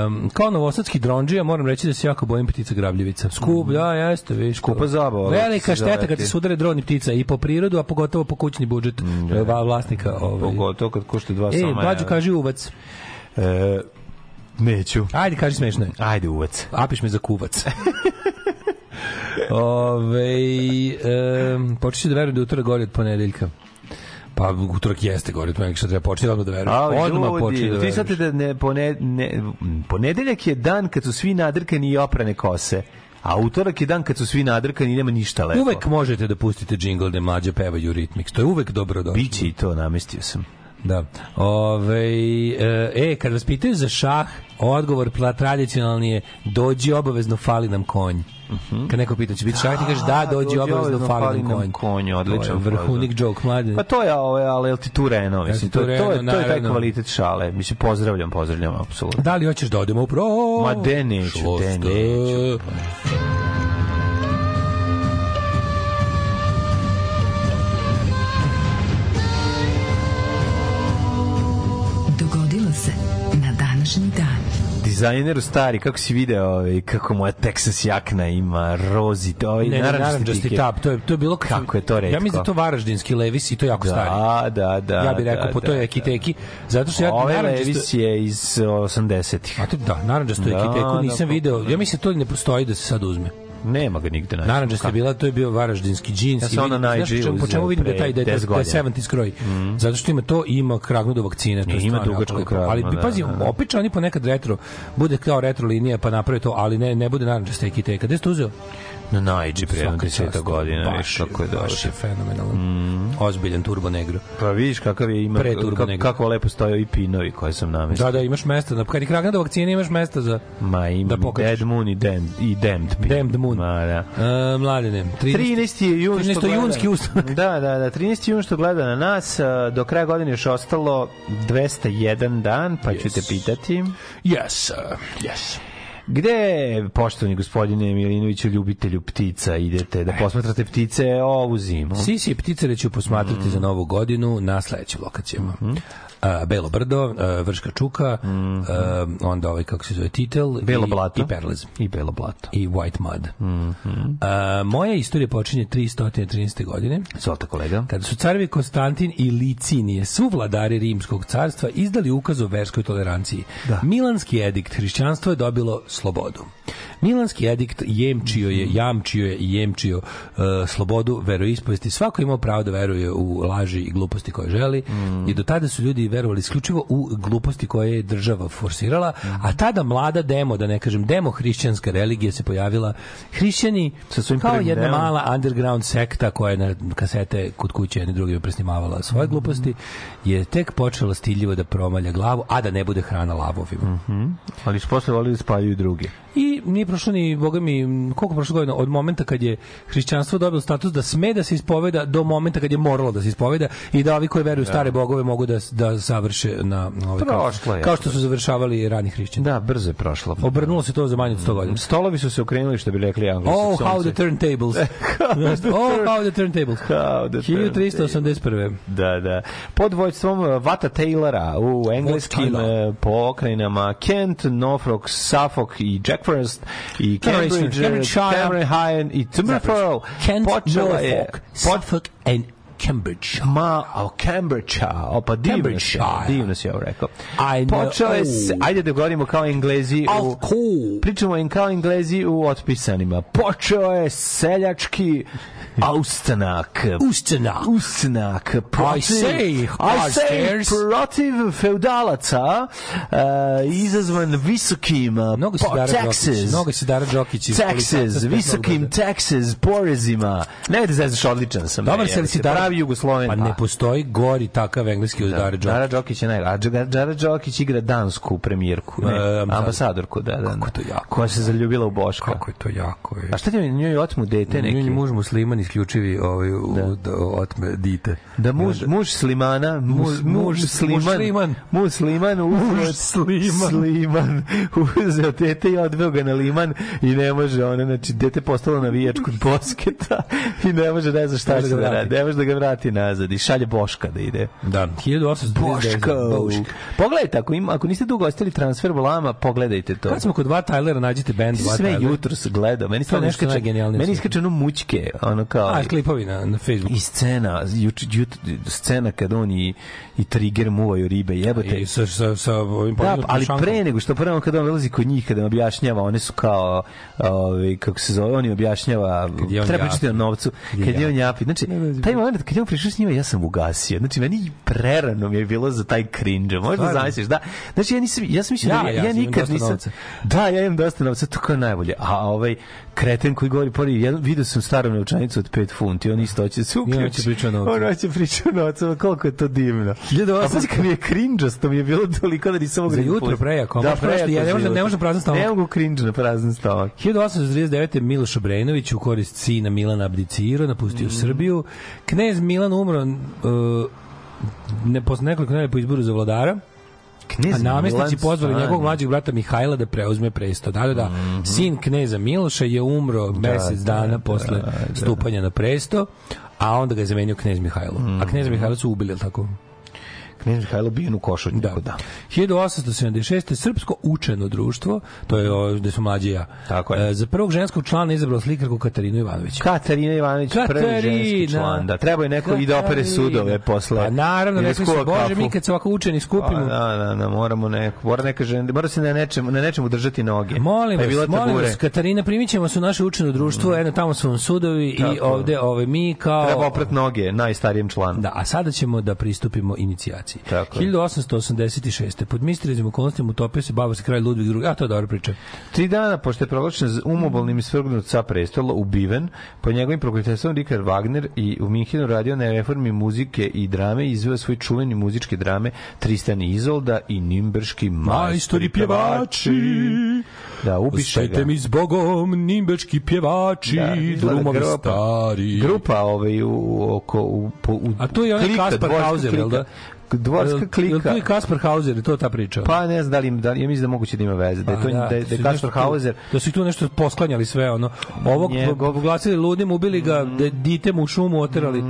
Speaker 3: Um, kao novosadski dronđija moram reći da se jako bojim ptica grabljivica. Skup, da, jeste, viš.
Speaker 2: Skupa zabava,
Speaker 3: Velika šteta kad se sudare droni ptica i po prirodu, a pogotovo po kućni budžet da. vlasnika. Ovaj.
Speaker 2: Pogotovo kad košta dva
Speaker 3: E,
Speaker 2: sama.
Speaker 3: mlađu kaži uvac.
Speaker 2: E, neću.
Speaker 3: Ajde, kaži smešno je.
Speaker 2: Ajde, uvac.
Speaker 3: Apiš me za kuvac. Ove, um, počet ću da verujem da je utorak gori od ponedeljka. Pa utorak jeste gori od ponedeljka, što treba početi odmah da verujem.
Speaker 2: Ali
Speaker 3: Odmah početi
Speaker 2: ljudi,
Speaker 3: da
Speaker 2: ti sad
Speaker 3: veruješ.
Speaker 2: da ne, pone, ne, ponedeljak je dan kad su svi nadrkani i oprane kose. A utorak je dan kad su svi nadrkani i nema ništa lepo.
Speaker 3: Uvek možete da pustite džingl da mlađe pevaju ritmik. To je uvek dobro došlo.
Speaker 2: Biće i to, namestio sam.
Speaker 3: Da. Ove, e, e, kad vas pitaju za šah, odgovor tradicionalni je dođi obavezno fali nam konj. Kad neko pita će biti šah, ti kažeš da, dođi, obavezno fali nam konj.
Speaker 2: konj, odličan.
Speaker 3: Vrhunik joke, mlade.
Speaker 2: Pa to je, ovaj, ali jel ti tu Reno, mislim, to, to, je, to je taj kvalitet šale. Mislim, pozdravljam, pozdravljam, apsolutno.
Speaker 3: Da li hoćeš da odemo u pro?
Speaker 2: Ma de neću, de neću. Dizajneru stari, kako si video ovaj, kako moja Texas jakna ima rozi, to ovaj
Speaker 3: Ne,
Speaker 2: narančasti
Speaker 3: tap, to je, to je bilo...
Speaker 2: Kako je to retko.
Speaker 3: Ja mislim da to varaždinski levis i to je jako
Speaker 2: Da,
Speaker 3: stari.
Speaker 2: da, da.
Speaker 3: ja bih rekao
Speaker 2: da,
Speaker 3: po toj
Speaker 2: da,
Speaker 3: ekiteki, zato što ja
Speaker 2: Ovaj
Speaker 3: naranđasto-
Speaker 2: Levis je iz 80-ih.
Speaker 3: A to da, naranđasto
Speaker 2: Da,
Speaker 3: ekiteku
Speaker 2: da,
Speaker 3: nisam
Speaker 2: pa-
Speaker 3: video. Ja mislim da to ne postoji da se sad uzme.
Speaker 2: Nema ga nigde naći.
Speaker 3: Naranđasta je bila, to je bio varaždinski džins.
Speaker 2: Ja sam
Speaker 3: vidim-
Speaker 2: ono na
Speaker 3: znaš
Speaker 2: IG
Speaker 3: po čemu- vidim da taj da je,
Speaker 2: pre
Speaker 3: da je
Speaker 2: 10 godina.
Speaker 3: 70 kroj. Zato što ima to i ima kragnu do vakcine. To je
Speaker 2: ima
Speaker 3: lepo.
Speaker 2: kragnu,
Speaker 3: Ali
Speaker 2: da,
Speaker 3: pazi,
Speaker 2: da, da.
Speaker 3: opet oni ponekad retro, bude kao retro linija pa naprave to, ali ne ne bude naranđasta ekiteka. Gde ste uzeo?
Speaker 2: Na Najdži pre jedno
Speaker 3: Svaka
Speaker 2: deseta godina,
Speaker 3: Baš
Speaker 2: kako je dobro.
Speaker 3: Baš je fenomenalan. Ozbiljan turbo negro.
Speaker 2: Pa vidiš kakav je ima,
Speaker 3: Pre Turbo
Speaker 2: kako,
Speaker 3: Negro.
Speaker 2: kako lepo stoje ovi pinovi koje sam namestio.
Speaker 3: Da, da, imaš mesta. Na, kad je kragna do vakcine imaš mesta za...
Speaker 2: Ma ima
Speaker 3: Da
Speaker 2: da
Speaker 3: pokažeš.
Speaker 2: Dead Moon i Damned, i Damned Pin.
Speaker 3: Damned Moon.
Speaker 2: Ma da.
Speaker 3: Uh, mladene, 13.
Speaker 2: 13. je jun što
Speaker 3: 13.
Speaker 2: gleda.
Speaker 3: junski ustanak.
Speaker 2: Da, da, da, 13. jun što gleda na nas, a, do kraja godine još ostalo 201 dan, pa ću te pitati.
Speaker 3: Yes, uh, yes.
Speaker 2: Gde, poštovani gospodine Milinoviću, ljubitelju ptica, idete da posmatrate ptice ovu zimu?
Speaker 3: Sisi i pticare ću posmatrati za novu godinu na sledećim lokacijama. Belo brdo, a, Vrška čuka, a, onda ovaj, kako se zove, Titel
Speaker 2: Belo
Speaker 3: i,
Speaker 2: blato.
Speaker 3: i Perlez.
Speaker 2: I belo blato.
Speaker 3: I White Mud. A, moja istorija počinje 313. godine,
Speaker 2: Zvolite kolega.
Speaker 3: kada su carevi Konstantin i Licinije, su vladari rimskog carstva, izdali ukaz o verskoj toleranciji. Milanski edikt hrišćanstvo je dobilo slobodu. Milanski edikt jemčio je, jamčio je i jemčio uh, slobodu veroispovesti. Svako imao pravo da veruje u laži i gluposti koje želi i do tada su ljudi verovali isključivo u gluposti koje je država forsirala, a tada mlada demo, da ne kažem demo hrišćanska religija se pojavila. Hrišćani
Speaker 2: Sa svojim
Speaker 3: kao jedna
Speaker 2: demom.
Speaker 3: mala underground sekta koja je na kasete kod kuće jedni drugima presnimavala svoje gluposti, je tek počela stiljivo da promalja glavu, a da ne bude hrana lavovima.
Speaker 2: Ali su posle volili da spaljuju druge.
Speaker 3: I nije prošlo ni, boga mi, koliko prošlo godina, od momenta kad je hrišćanstvo dobilo status da sme da se ispoveda do momenta kad je moralo da se ispoveda i da ovi koji veruju u stare bogove mogu da, da završe na, ovaj, kao,
Speaker 2: Prošlo je.
Speaker 3: kao što su završavali rani hrišćani.
Speaker 2: Da, brzo je prošlo.
Speaker 3: Obrnulo se to za manje od 100 godina.
Speaker 2: Stolovi su se okrenuli, što bi rekli Angli.
Speaker 3: Oh, how the turntables. oh, how the turntables.
Speaker 2: How the
Speaker 3: 1381.
Speaker 2: Da, da. Pod vojstvom uh, Vata Taylora u engleskim uh, pokrajinama Kent, Norfolk, Suffolk i Jackfirst i
Speaker 3: Cambridge,
Speaker 2: Cambridge,
Speaker 3: Cambridgeshire.
Speaker 2: Cambridge High i Timberfell.
Speaker 3: Kent, Norfolk, Suffolk and Cambridge.
Speaker 2: Ma, o Cambridgeshire, o pa divno si, divno si ovo rekao. Počeo je, se, ajde da govorimo kao englezi u,
Speaker 3: Of course.
Speaker 2: pričamo im kao englezi u otpisanima. Počeo je seljački austanak.
Speaker 3: Ustanak.
Speaker 2: Ustanak. Protiv,
Speaker 3: I say,
Speaker 2: I say protiv feudalaca uh, izazvan visokim uh,
Speaker 3: Mnogo
Speaker 2: po-
Speaker 3: Dara
Speaker 2: taxes.
Speaker 3: Mnogo si Dara Đokić
Speaker 2: Taxes, visokim taxes, porezima. Ne da zezaš odličan sam.
Speaker 3: Dobar si, ali si
Speaker 2: se
Speaker 3: Dara...
Speaker 2: pravi Jugosloven.
Speaker 3: Pa ne postoji gori takav engleski od Dara Đokić.
Speaker 2: Dara Đokić je naj... A Dara Đokić igra dansku premijerku, ne,
Speaker 3: E,
Speaker 2: ambasadorku, da, da.
Speaker 3: Kako je to jako.
Speaker 2: Koja se zaljubila u Boška.
Speaker 3: Kako je to jako. Je.
Speaker 2: A šta ti je njoj otmu dete neki?
Speaker 3: Neki muž musliman isključivi ovaj, u, da. otme dite.
Speaker 2: Da muž, muž Slimana, muž,
Speaker 3: Muž-
Speaker 2: muž
Speaker 3: muž-
Speaker 2: Sliman, muž Sliman,
Speaker 3: Muž Sliman.
Speaker 2: Sliman, uzeo dete i odveo ga na liman i ne može, ona, znači, dete postalo navijač kod bosketa i ne može, ne zna šta će
Speaker 3: da
Speaker 2: da
Speaker 3: ga
Speaker 2: radi, ne može da ga vrati nazad i šalje Boška da ide.
Speaker 3: Da, 1839.
Speaker 2: Boško!
Speaker 3: Boško.
Speaker 2: Pogledajte, ako, ima, ako niste dugo ostali transfer volama, pogledajte to.
Speaker 3: Kad smo kod dva Tylera, nađite band dva
Speaker 2: sve jutro se gleda. Meni stvarno
Speaker 3: nešto
Speaker 2: iskače,
Speaker 3: najgenijalnije
Speaker 2: meni iskače ono mućke, ono kao...
Speaker 3: A, klipovi na, na Facebooku.
Speaker 2: I scena, juč, jut, scena kad on i, i Trigger muvaju ribe, jebote.
Speaker 3: I sa, sa, sa ovim
Speaker 2: Da, ali
Speaker 3: šankom.
Speaker 2: pre nego što prvo kad on dolazi kod njih, kada im objašnjava, one su kao, ovaj kako se zove, on im objašnjava, treba pričati o novcu, kad je on
Speaker 3: japi.
Speaker 2: Znači, taj moment kad je on prišao s njima, ja sam ugasio. Znači, meni prerano mi je bilo za taj cringe. Možda zamisliš, da. Znači, ja nisam, ja sam mislio
Speaker 3: Ja,
Speaker 2: da ja,
Speaker 3: ja
Speaker 2: ja, nikad nisam.
Speaker 3: novca.
Speaker 2: Da, ja imam dosta novca, to kao najbolje. A ovaj kreten koji govori pored, jedan video sam staru novčanicu od 5 funti, on isto hoće da se uključi.
Speaker 3: hoće priča o novcu.
Speaker 2: On hoće priča o novcu, koliko je to divno.
Speaker 3: 1800
Speaker 2: A pazi kad mi je cringe-asto, mi je bilo toliko da nisam mogao
Speaker 3: Za jutro
Speaker 2: pustiti.
Speaker 3: prejako, a
Speaker 2: Da, prejako
Speaker 3: ja ne možda- ne možda prazan stomak.
Speaker 2: Ne mogu cringe na prazan stomak.
Speaker 3: 1839. Miloš Obrenović u korist sina Milana abdicirao, napustio Srbiju. Knez Milan umro uh, ne, posle nekoliko nedelja po izboru za vladara.
Speaker 2: Knez
Speaker 3: A namestnici pozvali njegovog mlađeg brata Mihajla da preuzme presto. Da, da, da.
Speaker 2: Mhm.
Speaker 3: Sin kneza Miloša je umro mesec dana posle stupanja na presto, a onda ga je zamenio knez Mihajlo. A knez
Speaker 2: Mhm.
Speaker 3: Mihajlo su ubili, tako?
Speaker 2: Knez Mihajlo bijen u košutnjaku, da.
Speaker 3: 1876. Srpsko učeno društvo, to je gde su mlađi i ja.
Speaker 2: Tako je.
Speaker 3: E, za prvog ženskog člana izabrao slikarku Katarinu Ivanović.
Speaker 2: Katarina Ivanović, prvi
Speaker 3: Katarina.
Speaker 2: ženski član. Da, treba je neko i da opere
Speaker 3: Katarina.
Speaker 2: sudove posle.
Speaker 3: Pa naravno,
Speaker 2: I da
Speaker 3: rekli su, bože,
Speaker 2: kafu.
Speaker 3: mi kad se ovako učeni skupimo,
Speaker 2: Pa, da, da, da, moramo neko, mora neka žena, mora se na nečemu, na nečemu držati noge.
Speaker 3: Molim
Speaker 2: pa
Speaker 3: vas, molim vas, Katarina, primit ćemo se u naše učeno društvo, eno tamo su vam sudovi i
Speaker 2: Tako.
Speaker 3: ovde ove, mi kao...
Speaker 2: Treba oprat noge najstarijem članu.
Speaker 3: Da, a sada ćemo da pristupimo inicijaciji.
Speaker 2: Tako je.
Speaker 3: 1886. Pod misterijskim okolnostima utopio se bavarski kralj Ludvig II. A to je dobra priča.
Speaker 2: Tri dana pošto je proglašen umobolnim i svrgnut sa prestola, ubiven, po njegovim prokletestvom Richard Wagner i u Minhenu radio na reformi muzike i drame i izveo svoj čuveni muzičke drame Tristan Izolda i Nimberški majstori pjevači. Da, ubiše ga.
Speaker 3: Ostajte mi s Bogom, nimbečki pjevači,
Speaker 2: Da,
Speaker 3: drumovi
Speaker 2: grupa.
Speaker 3: stari.
Speaker 2: Grupa ovaj, u, oko, u, po, u,
Speaker 3: A to je onaj Kaspar Hauser, jel da?
Speaker 2: Dvorska
Speaker 3: Jel
Speaker 2: klika.
Speaker 3: to je Kaspar Hauser, je to ta priča?
Speaker 2: Pa ne znam da li, da li ja mislim da moguće da ima veze. Da je to
Speaker 3: Pa
Speaker 2: da, da, je
Speaker 3: su
Speaker 2: Kaspar
Speaker 3: nešto tu-
Speaker 2: Hauser
Speaker 3: Da su i tu nešto posklanjali sve, ono. Ovog
Speaker 2: Njegov-
Speaker 3: proglasili ludim, ubili ga, da dite mu u šumu oterali.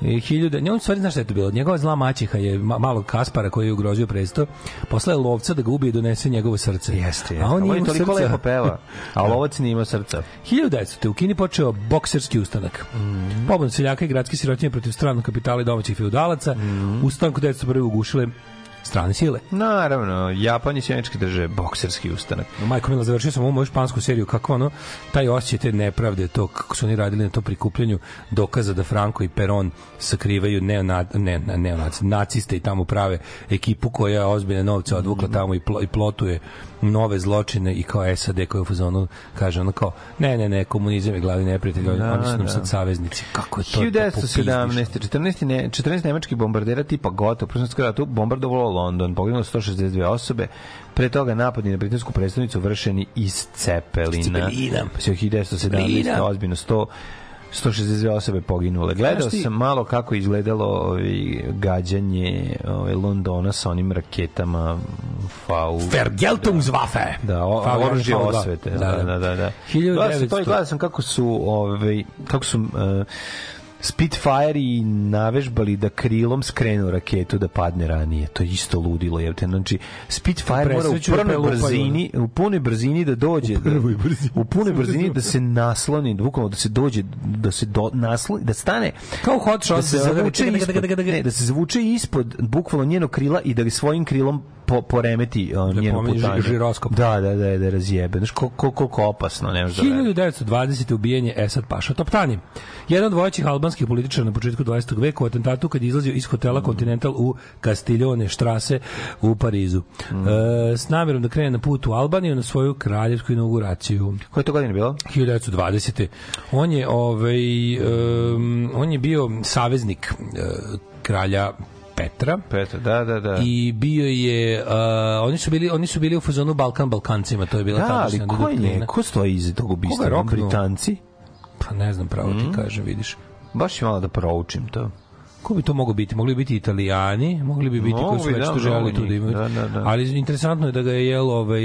Speaker 3: I hiljade, ne, on stvari znaš šta je to bilo? Njegova zla maćeha je ma, malog Kaspara koji je ugrozio presto, poslala je lovca da ga ubije i donese njegovo srce.
Speaker 2: Jeste, jeste.
Speaker 3: A on
Speaker 2: je toliko
Speaker 3: srca.
Speaker 2: lepo peva. A lovac nije imao srca.
Speaker 3: 1900. u Kini počeo bokserski ustanak. Mm. Pobun seljaka i gradske sirotinje protiv stranog kapitala i domaćih feudalaca. Mm. Ustanku 1901. ugušile strane sile.
Speaker 2: Naravno, Japan i Sjeničke države, bokserski ustanak.
Speaker 3: Majko Mila, završio sam ovu moju špansku seriju, kako ono, taj osjećaj te nepravde, to kako su oni radili na to prikupljanju dokaza da Franco i Peron sakrivaju neonad, ne, ne, neonaci, naciste i tamo prave ekipu koja ozbiljne novce odvukla tamo i, plo, i plotuje nove zločine i kao SAD koja u fazonu kaže ono kao, ne, ne, ne, komunizam je glavni neprijatelj, oni,
Speaker 2: Da,
Speaker 3: oni su nam
Speaker 2: da.
Speaker 3: sad saveznici. Kako je to?
Speaker 2: 1917. 14. Ne, 14 nemačkih bombardera tipa Gotha u Prvom svetskom ratu bombardovalo London, poginulo 162 osobe. Pre toga napadi na britansku predstavnicu vršeni iz Cepelina.
Speaker 3: Cepelina.
Speaker 2: Pa se 1917.
Speaker 3: Cepelina.
Speaker 2: ozbiljno 100 162 osobe poginule. Gledao sam malo kako izgledalo ovaj, gađanje ovaj, Londona sa onim raketama FAU.
Speaker 3: Vergeltungswaffe.
Speaker 2: Da, o,
Speaker 3: Fa-
Speaker 2: oružje
Speaker 3: dva.
Speaker 2: osvete. Da, da, da. da.
Speaker 3: 1900.
Speaker 2: Gledao sam to i gledao sam kako su, ovaj, kako su uh, Spitfire i navežbali da krilom skrenu raketu da padne ranije. To je isto ludilo. Jevte. Znači, Spitfire mora u
Speaker 3: Presreću da
Speaker 2: brzini, u punoj brzini da dođe. U prvoj brzini. U punoj brzini da se nasloni, bukvalno da se dođe, da se do, nasloni, da stane
Speaker 3: Kao hot shot.
Speaker 2: da se zavuče ispod, ne, da se zavuče ispod bukvalno njenog krila i da ga svojim krilom po, poremeti uh,
Speaker 3: Da
Speaker 2: njenu
Speaker 3: pomeni
Speaker 2: putanju.
Speaker 3: žiroskop.
Speaker 2: Da, da, da, da razjebe. Znaš, koliko, koliko opasno, ne da veruješ.
Speaker 3: 1920. ubijen je Esad Paša Toptani. Jedan od vojećih albanskih političara na početku 20. veka u atentatu kad je izlazio iz hotela Continental u Castiglione Štrase u Parizu. E, s namjerom da krene na put u Albaniju na svoju kraljevsku inauguraciju.
Speaker 2: Koje je to godine bilo?
Speaker 3: 1920. On je ovaj um, on je bio saveznik uh, kralja Petra
Speaker 2: Petar, da, da, da.
Speaker 3: i bio je uh, oni su bili oni su bili u fazonu Balkan Balkancima to je bila
Speaker 2: da, ali
Speaker 3: tadašnja
Speaker 2: ko je, ko stoji iza tog ubistva? Britanci?
Speaker 3: Pa ne znam pravo
Speaker 2: Mm.
Speaker 3: ti kažem, vidiš.
Speaker 2: Baš ću malo da proučim to.
Speaker 3: Ko bi to moglo biti? Mogli bi biti Italijani, mogli bi biti
Speaker 2: Mogu
Speaker 3: koji su već
Speaker 2: da,
Speaker 3: to
Speaker 2: mnogo
Speaker 3: tu da imaju.
Speaker 2: Da, da, da.
Speaker 3: Ali interesantno je da ga je jel ovaj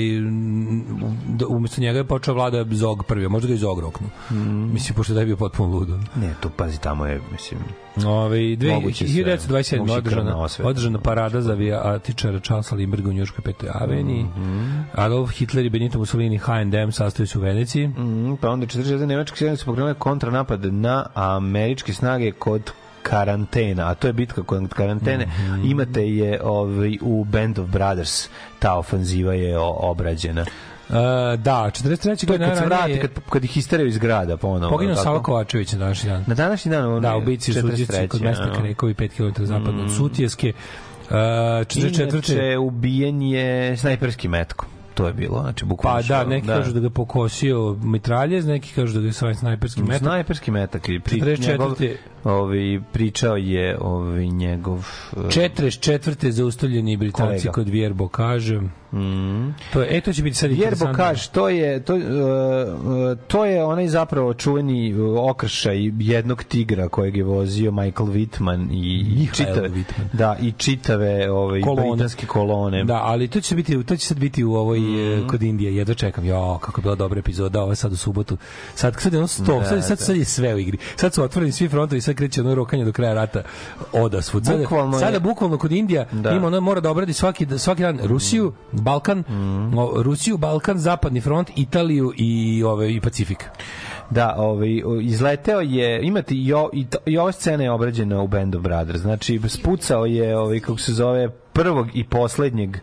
Speaker 3: da umesto njega je počeo vlada Zog prvi, a možda ga i Zog roknu.
Speaker 2: Mm.
Speaker 3: Mislim pošto da je bio potpuno ludo.
Speaker 2: Ne, to pazi, tamo je, mislim... Sve.
Speaker 3: 1927
Speaker 2: Moguće
Speaker 3: održana održana parada za avijatičara Charlesa Lindbergha u Njujorškoj petoj aveniji.
Speaker 2: Mhm.
Speaker 3: Adolf Hitler i Benito Mussolini H&M sastaju se u Veneciji.
Speaker 2: Mm, pa onda 41. nemačke su pokrenule kontranapad na američke snage kod karantena, a to je bitka kod karantene.
Speaker 3: Mhm.
Speaker 2: Imate je ovaj, u Band of Brothers, ta ofanziva je obrađena.
Speaker 3: Uh, da, 43.
Speaker 2: To je kad se vrati, kad, kad ih isteraju iz grada ponovo.
Speaker 3: poginuo? Sava Kovačević na današnji dan.
Speaker 2: Na današnji dan on
Speaker 3: Da, u bici u
Speaker 2: 43.,
Speaker 3: Suđici kod mesta
Speaker 2: ano.
Speaker 3: Krekovi 5 km zapadno od Sutjeske. Uh, 44.
Speaker 2: Inače, ubijen je snajperski metko. To je bilo, znači bukvalno.
Speaker 3: Pa da, neki kažu da ga pokosio mitraljez, neki kažu da ga je svoj snajperski metak.
Speaker 2: Snajperski metak i pri,
Speaker 3: 44.
Speaker 2: njegov, ovaj, pričao je ovaj, njegov... eh,
Speaker 3: 44. zaustavljeni Britanci
Speaker 2: Kolega.
Speaker 3: kod Vjerbo kaže.
Speaker 2: Mm.
Speaker 3: To je, e, to će biti sad
Speaker 2: Vjerbo
Speaker 3: interesantno.
Speaker 2: kaš, to je, to, uh, to je onaj zapravo čuveni okršaj jednog tigra kojeg je vozio Michael Whitman i
Speaker 3: Michael
Speaker 2: čitave,
Speaker 3: Whitman.
Speaker 2: da, i čitave ovaj,
Speaker 3: Kolone.
Speaker 2: britanske kolone.
Speaker 3: Da, ali to će biti, to će sad biti u ovoj ovaj, kod Indije, jedva čekam. Jo, kako je bila dobra epizoda, ovo je sad u subotu. Sad, sad je ono stop,
Speaker 2: Da,
Speaker 3: sad, sad,
Speaker 2: da.
Speaker 3: sad je sve u igri. Sad su otvoreni svi frontovi, sad kreće ono rokanje do kraja rata oda svud. Sada,
Speaker 2: Bukvalno je-
Speaker 3: sada bukvalno kod Indija
Speaker 2: Da.
Speaker 3: ima ono mora da obradi svaki svaki dan Rusiju, Balkan, o, Rusiju, Balkan, Zapadni front, Italiju i ovaj i Pacifik.
Speaker 2: Da, ovaj, izleteo je, imate i, o, i, to, i ova scena je obrađena u Band of Brothers. Znači, spucao je, ovaj, kako se zove, prvog i poslednjeg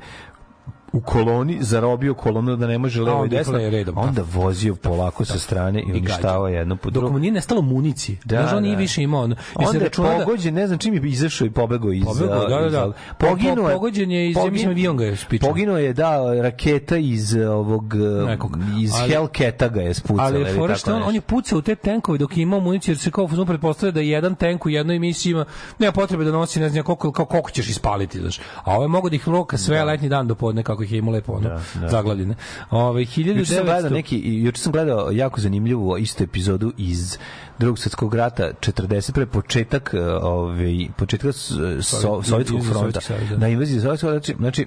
Speaker 2: u koloni, zarobio kolonu da ne može levo i desno,
Speaker 3: redom,
Speaker 2: a onda vozio polako sa strane i uništavao jedno po
Speaker 3: Dok
Speaker 2: drugo.
Speaker 3: mu nije nestalo municije.
Speaker 2: Da,
Speaker 3: Da, Znaš, on nije
Speaker 2: da.
Speaker 3: više imao. Mislim,
Speaker 2: Onda je
Speaker 3: da-
Speaker 2: pogođen, ne znam čim je izašao i pobegao iz...
Speaker 3: Pobegao, da, da, da.
Speaker 2: Poginuo
Speaker 3: Po- pogođen je iz- mislim, avion ga je spičao.
Speaker 2: Poginuo je, da, raketa iz ovog...
Speaker 3: Nekog.
Speaker 2: Iz
Speaker 3: Ali-
Speaker 2: Hellcata ga je spucala.
Speaker 3: Ali je fora što on, on je pucao u te tenkove dok je imao municiju, jer se kao fuzon pretpostavlja da jedan tenk u jednoj emisiji ima, nema potrebe da nosi, ne znam, koliko, koliko ćeš ispaliti, znaš. A ovo je mogo da ih roka sve letnji dan do podne, kako ih je imao lepo, ono,
Speaker 2: da.
Speaker 3: zaglavljene. Ove,
Speaker 2: Juče sam gledao
Speaker 3: 1900...
Speaker 2: neki juče sam gledao jako zanimljivu istu epizodu iz Drugog svjetskog rata 40 pre početak eh, ovaj početka so, sovjetskog fronta.
Speaker 3: Saveza.
Speaker 2: Na invaziji sovjetskog znači, znači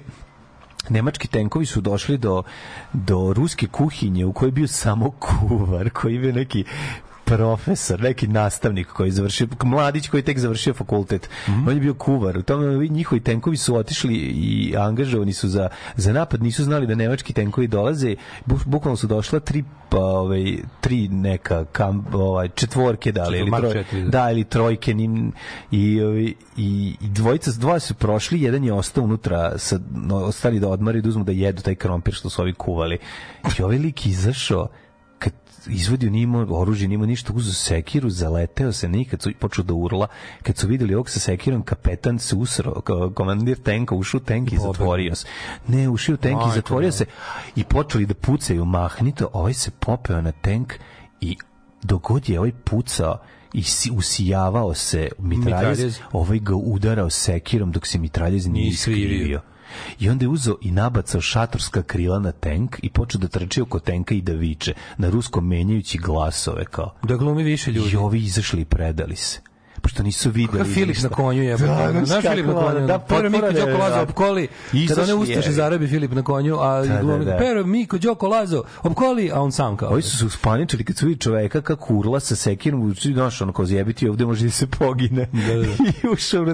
Speaker 2: Nemački tenkovi su došli do, do ruske kuhinje u kojoj je bio samo kuvar, koji je bio neki profesor, neki nastavnik koji je završio, mladić koji je tek završio fakultet. On je bio kuvar. U tome ovi njihovi tenkovi su otišli i angažovani su za, za napad. Nisu znali da nemački tenkovi dolaze. Bu, bukvalno su došla tri pa, ovaj, tri neka kam, ovaj, četvorke da li, ili troj,
Speaker 3: četiri, da.
Speaker 2: da, ili trojke nim, i, ovi- i, i dvojica, dvoje su prošli, jedan je ostao unutra, sa, no, ostali da odmari, da uzmu da jedu taj krompir što su ovi kuvali. I ovaj lik izašao, izvodio nije imao oružje, nije imao ništa, uzeo sekiru, zaleteo se nikad su počeo da urla. Kad su videli ovog sa sekirom, kapetan se usro, ko- komandir tenka, ušao tenk i zatvorio se. Ne, ušao tenk i zatvorio se i počeli da pucaju mahnito, ovaj se popeo na tenk i dogod je ovaj pucao i si, usijavao se mitraljez,
Speaker 3: Mitraljez.
Speaker 2: ovaj ga udarao sekirom dok se mitraljez Nije
Speaker 3: iskrivio.
Speaker 2: I onda je uzeo i nabacao šatorska krila na tenk i počeo da trči oko tenka i da viče, na ruskom menjajući glasove kao.
Speaker 3: Da glumi više ljudi.
Speaker 2: I ovi izašli i predali se. Pošto nisu videli
Speaker 3: Filip na konju je.
Speaker 2: Da,
Speaker 3: Znaš
Speaker 2: znaš
Speaker 3: Filip na konju?
Speaker 2: da,
Speaker 3: Da, Pero Miko
Speaker 2: potpuno
Speaker 3: Đoko Lazo opkoli. Kada one ustaše
Speaker 2: jebi.
Speaker 3: zarabi Filip na konju, a
Speaker 2: Da, da, da.
Speaker 3: Pero Miko Đoko Lazo opkoli, a on sam kao.
Speaker 2: Ovi su se uspaničili kad su vidi čoveka kako urla sa sekirom, uči, znaš, ono, kao zjebiti ovde može da se pogine.
Speaker 3: Da, da.
Speaker 2: I ušao.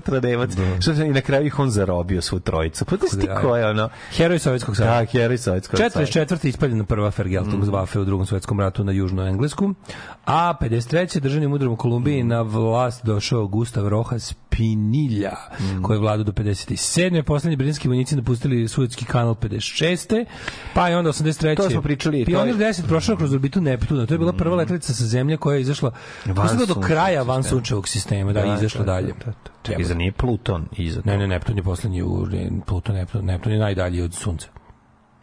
Speaker 2: Što se i na kraju ih on zarobio svu trojicu. Pa da ti
Speaker 3: Da.
Speaker 2: ko je, ono?
Speaker 3: Heroj Sovjetskog saveza.
Speaker 2: Da, heroj Sovjetskog saveza.
Speaker 3: 44. ispaljena prva Fergeltungswaffe u drugom svetskom ratu na južno englesku, a 53. državnim udarom u Kolumbiji na vlast došao Gustav Rojas Pinilja, koji je vladao do 57. Poslednji britanski vojnici napustili Suetski kanal 56. Pa je onda 83.
Speaker 2: To smo pričali, to
Speaker 3: Pionir
Speaker 2: je-
Speaker 3: 10 prošao kroz orbitu Neptuna. To je bila prva letelica sa zemlje koja je izašla
Speaker 2: Van
Speaker 3: do kraja van sunčevog sistema, da, i izašla dalje.
Speaker 2: Da, da, da. Čekaj, za nije Pluton iza
Speaker 3: Ne, ne, Neptun je poslednji u Pluton, Neptun, Neptun je najdalji od sunca.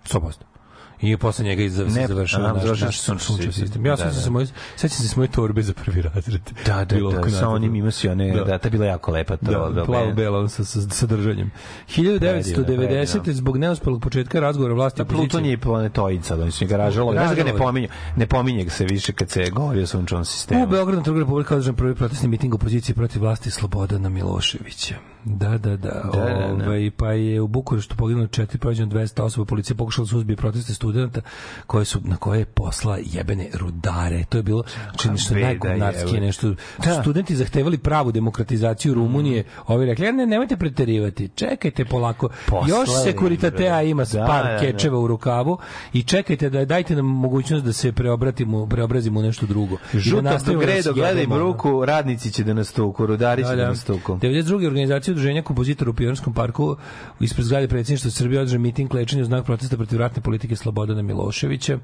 Speaker 3: 100%. I posle njega iz
Speaker 2: Ne, aha,
Speaker 3: naš, naš
Speaker 2: sunčevi
Speaker 3: sunčevi
Speaker 2: sistem.
Speaker 3: Ja
Speaker 2: Da,
Speaker 3: sećam
Speaker 2: da.
Speaker 3: se moje sećam se moje torbe za prvi razred.
Speaker 2: Da, da,
Speaker 3: Bilo
Speaker 2: da, sa onim ima si one, da, da, ta bila jako lepa. To,
Speaker 3: Da,
Speaker 2: da,
Speaker 3: plavo belo sa, sa, sa držanjem. 1990.
Speaker 2: Predivno.
Speaker 3: zbog neuspelog početka razgovora vlasti
Speaker 2: Da, Pluton je i planetoid da su ga ražalo. Ne znam ga ne pominju. Ne pominje ga se više kad se govori o sunčevom sistemu.
Speaker 3: U Beogradu na trgu Republika održan prvi protestni miting opozicije protiv vlasti Slobodana Miloševića. Da, da, da.
Speaker 2: Da, da, da.
Speaker 3: Ovaj, pa je u Bukureštu poginulo četiri, pođeno 200 osoba. Policija pokušala da suzbije proteste studenta koje su, na koje je posla jebene rudare. To je bilo znači, nešto
Speaker 2: beda,
Speaker 3: najgovnarski,
Speaker 2: jebote.
Speaker 3: nešto.
Speaker 2: Da.
Speaker 3: Studenti zahtevali pravu demokratizaciju Rumunije. Ovi rekli, "Ja, ne, nemojte preterivati, čekajte polako.
Speaker 2: Poslali,
Speaker 3: Još sekuritatea ima
Speaker 2: Da,
Speaker 3: par
Speaker 2: da, da.
Speaker 3: kečeva u rukavu i čekajte da dajte nam mogućnost da se preobratimo, preobrazimo u nešto drugo. Da
Speaker 2: Žuta
Speaker 3: da
Speaker 2: gredo, gledaj bruku, radnici će da nas tuku, rudari će da nas tuku.
Speaker 3: 92. organizacija udruženja kompozitora u Pionirskom parku ispred zgrade predsjedništva Srbije održan miting lečenja u znak protesta protiv ratne politike Slobodana Miloševića.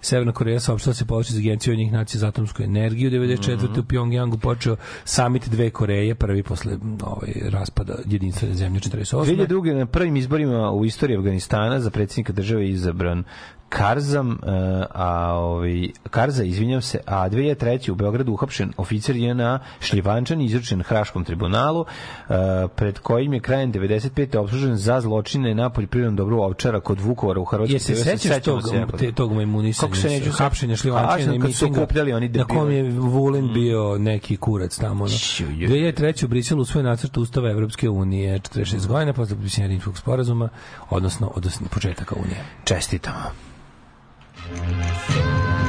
Speaker 3: Severna Koreja saopštila da se povlači za agenciju njih nacija za atomsku energiju. 94.
Speaker 2: Mhm.
Speaker 3: u Pyongyangu počeo samit dve Koreje, prvi posle ovaj, raspada jedinstvene zemlje 48.
Speaker 2: 2002. na prvim izborima u istoriji Afganistana za predsjednika države izabran Karzam, eh, a ovaj Karza, izvinjam se, a 2003. u Beogradu uhapšen oficir JNA Šljivančan izručen Hraškom tribunalu. eh, pred kojim je krajem 95. optužen za zločine na poljoprivrednom dobru ovčara kod Vukovara u Hrvatskoj.
Speaker 3: Je se sećaš tog, te, tog majmunisanja,
Speaker 2: Kako se neću
Speaker 3: hapšenja šljivančina
Speaker 2: A,
Speaker 3: i mitinga,
Speaker 2: oni
Speaker 3: na kom je Vulin bio neki kurac tamo. No.
Speaker 2: Ću, je.
Speaker 3: 2003. u Briselu u svoj nacrt Ustava Evropske unije 46 godina posle potpisanja Rimskog sporazuma, odnosno od početaka unije.
Speaker 2: Čestitamo.
Speaker 1: 下。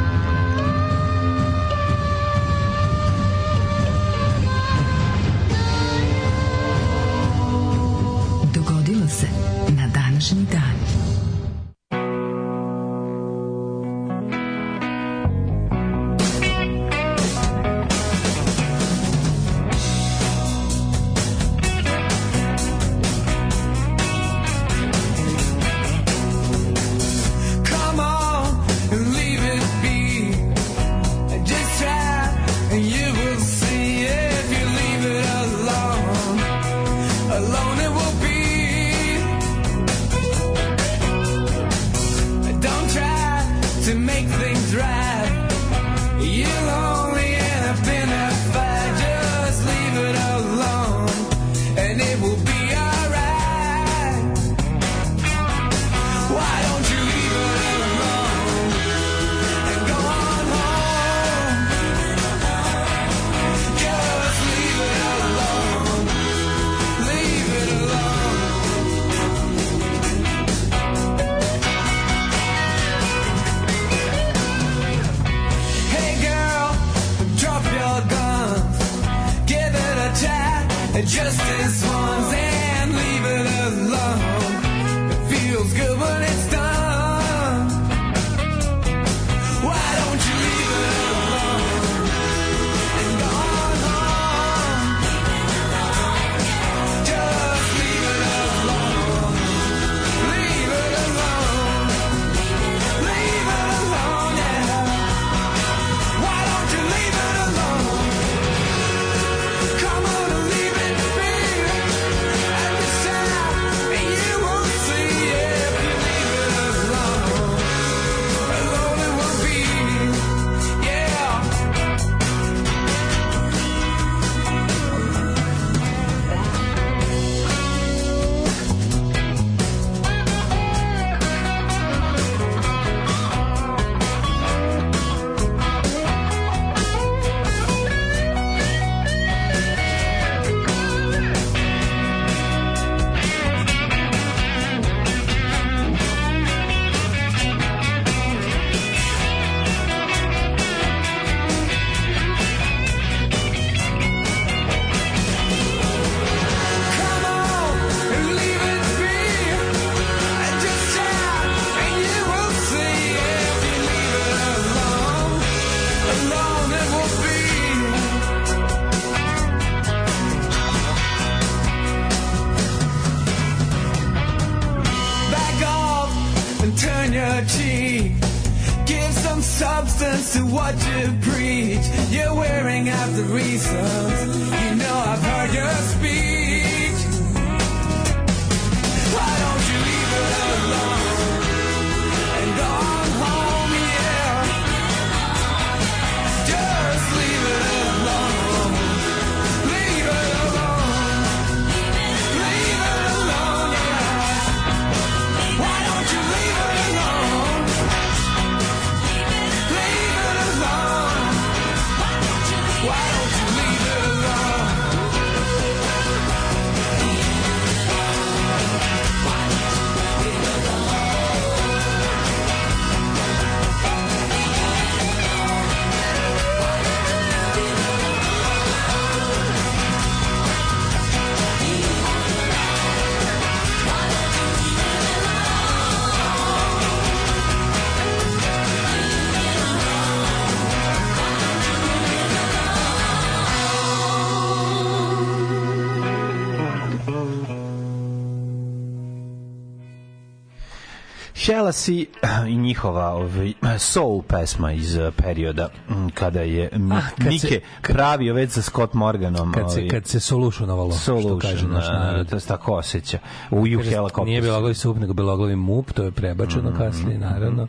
Speaker 2: Šelasi i njihova ovaj, soul pesma iz eh, perioda mm, kada je
Speaker 3: Ah, kad se-
Speaker 2: Mike pravio već sa Scott Morganom.
Speaker 3: Kad se,
Speaker 2: ovaj,
Speaker 3: kad se solutionovalo, što
Speaker 2: Solution,
Speaker 3: kaže naš
Speaker 2: a,
Speaker 3: narod.
Speaker 2: to se tako osjeća. U You
Speaker 3: Kaže,
Speaker 2: Helicopters.
Speaker 3: Nije beloglavi sup, nego beloglavi mup, to je prebačeno
Speaker 2: Mhm,
Speaker 3: kasnije, naravno.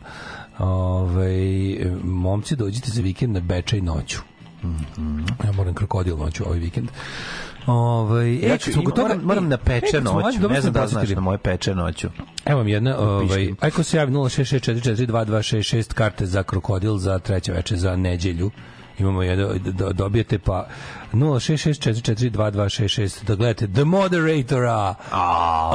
Speaker 3: Ove, momci, dođite za vikend na Bečaj noću.
Speaker 2: Mhm.
Speaker 3: Ja moram krokodil noću ovaj vikend. Ovaj, e,
Speaker 2: Ja ću,
Speaker 3: smo
Speaker 2: ima,
Speaker 3: toga-
Speaker 2: moram, moram
Speaker 3: e,
Speaker 2: na
Speaker 3: e,
Speaker 2: peče
Speaker 3: mlađi,
Speaker 2: noću. Ne znam da znaš na moje peče noću.
Speaker 3: Evo vam jedna, ovaj, ajko se javi 066442266 karte za krokodil za treće veče za neđelju. Imamo jedno, do, dobijete pa 066442266 da gledate The Moderatora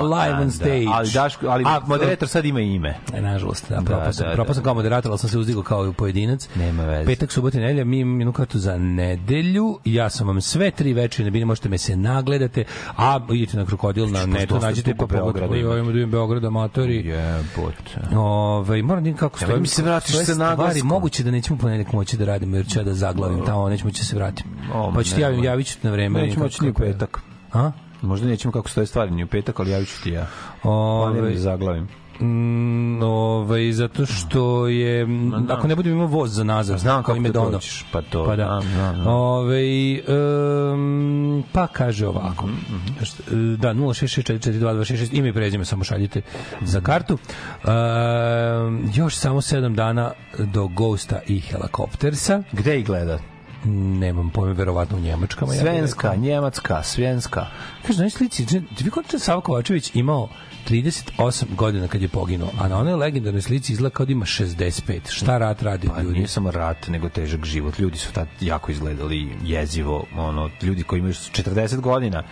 Speaker 3: live on stage.
Speaker 2: Ali, Daško, ali
Speaker 3: A,
Speaker 2: moderator sad ima ime.
Speaker 3: E, nažalost, da,
Speaker 2: Da,
Speaker 3: propao sam,
Speaker 2: da,
Speaker 3: propao
Speaker 2: da.
Speaker 3: kao moderator, ali sam se uzdigao kao i pojedinac.
Speaker 2: Nema veze.
Speaker 3: Petak, subota i nedelja, mi imamo jednu kartu za nedelju. Ja sam vam sve tri večeri na bini, možete me se nagledate, a idite na krokodil na netu, nađete pa
Speaker 2: Beograda
Speaker 3: pogledajte.
Speaker 2: ima.
Speaker 3: Imamo da imam Beograd, amatori.
Speaker 2: Jebote.
Speaker 3: Ove, moram da kako
Speaker 2: Ja,
Speaker 3: stoji.
Speaker 2: mi se vratiš sa
Speaker 3: stvari,
Speaker 2: naglaskom.
Speaker 3: Moguće da nećemo ponedeljak moći da radimo, jer ću ja da zaglavim tamo, nećemo moći da se vratim.
Speaker 2: O,
Speaker 3: pa ću ti javim, javit ću na vreme.
Speaker 2: Nećemo moći ni u petak.
Speaker 3: A?
Speaker 2: Možda nećemo kako stoje stvari ni u petak, ali javit ću ti ja.
Speaker 3: Ove,
Speaker 2: Planiram da zaglavim.
Speaker 3: Mm, ovaj, zato što je m, ako ne budem imao voz za nazad
Speaker 2: Znam kako
Speaker 3: ime
Speaker 2: to
Speaker 3: dono
Speaker 2: pa to,
Speaker 3: pa da.
Speaker 2: znam, znam, znam.
Speaker 3: Ovaj, em, pa kaže ovako.
Speaker 2: Mhm,
Speaker 3: Št- da 066442266 ime i prezime samo šaljite za kartu. Em, još samo 7 dana do Ghosta i Helikoptersa.
Speaker 2: Gde ih gleda?
Speaker 3: nemam pojma verovatno u Njemačkama ja
Speaker 2: Svenska,
Speaker 3: rekao.
Speaker 2: njemačka, svenska.
Speaker 3: Kaže, na ovoj slici, vi Sava Kovačević imao 38 godina kad je poginuo, a na onoj legendarnoj slici izgleda kao da ima 65. Šta rat radi
Speaker 2: Pa
Speaker 3: ljudi?
Speaker 2: nije samo rat, nego težak život. Ljudi su tad jako izgledali jezivo. Ono, ljudi koji imaju 40 godina,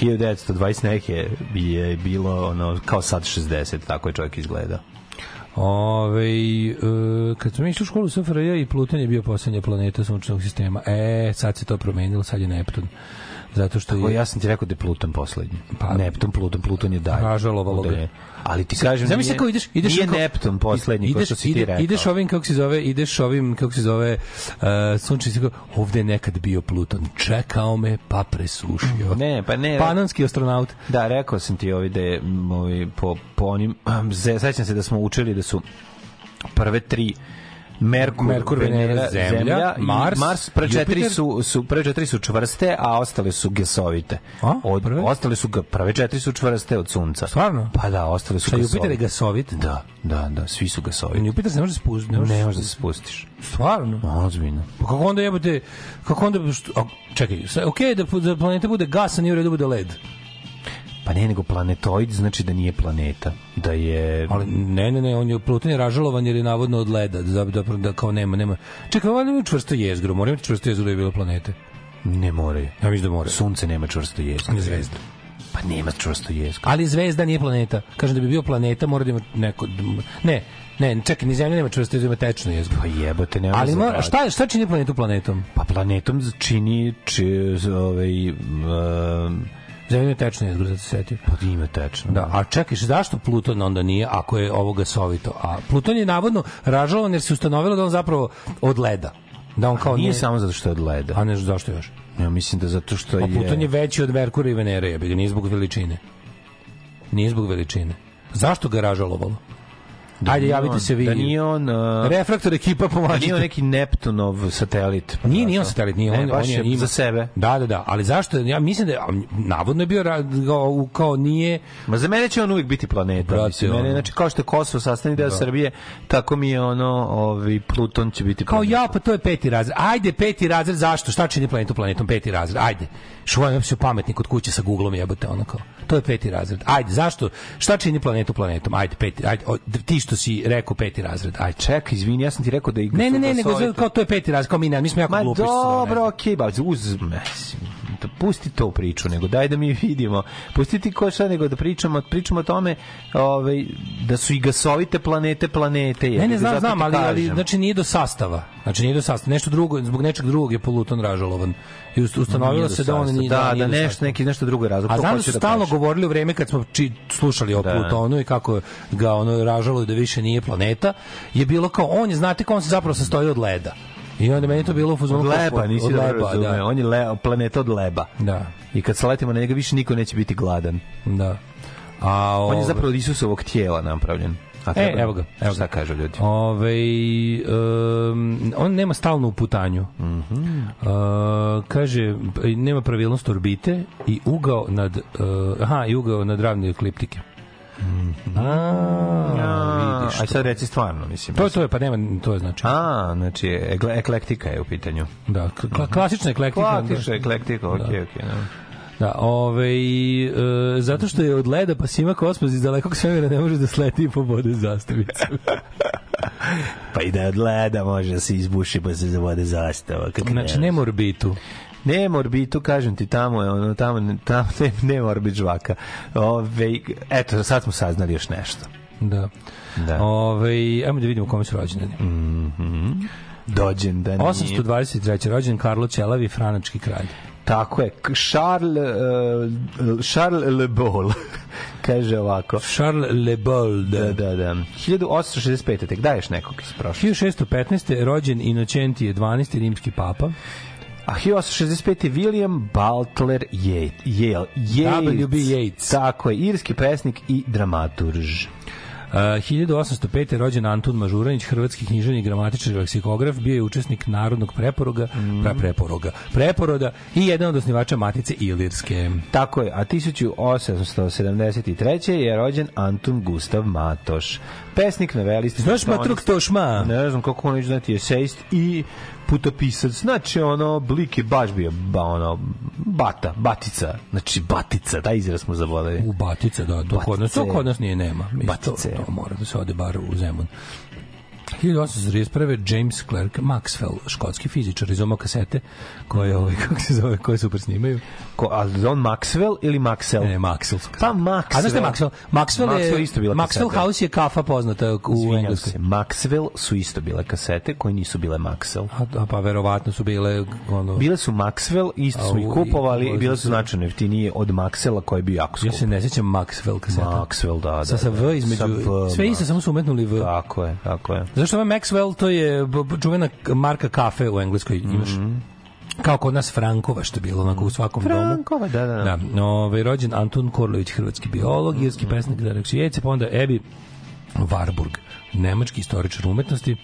Speaker 2: 1920 neke je bilo ono, kao sad 60, tako je čovjek izgleda.
Speaker 3: Ove, e, kad smo išli u školu SFRJ i Pluton je bio poslednja planeta sunčnog sistema. E, sad se to promenilo, sad je Neptun. Zato što
Speaker 2: Tako,
Speaker 3: je...
Speaker 2: ja sam ti rekao da je Pluton poslednji.
Speaker 3: Pa-
Speaker 2: Neptun, Pluton, Pluton je dalje.
Speaker 3: Ražalovalo ga.
Speaker 2: Ali ti kažem,
Speaker 3: Zamisli
Speaker 2: nije,
Speaker 3: kako ideš, ideš
Speaker 2: nije
Speaker 3: onako-
Speaker 2: Neptun poslednji,
Speaker 3: ideš,
Speaker 2: što si
Speaker 3: ide-
Speaker 2: ti rekao.
Speaker 3: Ideš ovim kako se zove, ideš ovim kako se zove uh, sunčni sistem. Ovde je nekad bio Pluton. Čekao me pa presušio.
Speaker 2: Ne, pa ne.
Speaker 3: Panonski astronaut.
Speaker 2: Da, rekao sam ti ovi da je ovi, po, po onim, sećam se da smo učili da su prve tri Merkur,
Speaker 3: Merkur, Venera, Zemlja,
Speaker 2: i
Speaker 3: Mars,
Speaker 2: Mars prve četiri su, su prve četiri su čvrste, a ostale su gasovite.
Speaker 3: A,
Speaker 2: Od,
Speaker 3: prve?
Speaker 2: ostale su prve četiri su čvrste od sunca.
Speaker 3: Stvarno?
Speaker 2: Pa da, ostale su
Speaker 3: Šta,
Speaker 2: gasovite.
Speaker 3: Jupiter je gasovit?
Speaker 2: Da, da, da, svi su gasoviti.
Speaker 3: Jupiter se ne može spustiti. Ne,
Speaker 2: Ne možeš da se spustiš.
Speaker 3: Stvarno?
Speaker 2: Ozbiljno.
Speaker 3: Pa kako onda jebote, kako onda, što, a, čekaj, okej da, da planeta bude gas, a nije u redu bude led.
Speaker 2: Pa ne, nego planetoid znači da nije planeta. Da je...
Speaker 3: Ali ne, ne, ne, on je Pluton je ražalovan jer je navodno od leda, da, da, da kao nema, nema. Čekaj, ovo nema čvrsto jezgro, mora imati čvrsto jezgro da je bilo planete.
Speaker 2: Ne moraju.
Speaker 3: Ja mislim da mora.
Speaker 2: Sunce nema čvrsto jezgro.
Speaker 3: On je zvezda.
Speaker 2: Pa nema čvrsto jezgro.
Speaker 3: Ali zvezda nije planeta. Kažem da bi bio planeta, mora da ima neko... Ne, ne, čekaj, ni zemlja nema čvrsto jezgro, ima tečno jezgro.
Speaker 2: Pa jebote, nema
Speaker 3: Ali
Speaker 2: brat.
Speaker 3: šta, šta čini planetu planetom?
Speaker 2: Pa planetom čini či, ovaj, um,
Speaker 3: Zemlja ima tečno jezgro, zato se setio.
Speaker 2: pa ima tečno.
Speaker 3: Da, a čekaj, zašto Pluton onda nije, ako je ovo gasovito? A Pluton je navodno ražalovan jer se ustanovilo da on zapravo od leda. Da on kao
Speaker 2: Nije
Speaker 3: ne,
Speaker 2: samo zato što je od leda.
Speaker 3: A ne, zašto još?
Speaker 2: Ja mislim da zato što
Speaker 3: A
Speaker 2: je...
Speaker 3: Pluton je veći od Merkura i Venere, ga, nije zbog veličine. Nije zbog veličine. Zašto ga je ražalovalo?
Speaker 2: Da
Speaker 3: Ajde, javite
Speaker 2: on-
Speaker 3: se vi.
Speaker 2: Da nije on... Uh,
Speaker 3: Refraktor ekipa
Speaker 2: da nije on
Speaker 3: pomažite.
Speaker 2: neki Neptunov satelit. Pa
Speaker 3: Nije, nije on satelit, nije
Speaker 2: Ne,
Speaker 3: on,
Speaker 2: baš
Speaker 3: on je, ima-
Speaker 2: za sebe.
Speaker 3: Da, da, da, ali zašto? Ja mislim da je, navodno je bio kao, kao nije
Speaker 2: Ma za mene će on uvijek biti planeta.
Speaker 3: Brate,
Speaker 2: mislim, mene, znači, kao što je Kosovo sastavni deo Srbije, tako mi je ono, ovi, Pluton će biti
Speaker 3: Kao
Speaker 2: planeta.
Speaker 3: ja, pa to je peti razred. Ajde, peti razred, zašto? Šta čini planetu planetom? Peti razred. Ajde. Šuvaj se pametni kod kuće sa Googlom jebote ono kao. To je peti razred. Ajde, zašto? Šta čini planetu planetom? Ajde, peti. Ajde, o, ti što si rekao peti razred. Ajde.
Speaker 2: Čekaj, izvini, ja sam ti rekao da i
Speaker 3: Ne, ne, ne, nego kao to je peti razred, kao mi ne, mi smo jako
Speaker 2: Ma
Speaker 3: glupi. ne
Speaker 2: dobro, okej, ba, uzme. Da pusti to priču, nego daj da mi vidimo. Pusti ti ko šta, nego da pričamo, pričamo o tome ovaj, da su i gasovite planete planete.
Speaker 3: Ne, ne, znam,
Speaker 2: zato
Speaker 3: znam, ali, ali znači nije do sastava. Znači nije do sastava. Nešto drugo, zbog nečeg drugog je Pluton ražalovan. I ust- ustanovilo se da on nije
Speaker 2: da,
Speaker 3: nije
Speaker 2: da,
Speaker 3: do
Speaker 2: nešto, neki, nešto drugo je razlog.
Speaker 3: A znam da su stalno
Speaker 2: kažem.
Speaker 3: govorili u vreme kad smo či, slušali o
Speaker 2: Da.
Speaker 3: Plutonu i kako ga ono ražalo da više nije planeta, je bilo kao on je znate kao on se zapravo sastoji od leda. I onda meni to bilo u kao-
Speaker 2: leba, nisi
Speaker 3: leba,
Speaker 2: razumeo.
Speaker 3: da.
Speaker 2: On je le, planeta od leba.
Speaker 3: Da,
Speaker 2: I kad se letimo na njega, više niko neće biti gladan.
Speaker 3: da. A
Speaker 2: On je
Speaker 3: ove-
Speaker 2: zapravo od Isusovog tijela napravljen. A
Speaker 3: E, evo ga, evo
Speaker 2: Šta
Speaker 3: ga.
Speaker 2: kažu ljudi?
Speaker 3: Ove, um, on nema stalnu putanju.
Speaker 2: Mhm.
Speaker 3: Uh, kaže, nema pravilnost orbite i ugao nad, uh, aha, i ugao nad ravne ekliptike. A, vidiš.
Speaker 2: Aj sad reci stvarno, mislim.
Speaker 3: To je to je, pa nema, to je znači.
Speaker 2: A, znači, ekle, eklektika je u pitanju.
Speaker 3: Da, kla- klasična eklektika.
Speaker 2: Klasična eklektika, okej, okej. da.
Speaker 3: Da, ovaj, e, zato što je od leda pa sima kosmos iz dalekog svemira ne može da sleti i pobode zastavicu.
Speaker 2: Pa i da od leda može da se izbuši pa se zavode zastava. Kako
Speaker 3: znači, nema orbitu.
Speaker 2: Nema orbitu, kažem ti, tamo je ono, tamo, tamo ne, nema orbit žvaka. Ove, eto, sad smo saznali još nešto.
Speaker 3: Da.
Speaker 2: Da.
Speaker 3: Ove, ajmo da vidimo kome su rođendani.
Speaker 2: Dođen da nije.
Speaker 3: 823. rođen Karlo Ćelavi, franački kralj.
Speaker 2: Tako je. Charles, uh, Charles Le Beau kaže ovako.
Speaker 3: Charles Le Bold.
Speaker 2: Da, da, da. 1865. Tek daješ nekog iz prošle.
Speaker 3: 1615. rođen Inocentije 12. rimski papa.
Speaker 2: A 1865. William Butler Yeats.
Speaker 3: W.B. Yeats.
Speaker 2: Tako je, irski pesnik i dramaturž.
Speaker 3: Uh, 1805. rođen Antun Mažuranić, hrvatski književnik, gramatičar i leksikograf, bio je učesnik narodnog preporoga,
Speaker 2: Mm.
Speaker 3: pra, preporoga, preporoda i jedan od osnivača Matice Ilirske.
Speaker 2: Tako je, a 1873. je rođen Antun Gustav Matoš. Pesnik, novelist.
Speaker 3: Znaš. Matruk Tošma?
Speaker 2: Ne znam kako on neću znati, esejist i putopisac. Znači, ono, Blik je baš bio, ba, ono, bata, batica. Znači, batica, taj izraz smo zavoleli.
Speaker 3: U Batica, da, to kod nas, to
Speaker 2: Batice.
Speaker 3: kod nas nije nema. Mislim,
Speaker 2: Batice.
Speaker 3: To, to mora da se ode bar u Zemun. 1831. James Clerk Maxwell, škotski fizičar, izomao kasete koje, ovaj, kako se zove, koje super snimaju.
Speaker 2: Ko, a on Maxwell ili Maxwell?
Speaker 3: Ne, Maxwell. su.
Speaker 2: Pa Maxwell.
Speaker 3: A znaš šta je Maxwell? Maxwell, je,
Speaker 2: Maxwell isto bila
Speaker 3: Maxwell
Speaker 2: kaseta.
Speaker 3: House je kafa poznata u
Speaker 2: Izvinjam
Speaker 3: Engleskoj.
Speaker 2: se, Maxwell su isto bile kasete koje nisu bile Maxwell.
Speaker 3: A, a pa verovatno su bile ono
Speaker 2: Bile su Maxwell, isto smo ih kupovali
Speaker 3: i-
Speaker 2: i bile su značajno jeftinije od Maxwella koji je bio jako skup.
Speaker 3: Ja se ne sećam Maxwell kaseta.
Speaker 2: Maxwell, da, da.
Speaker 3: Sa, sa
Speaker 2: da.
Speaker 3: V između...
Speaker 2: Sa V,
Speaker 3: sve isto,
Speaker 2: ma.
Speaker 3: samo su umetnuli V.
Speaker 2: Tako je, tako je.
Speaker 3: Zašto ovaj Maxwell, to je čuvena marka kafe u Engleskoj. Imaš kao kod nas Frankova, što je bilo onako u svakom domu.
Speaker 2: Mhm. Frankova, da, da, da.
Speaker 3: Da, ovaj rođen Antun Korlović, hrvatski biolog, irski pesnik Derek Sjece, pa onda Ebi Warburg, nemački istoričar umetnosti,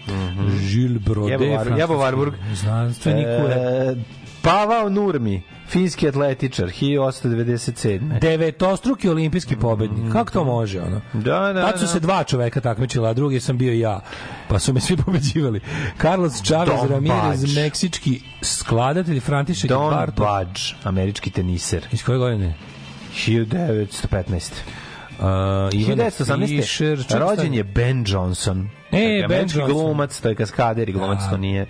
Speaker 3: Jules Brodé,
Speaker 2: Jebo War- Jebo
Speaker 3: francuski
Speaker 2: Warburg.
Speaker 3: znanstvenik,
Speaker 2: E, Pavao Nurmi, finski atletičar, 1897.
Speaker 3: devetostruki olimpijski pobednik. Kako to može, ono?
Speaker 2: Da, da,
Speaker 3: Tad su
Speaker 2: da.
Speaker 3: se dva čoveka takmičila, a drugi sam bio ja. Pa su me svi pobeđivali. Carlos Chavez
Speaker 2: Don
Speaker 3: Ramirez,
Speaker 2: Budge.
Speaker 3: meksički skladatelj, František
Speaker 2: Don
Speaker 3: Bartok.
Speaker 2: Budge, američki teniser,
Speaker 3: Iz koje godine?
Speaker 2: 1915.
Speaker 3: Uh, Ivan
Speaker 2: 1918.
Speaker 3: Fischer,
Speaker 2: rođen je Ben Johnson.
Speaker 3: E,
Speaker 2: Dakle,
Speaker 3: Ben Johnson.
Speaker 2: glumac, to je kaskader i glumac,
Speaker 3: Da.
Speaker 2: to nije.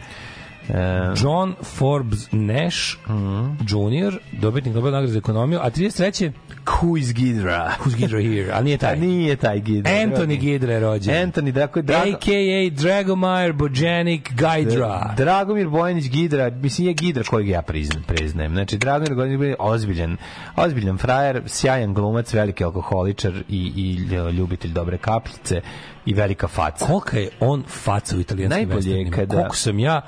Speaker 2: E,
Speaker 3: John Forbes Nash
Speaker 2: Mhm.
Speaker 3: Jr., dobitnik Nobel nagrade za ekonomiju, a 33.
Speaker 2: Who is Gidra?
Speaker 3: Who's Gidra here? A nije
Speaker 2: A
Speaker 3: taj.
Speaker 2: nije taj Gidra.
Speaker 3: Anthony Gidra je rođen.
Speaker 2: Anthony, dakle, Drago,
Speaker 3: A.K.A. Dragomir Bojanik Gajdra.
Speaker 2: Dragomir Bojanić Gidra, mislim je Gidra kojeg ja priznajem, priznajem. Znači, Dragomir Bojanić je ozbiljan, ozbiljan frajer, sjajan glumac, veliki alkoholičar i, i ljubitelj dobre kapljice i velika faca.
Speaker 3: Kolika je on faca u italijanskim
Speaker 2: Najbolje je kada-
Speaker 3: Koliko sam ja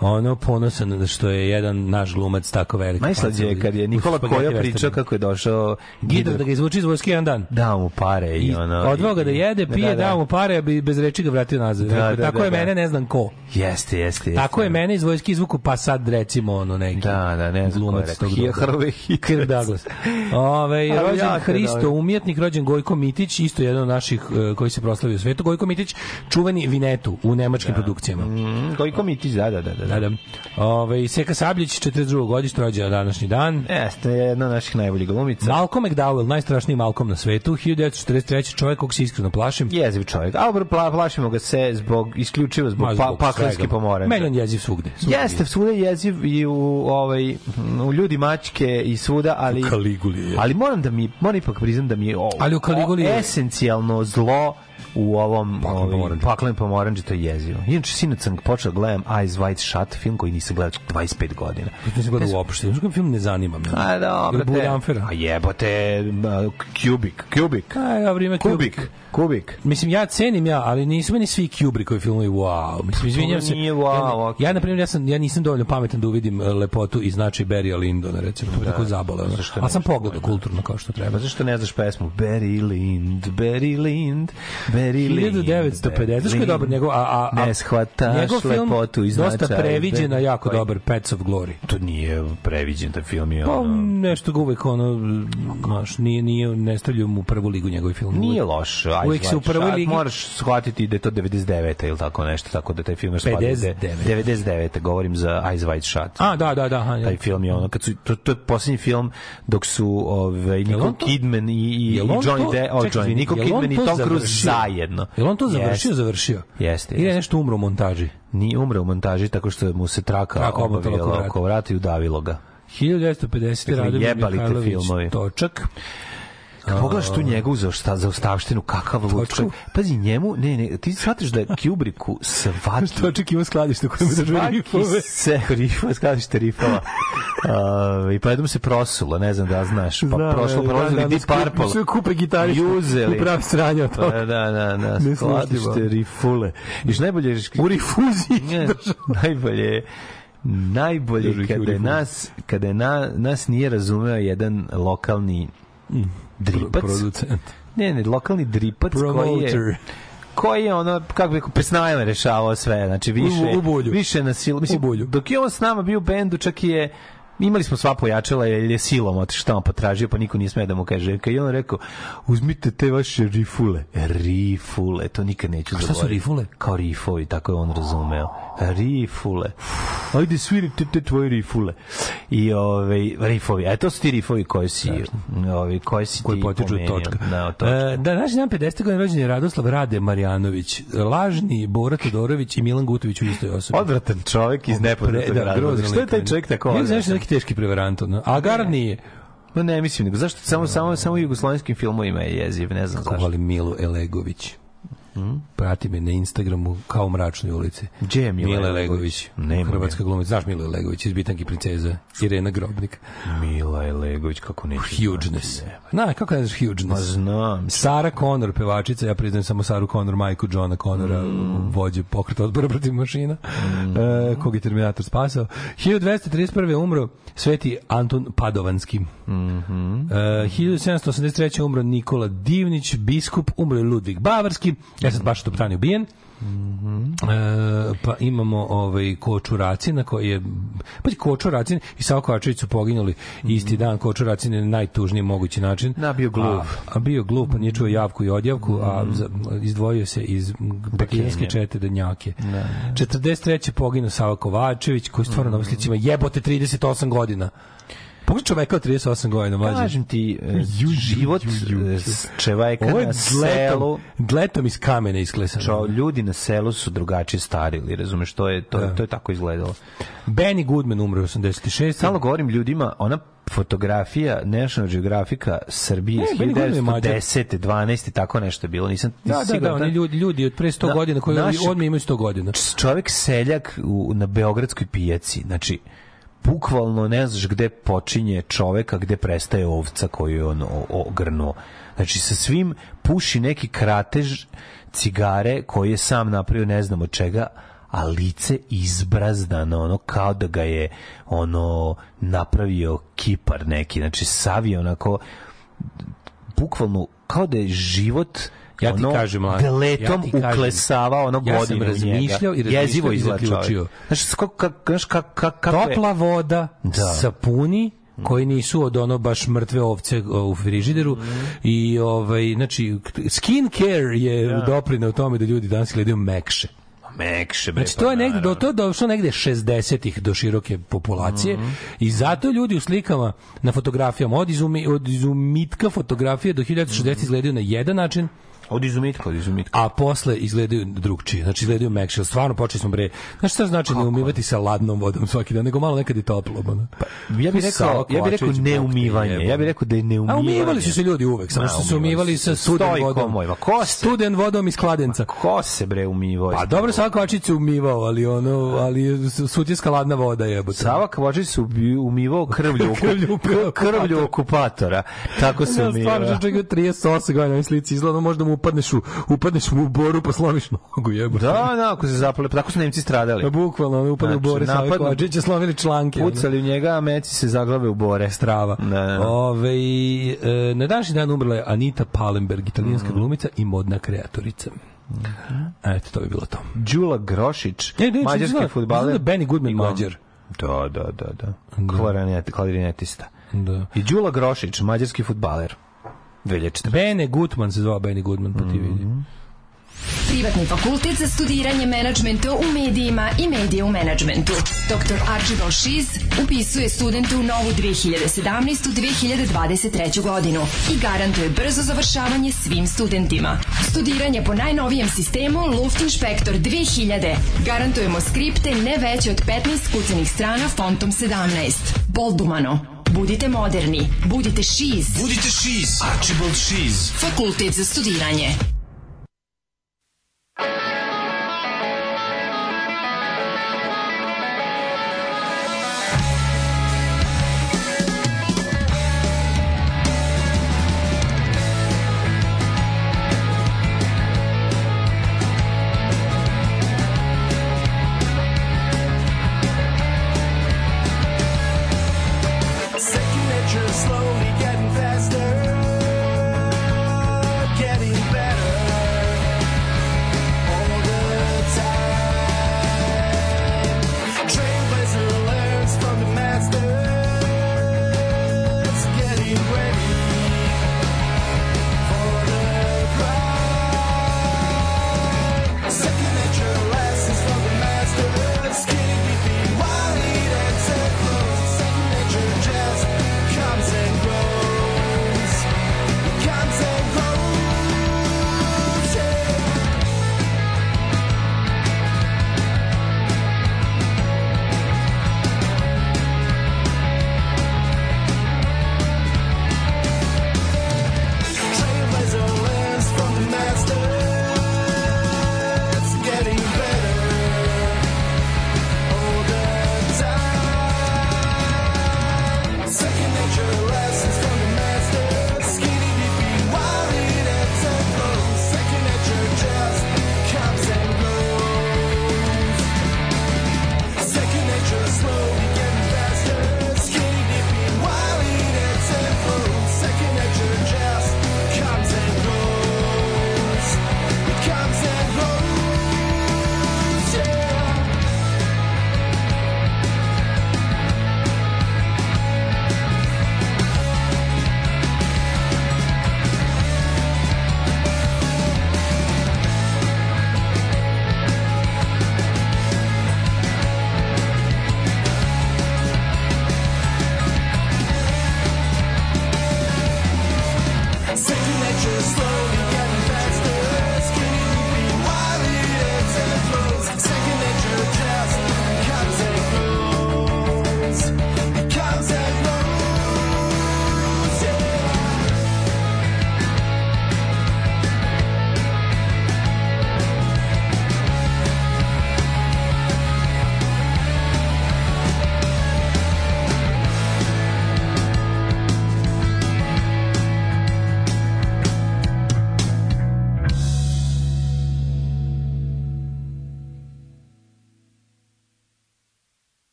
Speaker 3: ono ponosan što je jedan naš glumac tako velika
Speaker 2: Najslađe je kad je Nikola Koja pričao kako je došao
Speaker 3: Gidra da ga izvuči iz vojske jedan dan.
Speaker 2: dao mu pare i,
Speaker 3: I
Speaker 2: ono...
Speaker 3: odveo ga da jede, pije,
Speaker 2: Da, da.
Speaker 3: dao mu pare, a bi bez reči ga vratio nazad.
Speaker 2: Da,
Speaker 3: Rekao,
Speaker 2: da,
Speaker 3: tako
Speaker 2: da,
Speaker 3: je
Speaker 2: da.
Speaker 3: mene, ne znam ko.
Speaker 2: Jeste, jeste, jeste.
Speaker 3: Tako je mene iz vojske izvuku, pa sad recimo ono neki.
Speaker 2: Da, da, ne znam
Speaker 3: glumac tog.
Speaker 2: Harvey
Speaker 3: Kirk Douglas. Ove, rođen Hristo, umjetnik, rođen Gojko Mitić, isto jedan od naših e, koji se proslavio u svetu. Gojko Mitić, čuveni Vinetu u nemačkim produkcijama.
Speaker 2: Mm, Gojko Mitić, da, da, da. Da.
Speaker 3: Da. Ove, Seka Sabljić, 42. godište, rođen na današnji dan.
Speaker 2: Jeste, jedna od naših najboljih glumica.
Speaker 3: Malcolm McDowell, najstrašniji Malcolm na svetu, 1943. čovjek kog se iskreno plašim.
Speaker 2: Jeziv čovjek. A dobro, pla, plašimo ga se zbog, isključivo zbog,
Speaker 3: Ma,
Speaker 2: pa,
Speaker 3: zbog
Speaker 2: paklenske
Speaker 3: svega.
Speaker 2: pomoranđe.
Speaker 3: Meni on jeziv svugde. svugde.
Speaker 2: Jeste, svuda je jeziv i u, ovaj, u ljudi mačke i svuda, ali...
Speaker 3: U Kaliguli je.
Speaker 2: Ali moram da mi, moram ipak priznam da mi je o,
Speaker 3: Ali u Kaliguli je-
Speaker 2: esencijalno zlo u ovom
Speaker 3: Paklen
Speaker 2: ovaj, paklen pomoranđe, to je jezivo. Inače, sinoć sam počeo da gledam Eyes Wide Shut, film koji nisam gledao 25 godina.
Speaker 3: Nisam gledao uopšte. Znaš koji film ne zanima me.
Speaker 2: A dobro, te. A jebote, Kubik, Kubik.
Speaker 3: A, ja vrijeme
Speaker 2: Kubik, Kubik.
Speaker 3: Mislim, ja cenim ja, ali nisu meni svi Kubrickovi filmovi wow. Mislim, izvinjam se.
Speaker 2: nije wow,
Speaker 3: ja,
Speaker 2: okej.
Speaker 3: ja, na primjer, ja, sam, ja nisam dovoljno pametan da uvidim e, lepotu i značaj Barrya Lindona, recimo, da, tako zabole. Ali sam pogledao kulturno kao što treba.
Speaker 2: Pa zašto ne znaš pesmu? Barry Lind, Barry Lind, Barry Berlin.
Speaker 3: 1950, znaš koji je dobar njegov, a, a, a
Speaker 2: Ne shvataš
Speaker 3: njegov film
Speaker 2: lepotu i
Speaker 3: dosta previđena,
Speaker 2: Berlin.
Speaker 3: jako
Speaker 2: Koji?
Speaker 3: dobar, Pets of Glory.
Speaker 2: To nije previđen, taj film je
Speaker 3: Pa
Speaker 2: ono...
Speaker 3: nešto ga uvek ono, znaš, nije, nije, ne stavljaju mu prvu ligu njegovi film.
Speaker 2: Nije loš. Aj,
Speaker 3: Uvek se u prvoj
Speaker 2: shvatiš, a
Speaker 3: ligi...
Speaker 2: Moraš shvatiti da je to 99. ili tako nešto, tako da taj film još
Speaker 3: 59.
Speaker 2: 99. Govorim za Eyes Wide Shut.
Speaker 3: A, da, da, da. ja.
Speaker 2: taj film je ono kad su to, to je posljednji film dok su ovaj
Speaker 3: Jel
Speaker 2: Nicole Kidman i i, i Johnny Depp, oh, Johnny, Nicole Kidman i
Speaker 3: to
Speaker 2: Tom Cruise
Speaker 3: završio?
Speaker 2: Zajedno.
Speaker 3: Jel on to završio,
Speaker 2: Jeste.
Speaker 3: završio?
Speaker 2: Jeste,
Speaker 3: Ili je nešto umro u montaži?
Speaker 2: Nije umre u montaži tako što mu se traka
Speaker 3: Traka
Speaker 2: obavila
Speaker 3: oko vrata.
Speaker 2: i udavilo ga.
Speaker 3: 1950.
Speaker 2: Dakle,
Speaker 3: Radomir
Speaker 2: jebali te
Speaker 3: Mihajlović
Speaker 2: filmovi.
Speaker 3: Točak.
Speaker 2: Kad pogledaš tu njegovu za šta za ostavštinu kakav čovjek. Pazi njemu, ne, ne, ti shvatiš da Kubricku svaki
Speaker 3: Točak ima skladište koje mu drži rifove.
Speaker 2: se rifova, skladište rifova. Uh, I pa jednom se prosulo, ne znam da znaš. Pa
Speaker 3: Znam,
Speaker 2: prošlo,
Speaker 3: ne,
Speaker 2: prolazili
Speaker 3: da, da,
Speaker 2: Deep Purple.
Speaker 3: sve kupe gitarište.
Speaker 2: I uzeli.
Speaker 3: U pravi sranje od toga.
Speaker 2: Da, da, da, da, skladište rifule. Iš najbolje je...
Speaker 3: U rifuziji.
Speaker 2: Ne, najbolje je najbolje kada je nas kada je na, nas nije razumeo jedan lokalni dripac
Speaker 3: Producent.
Speaker 2: ne ne lokalni dripac koji je
Speaker 3: Promoter.
Speaker 2: koji je ono kako bih pesnajem rešavao sve znači više
Speaker 3: U- u bulju.
Speaker 2: više na silu
Speaker 3: U
Speaker 2: mislim
Speaker 3: bulju.
Speaker 2: dok je on s nama bio u bendu čak je imali smo sva pojačala jer je silom otišao tamo potražio pa niko nije smeo da mu kaže kad je on rekao uzmite te vaše rifule rifule to nikad neću
Speaker 3: šta su
Speaker 2: zaboraviti.
Speaker 3: rifule?
Speaker 2: kao rifovi tako je on razumeo rifule ajde svirite te tvoje rifule i ove rifovi a to su ti rifovi koji si ovi koji si
Speaker 3: koji
Speaker 2: ti
Speaker 3: potiču od točka.
Speaker 2: da, točka.
Speaker 3: E, da, naš dan 50. godina rođen je Radoslav Rade Marjanović, lažni Bora Todorović i Milan Gutović u istoj osobi.
Speaker 2: odvratan čovjek iz nepoznatog
Speaker 3: da,
Speaker 2: razloga. Što je taj čovjek tako
Speaker 3: Ja znaš
Speaker 2: odvratan?
Speaker 3: neki teški prevarant, Garant nije.
Speaker 2: Ma ne mislim, nego zašto samo samo samo u jugoslovenskim filmovima je jeziv, ne znam
Speaker 3: Kako
Speaker 2: zašto.
Speaker 3: volim Milu Elegović. Prati me na Instagramu kao u mračnoj ulici.
Speaker 2: Gdje je Elegović?
Speaker 3: Elegović?
Speaker 2: Nema
Speaker 3: Hrvatska glumica. Znaš Milu Elegović iz Bitanki princeza? Irena Grobnik.
Speaker 2: Mila Elegović kako neće.
Speaker 3: Hugeness. Na, kako ne znaš
Speaker 2: Ma
Speaker 3: Hugeness?
Speaker 2: znam.
Speaker 3: Sara Connor, pevačica, ja priznajem samo Saru Connor, majku Johna Connora, vođe pokreta odbora protiv mašina, e, kog je Terminator spasao. 1231. umro Sveti Anton Padovanski. E, 1783. umro Nikola Divnić, biskup, umro je Ludvig Bavarski, ja sam baš to pitanje ubijen. E, pa imamo ovaj Koču Racina koji je pa Koču Racin i Savo Kovačević su poginuli isti dan. Koču Racin je na najtužniji mogući način.
Speaker 2: Da, bio glup.
Speaker 3: a, a bio glup pa nije čuo javku i odjavku a za, izdvojio se iz bakijanske čete Danjake 43. poginuo Savo Kovačević koji stvarno na ovoj slici ima jebote 38 godina Pogledaj čoveka od 38 godina, mlađe.
Speaker 2: Kažem ti, e, život e, čoveka na selu,
Speaker 3: dletom, iz kamena isklesan.
Speaker 2: čo, ljudi na selu su drugačije starili, razumeš, to je, to, je- to je tako izgledalo.
Speaker 3: Benny Goodman umro u 86.
Speaker 2: Stalno govorim ljudima, ona fotografija National Geographica Srbije iz
Speaker 3: E, Mađar.
Speaker 2: 1910. 12. tako nešto je bilo, nisam
Speaker 3: Da, da,
Speaker 2: siguran
Speaker 3: da, oni ljudi, ljudi od pre 100
Speaker 2: Da,
Speaker 3: godina koji
Speaker 2: naši-
Speaker 3: odmah imaju 100 godina.
Speaker 2: čovjek seljak u, na Beogradskoj pijaci, znači bukvalno ne znaš gde počinje čovek, a gde prestaje ovca koju je on ogrnuo. Znači sa svim puši neki kratež cigare koji je sam napravio ne znam od čega, a lice izbrazdano, ono kao da ga je ono napravio kipar neki, znači sav je onako bukvalno kao da je život
Speaker 3: Ja ti
Speaker 2: ono,
Speaker 3: kažem, mladen,
Speaker 2: deletom
Speaker 3: ja ti kažem,
Speaker 2: uklesavao ono
Speaker 3: ja sam
Speaker 2: godinu
Speaker 3: razmišljao i razmišljao i zaključio.
Speaker 2: Znaš, kako, kako, znaš, kako,
Speaker 3: Topla voda,
Speaker 2: Da.
Speaker 3: sapuni, koji nisu od ono baš mrtve ovce u frižideru i ovaj znači skin care je doprineo tome da ljudi danas gledaju mekše.
Speaker 2: Mekše, bre,
Speaker 3: Znači
Speaker 2: pa
Speaker 3: to je negde do to je došlo negde 60-ih do široke populacije
Speaker 2: Mhm.
Speaker 3: i zato ljudi u slikama na fotografijama od, izumi, od izumitka fotografije do 1960
Speaker 2: Mhm.
Speaker 3: izgledaju na jedan način
Speaker 2: Od izumitka, od izumitka.
Speaker 3: a posle izgledaju drugčije. Znači izgledaju mekše. Stvarno počeli smo bre. Znaš šta znači ne umivati sa ladnom vodom svaki dan, nego malo nekad i toplom. Ono.
Speaker 2: Ja bih rekao, ja bih rekao neumivanje.
Speaker 3: jebe.
Speaker 2: Ja bih rekao da je neumivanje.
Speaker 3: A umivali su se ljudi uvek, samo
Speaker 2: Ma,
Speaker 3: što su
Speaker 2: umivali
Speaker 3: sa studen vodom.
Speaker 2: moj, ma ko se?
Speaker 3: Studen vodom iz kladenca.
Speaker 2: Ko se bre umivao?
Speaker 3: Pa dobro, Savo Kovačić se umivao, ali ono, ali je sutjeska ladna voda jebote.
Speaker 2: Sava Kavačić se umivao krvlju,
Speaker 3: Krvlju
Speaker 2: krvlju, krvlju okupatora. Tako se
Speaker 3: Ja
Speaker 2: umivao.
Speaker 3: stvarno čovjek od 38 godina na slici izgleda, možda mu upadneš u, upadneš u boru pa slomiš nogu, jebote.
Speaker 2: Da, da, ako se zapale, tako su Nemci stradali.
Speaker 3: Pa bukvalno, ono, upadne u
Speaker 2: Znači,
Speaker 3: bore sa
Speaker 2: napadnu-
Speaker 3: Kovačića, slomili članke.
Speaker 2: Pucali u njega, a meci se zaglave u bore.
Speaker 3: strava.
Speaker 2: Da, da.
Speaker 3: Ove, e, na današnji dan umrla je Anita Pallenberg, italijanska
Speaker 2: Mm.
Speaker 3: glumica i modna kreatorica. Eto, to bi bilo to.
Speaker 2: Đula Grošić,
Speaker 3: E, ne,
Speaker 2: mađarski futbaler.
Speaker 3: izgleda Benny Goodman. Mađar.
Speaker 2: Da, da, da, da. Klarinet, klarinetista.
Speaker 3: Da.
Speaker 2: I Đula Grošić, mađarski futbaler. 2014.
Speaker 3: Bene Gutman se zvao Benny Goodman, pa ti vidi.
Speaker 6: Privatni fakultet za studiranje menadžmenta u medijima i medije u menadžmentu. Dr. Archibald Šiz upisuje studente u novu 2017-2023. godinu i garantuje brzo završavanje svim studentima. Studiranje po najnovijem sistemu Luftinspektor 2000. Garantujemo skripte ne veće od 15 kucanih strana fontom 17. Boldumano. Budite moderni. Budite Šiz.
Speaker 7: Budite šiz. Archibald Šiz.
Speaker 6: Fakultet za studiranje.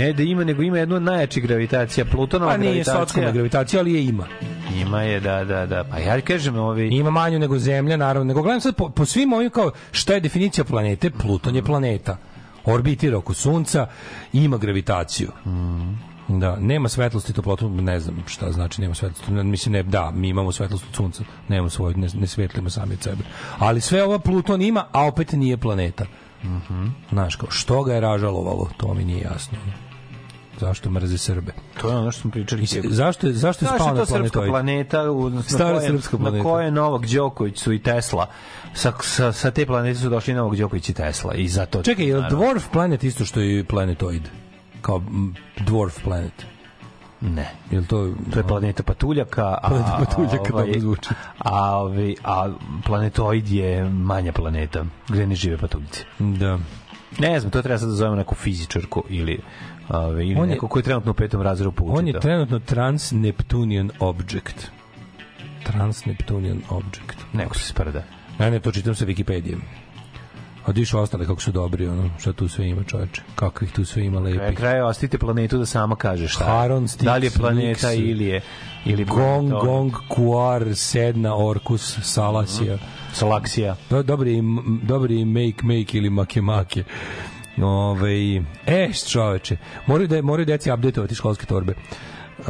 Speaker 2: Ne da ima, nego ima jednu od najjačih gravitacija. Plutonova
Speaker 3: Pa nije
Speaker 2: gravitacija.
Speaker 3: sotskom gravitacija, ali je ima.
Speaker 2: Ima je, da, da, da. Pa ja kažem, ovi...
Speaker 3: Ima manju nego Zemlja, naravno. Nego gledam sad po, po svim ovim kao šta je definicija planete? Pluton je planeta. Orbitira oko Sunca, ima gravitaciju. Da, nema svetlosti toplotu, ne znam šta znači nema svetlosti. Ne, Mislim ne, da, mi imamo svetlost od sunca, nemamo svoju, ne, ne svetlimo sami od sebe. Ali sve ovo Pluton ima, a opet nije planeta. Znaš, kao, što ga je ražalovalo, to mi nije jasno. Zašto mrze Srbe?
Speaker 2: To je ono što smo pričali.
Speaker 3: Mislim, zašto je, zašto je
Speaker 2: je
Speaker 3: na
Speaker 2: to srpska planeta, u, na,
Speaker 3: Stara
Speaker 2: koje,
Speaker 3: srpska
Speaker 2: na
Speaker 3: planeta.
Speaker 2: koje Novak Đoković su i Tesla. Sa, sa, sa te planete su došli Novak Đoković i Tesla. I zato,
Speaker 3: Čekaj, je li dwarf planet isto što i planetoid? Kao dwarf planet?
Speaker 2: Ne.
Speaker 3: Je to...
Speaker 2: To je planeta patuljaka, a,
Speaker 3: Planeta patuljaka,
Speaker 2: ovaj,
Speaker 3: dobro zvuči.
Speaker 2: A, ovaj, a planetoid je manja planeta, gde ne žive patuljci.
Speaker 3: Da.
Speaker 2: Ne znam, to treba sad da zovemo neku fizičarku ili, ovaj, ili
Speaker 3: On je-
Speaker 2: neko ko je trenutno u petom razredu poučita.
Speaker 3: On je trenutno trans-Neptunian object. Trans-Neptunian Object.
Speaker 2: Neko se sprda.
Speaker 3: Ne, ne, to čitam sa Wikipedije. A diš ostale kako su dobri, ono, šta tu sve ima čoveče. Kako ih tu sve ima
Speaker 2: Na
Speaker 3: lepih.
Speaker 2: kraju ostavite planetu da sama kaže šta.
Speaker 3: Haron, Styx,
Speaker 2: Da li je planeta
Speaker 3: Nix,
Speaker 2: ili je... Ili
Speaker 3: Gong,
Speaker 2: planetoid.
Speaker 3: Gong, Kuar, Sedna, Orkus, Salasija.
Speaker 2: Salaksija.
Speaker 3: Do, dobri, dobri make, make ili make, make. Ove, e, čoveče, moraju, da, moraju deci updateovati školske torbe. Uh,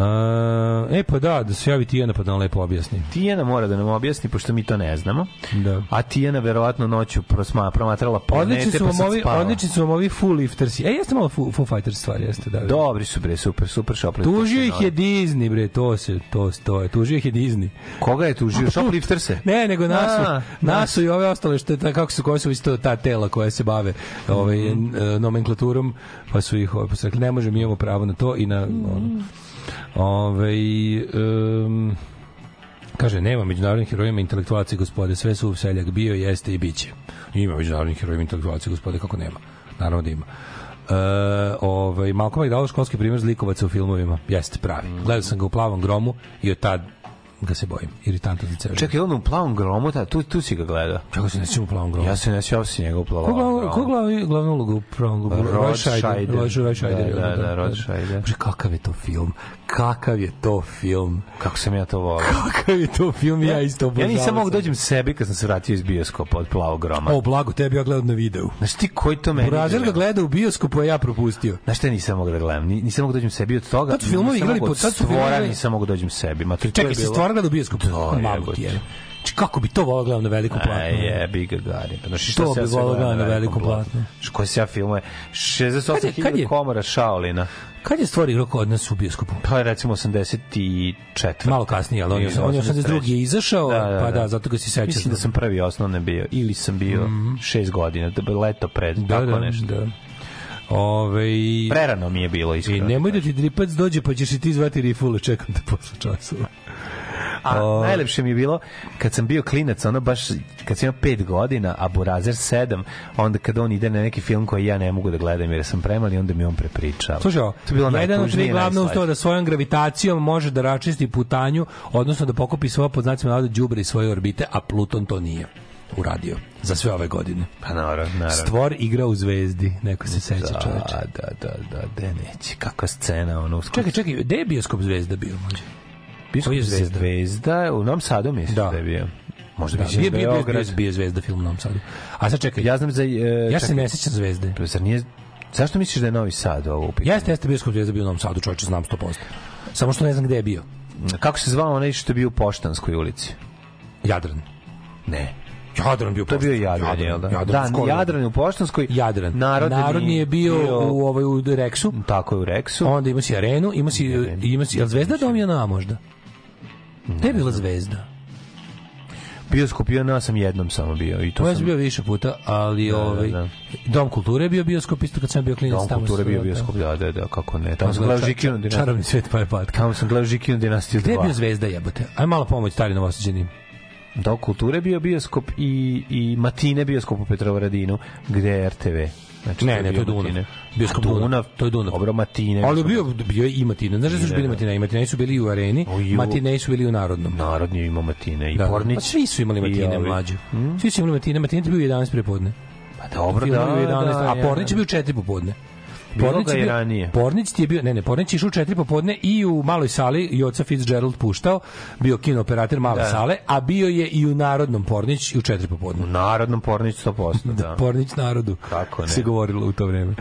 Speaker 3: e, pa da, da se javi Tijana pa da nam lepo objasni.
Speaker 2: Tijana mora da nam objasni, pošto mi to ne znamo.
Speaker 3: Da.
Speaker 2: A Tijana verovatno noću prosma, promatrala planete,
Speaker 3: Odlični su
Speaker 2: pa sad
Speaker 3: ovi,
Speaker 2: spava.
Speaker 3: odlični su vam ovi full liftersi. E, jeste malo Foo, Foo Fighters stvari, jeste, da.
Speaker 2: Dobri su bre, super, super šopli.
Speaker 3: Tužio ih je Disney, bre, to se, to, to je, tužio ih je Disney.
Speaker 2: Koga je tužio? Shoplifter se?
Speaker 3: Ne, nego nasu,
Speaker 2: A,
Speaker 3: nasu i ove ostale što je ta, kako su koje su isto ta tela koja se bave ovaj
Speaker 2: Mhm.
Speaker 3: n- nomenklaturom, pa su ih ovaj, pa su rekli ne možemo mi imamo pravo na to i na ono. Ovaj em, kaže nema međunarodnih herojima intelektualaca gospode, sve su seljak bio, jeste i biće. Ima međunarodnih herojima intelektualaca gospode kako nema. Naravno da ima. E, ovaj, Malcolm McDowell školski primjer zlikovaca u filmovima. Jeste pravi. Gledao sam ga u plavom gromu i od tad ga se bojim. Iritantan za ceo.
Speaker 2: Čekaj, on u plavom gromu, ta, tu, tu si ga gledao.
Speaker 3: Kako se ne sjećam u plavom gromu?
Speaker 2: Ja se ne sjećam si njega u plavom gromu.
Speaker 3: ko glavu, glavnu ulogu u pravom gromu?
Speaker 2: Rod
Speaker 3: Scheider.
Speaker 2: Scheider.
Speaker 3: Rod Rod Scheider.
Speaker 2: Da, da, da, Rod Scheider.
Speaker 3: Bože, kakav je to film? Kakav je to film?
Speaker 2: Kako sam ja to volao.
Speaker 3: Kakav je to film? Ja isto
Speaker 2: Ja
Speaker 3: obožavam.
Speaker 2: nisam mogu
Speaker 3: sam.
Speaker 2: dođem sebi kad sam se vratio iz bioskopa od plavog groma.
Speaker 3: O, blago, tebi ja gledam na videu.
Speaker 2: Znaš ti koji to meni...
Speaker 3: Burazer ga gleda u bioskopu, a ja propustio.
Speaker 2: Znaš šta nisam mogu da gledam? Ni- Nisam mogu dođem sebi od toga.
Speaker 3: Tad su filmovi igrali po- tad su filmovi
Speaker 2: nisam mogu dođem sebi. Ma, to, to
Speaker 3: Čekaj, si stvarno gleda u bioskopu?
Speaker 2: Da,
Speaker 3: ti je. Či kako bi to volao gledam na velikom platnu?
Speaker 2: A je, bi ga gari. Pa,
Speaker 3: To
Speaker 2: se ja
Speaker 3: bi volao
Speaker 2: gledam
Speaker 3: na velikom platnu.
Speaker 2: Što koji se ja filmuje?
Speaker 3: Kad je- kad
Speaker 2: 68.000
Speaker 3: je-
Speaker 2: komora Shaolina.
Speaker 3: Kad je stvar igrao kod nas u bioskopu?
Speaker 2: Pa je recimo 84.
Speaker 3: Malo kasnije, ali on je, on je 82. je izašao,
Speaker 2: Da, da,
Speaker 3: pa
Speaker 2: da.
Speaker 3: da, zato ga si sećaš.
Speaker 2: Mislim da sam prvi osnovne bio. Ili sam bio šest godina. Da bi leto pred.
Speaker 3: Da,
Speaker 2: tako
Speaker 3: da,
Speaker 2: nešto.
Speaker 3: da. Ove,
Speaker 2: Prerano mi je bilo
Speaker 3: I
Speaker 2: iskreno.
Speaker 3: nemoj da ti dripac dođe pa ćeš i ti zvati rifule, čekam te posle časova.
Speaker 2: A
Speaker 3: O.
Speaker 2: najlepše mi je bilo kad sam bio klinac, ono baš kad sam imao 5 godina, a Burazer 7, onda kad on ide na neki film koji ja ne mogu da gledam jer sam premali, onda mi on prepričava.
Speaker 3: Slušaj,
Speaker 2: to je bilo
Speaker 3: jedan od tri glavna uz to da svojom gravitacijom može da račisti putanju, odnosno da pokupi svoje pod znacima navoda đubre iz svoje orbite, a Pluton to nije uradio za sve ove godine.
Speaker 2: Pa naravno, naravno.
Speaker 3: Stvor igra u zvezdi, neko se seća
Speaker 2: Da,
Speaker 3: čoveče.
Speaker 2: da, da, da, da, neće. Kakva scena, ono, uskoro.
Speaker 3: Čekaj, čekaj, gde je bioskop zvezda bio? Mlađe?
Speaker 2: Biskup
Speaker 3: je Zvezda?
Speaker 2: Zvezda, u Novom Sadu mislim da,
Speaker 3: Da.
Speaker 2: je bio. Možda
Speaker 3: Da,
Speaker 2: bi
Speaker 3: bio, bio, bio, bio, bio zvezda film u Novom Sadu. A sad čekaj,
Speaker 2: Ja znam za... e,
Speaker 3: ja se ne sećam zvezde.
Speaker 2: Zar nije... Zašto misliš da je Novi Sad ovo u pitanju?
Speaker 3: Jeste, jeste bioskop zvezda bio u Novom Sadu, čovječe, znam 100%. Samo što ne znam gde je bio.
Speaker 2: Kako se zvao onaj što je bio u Poštanskoj ulici?
Speaker 3: Jadran.
Speaker 2: Ne.
Speaker 3: Jadran bio
Speaker 2: To je bio Jadran, jel da?
Speaker 3: Jadran,
Speaker 2: da. Jadran u Poštanskoj.
Speaker 3: Jadran.
Speaker 2: Narodni,
Speaker 3: Narodni je bio, u ovaj u Rexu.
Speaker 2: Tako je u Rexu.
Speaker 3: Onda ima si arenu, ima si ima si, Zvezda dom je na možda? Gde je bila Zvezda?
Speaker 2: Bioskop je na sam jednom samo bio i to
Speaker 3: ja
Speaker 2: sam
Speaker 3: bio više puta, ali
Speaker 2: Da, da,
Speaker 3: ovaj
Speaker 2: da.
Speaker 3: Dom kulture je bio bioskop isto kad sam bio klinac
Speaker 2: Dom
Speaker 3: tamo.
Speaker 2: kulture bio bioskop, da, da, da, kako ne. Tamo sam gledao Žikinu dinastiju.
Speaker 3: Čarobni svet pa je patka.
Speaker 2: Tamo sam gledao Žikinu dinastiju
Speaker 3: Gde je
Speaker 2: 2.
Speaker 3: bio Zvezda jebote? Aj malo pomoć stari novosađeni.
Speaker 2: Dom kulture bio bioskop i, i Matine bioskop u Petrovaradinu, gde je RTV. Znači,
Speaker 3: Ne, ne, to je
Speaker 2: bio
Speaker 3: Dunav.
Speaker 2: Matine.
Speaker 3: Bioskop
Speaker 2: A,
Speaker 3: Dunav. To je Dunav.
Speaker 2: Dobro, Matine.
Speaker 3: Ali bio, bio je i Matina. Znaš da su bili Matina? I Matina su bili i u areni,
Speaker 2: u-
Speaker 3: Matina su bili i u Narodnom.
Speaker 2: Narodni je imao Matine i
Speaker 3: Da,
Speaker 2: Pornić.
Speaker 3: Pa svi su imali Matine mlađe. Svi su imali Matine. Matine je bio u 11 prepodne.
Speaker 2: Pa dobro, da,
Speaker 3: je bio 11,
Speaker 2: da,
Speaker 3: a Pornić je bio u 4 popodne.
Speaker 2: Bilo
Speaker 3: Pornić
Speaker 2: ga
Speaker 3: je
Speaker 2: i ranije.
Speaker 3: Pornić ti je bio, ne, ne, Pornić je išao u 4 popodne i u maloj sali Joca Fitzgerald puštao, bio kino operator male
Speaker 2: Da.
Speaker 3: sale, a bio je i u Narodnom Pornić i u 4 popodne.
Speaker 2: U Narodnom Pornić 100%, da.
Speaker 3: Pornić narodu.
Speaker 2: Kako ne.
Speaker 3: Se govorilo u to vreme.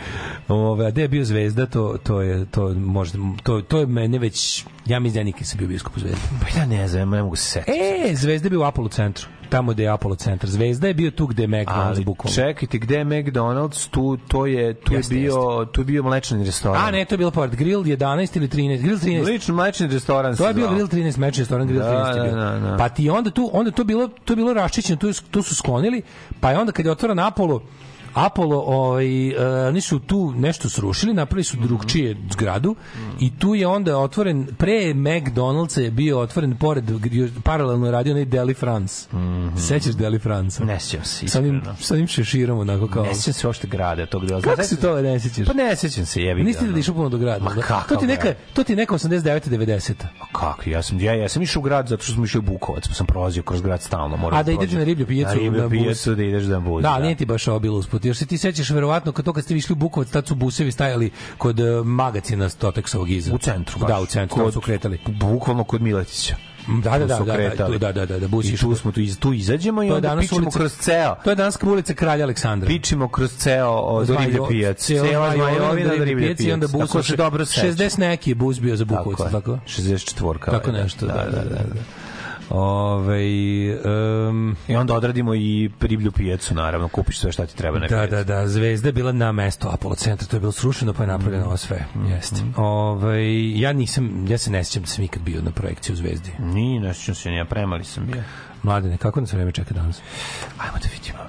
Speaker 3: Ove, a gde je bio Zvezda, to, to je, to možda, to, to je mene već, ja mislim da ja nikad sam bio u bioskopu Zvezda.
Speaker 2: Pa ja ne znam, ne mogu se setiti.
Speaker 3: E, Zvezda je bio u Apollo centru. Tamo gde je Apollo centar. Zvezda je bio tu gde je McDonald's
Speaker 2: Ali
Speaker 3: bukvalno.
Speaker 2: čekajte, gde je McDonald's, tu, to je, tu
Speaker 3: Jeste,
Speaker 2: je bio, tu je bio mlečni restoran.
Speaker 3: A ne, to je bilo pored Grill 11 ili 13. Grill 13.
Speaker 2: Lično mlečni restoran
Speaker 3: To je bio. Grill 13 meč restoran Grill
Speaker 2: Da,
Speaker 3: 13 je bio.
Speaker 2: da, da, da.
Speaker 3: Pa ti onda tu onda to bilo to bilo raščićeno, tu, tu su sklonili, pa je onda kad je otvoren Apollo Apollo, ovaj, e, oni su tu nešto srušili, napravili su drugčije zgradu i tu je onda otvoren, pre McDonald'sa je bio otvoren pored, paralelno je radio onaj Deli France. Sećaš Deli France?
Speaker 2: Ne sjećam se,
Speaker 3: Sa onim,
Speaker 2: iskreno.
Speaker 3: sa onim šeširom, onako kao...
Speaker 2: Ne sjećam se uopšte grada tog dela.
Speaker 3: Kako se to ne sećaš?
Speaker 2: Pa ne sjećam se, jebi.
Speaker 3: Niste da išao puno do grada.
Speaker 2: Ma
Speaker 3: da?
Speaker 2: kakav
Speaker 3: to ti neka, to ti neka 89 90.
Speaker 2: Kako? Ja sam ja, ja sam išao u grad zato što smo išli u Bukovac, pa sam prolazio kroz grad stalno, moram.
Speaker 3: A da ideš na riblju pijacu,
Speaker 2: Na riblju pijacu da ideš na bus.
Speaker 3: Da, nije ti baš ovo bilo usput. Još se ti sećaš verovatno kad to kad ste išli u Bukovac, tad su busevi stajali kod uh, magacina Stoteksovog iza.
Speaker 2: U centru.
Speaker 3: Da,
Speaker 2: baš.
Speaker 3: u centru,
Speaker 2: Kod,
Speaker 3: su kretali.
Speaker 2: Bukvalno kod Miletića.
Speaker 3: Da, da, da, da, da, da, da, da, da, bus
Speaker 2: I tu smo tu, iz, tu izađemo i onda pičemo
Speaker 3: ulica-
Speaker 2: kroz ceo.
Speaker 3: To je danas ulica Kralja Aleksandra.
Speaker 2: Pičimo kroz ceo do riblje pijac. Cela
Speaker 3: Zmajovina
Speaker 2: do riblje
Speaker 3: pijac i onda bus.
Speaker 2: Tako se dobro sećam.
Speaker 3: 60 neki bus bio za Bukovac,
Speaker 2: Tako je.
Speaker 3: tako?
Speaker 2: 64
Speaker 3: Tako
Speaker 2: valjda.
Speaker 3: nešto, da, da, da. da. Ove, um,
Speaker 2: I onda odradimo i riblju pijacu, naravno. Kupiš sve šta ti treba na
Speaker 3: Da,
Speaker 2: pijaci.
Speaker 3: da, da, Zvezda je bila na mesto Apollo centra, to je bilo srušeno pa je napravljeno ovo sve. Jeste. Ovaj ja nisam, ja se ne sjećam da sam ikad bio na projekciji u Zvezdi.
Speaker 2: Ni, ne sjećam se, nije premali sam bio.
Speaker 3: Mladene, kako nas vreme čeka danas?
Speaker 2: Ajmo da vidimo.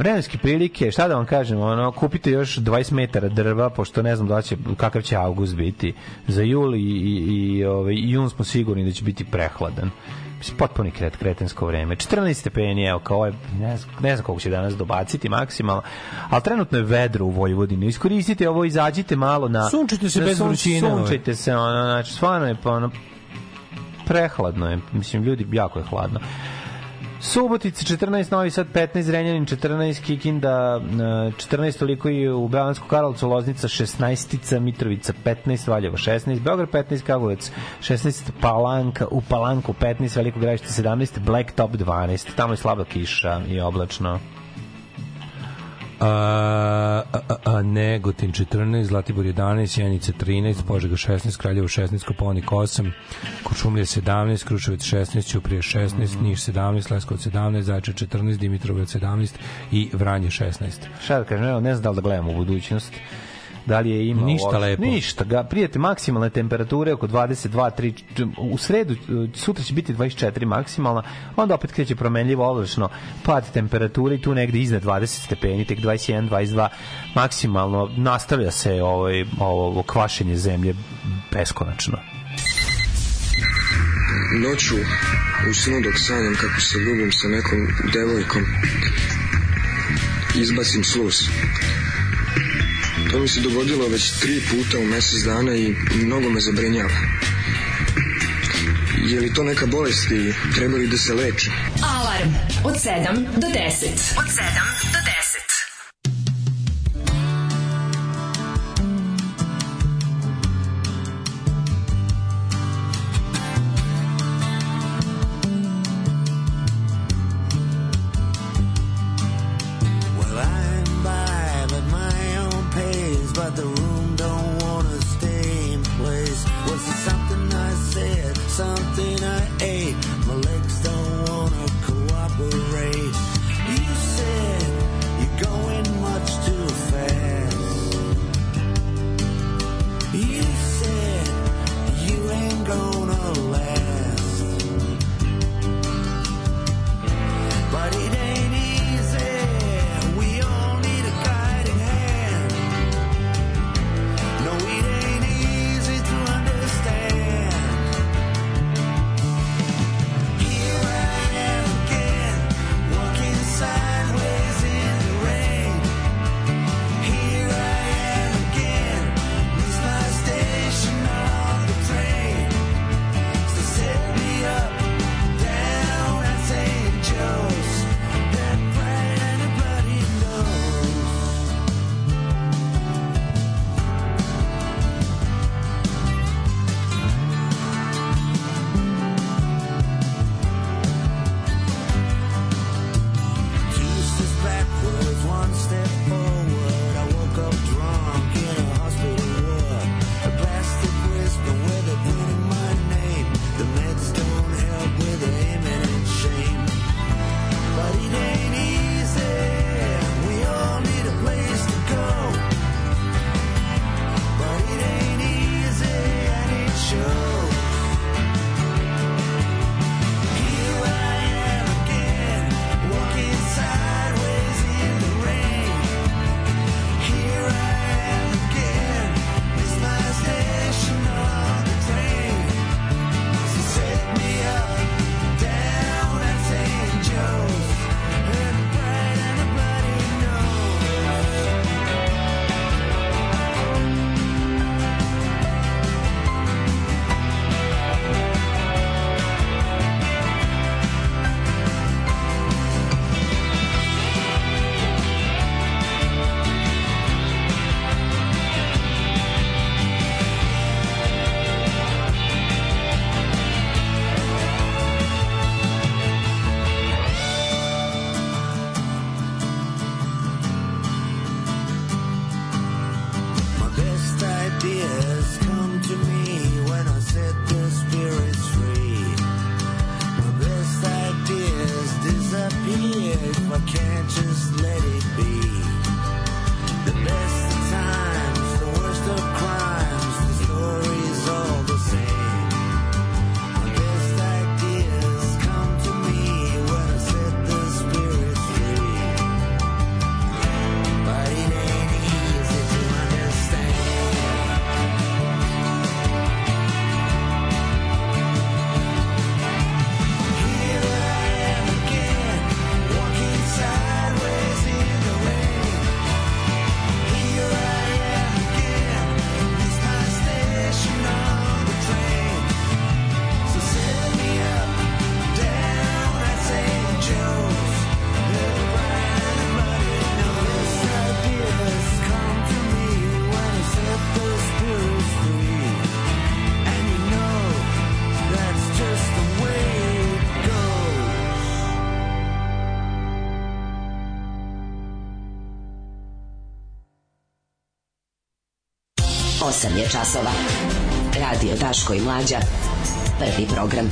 Speaker 2: Vremenske prilike, šta da vam kažem, ono, kupite još 20 metara drva, pošto ne znam da će, kakav će avgust biti za jul i, i, i ovaj, i jun smo sigurni da će biti prehladan. Mislim, potpuni kret, kretensko vreme. 14 stepeni, evo, kao je, ne znam, ne znam koliko će danas dobaciti maksimalno, ali trenutno je vedro u Vojvodini. Iskoristite ovo, izađite malo na...
Speaker 3: Sunčajte se
Speaker 2: na
Speaker 3: bez
Speaker 2: sun-
Speaker 3: vrućine, ovaj.
Speaker 2: Sunčajte se, ono, znači, stvarno je, pa, ono, prehladno je. Mislim, ljudi, jako je hladno. Subotica 14, Novi Sad 15, Renjanin 14, Kikinda e, 14, toliko i u Beovansku Karlovcu, Loznica 16, Mitrovica 15, Valjevo 16, Beograd 15, Kagovac 16, Palanka, u Palanku 15, Veliko gradište 17, Blacktop 12, tamo je slaba kiša i oblačno.
Speaker 3: A, a, a, Negotin 14, Zlatibor 11, Sjenica 13, Požega 16, Kraljevo 16, Koponik 8, Kuršumlje 17, Kruševac 16, Ćuprije 16, Niš 17, Leskovac 17, Zaječar 14, Dimitrovgrad 17 i Vranje 16.
Speaker 2: Šta da kažem, ne znam da li da gledamo u budućnost. Da li je ima
Speaker 3: Ništa
Speaker 2: uopšte-
Speaker 3: lepo.
Speaker 2: Ništa, ga prijete maksimalne temperature oko 22, 3 u sredu e, sutra će biti 24 maksimalna, onda opet kreće promenljivo oblačno pad temperature i tu negde iznad 20 stepeni, tek 21, 22 maksimalno nastavlja se ovaj ovo, ovo kvašenje zemlje beskonačno.
Speaker 8: Noću, u snu dok sanjam kako se ljubim sa nekom devojkom, izbacim sluz. To mi se dogodilo već tri puta u mesec dana i mnogo me zabrinjava. Je li to neka bolest i treba li da se leči?
Speaker 4: Alarm od 7 do 10. Od 7 do 10.
Speaker 9: časova. Radio Daško i Mlađa. Prvi program.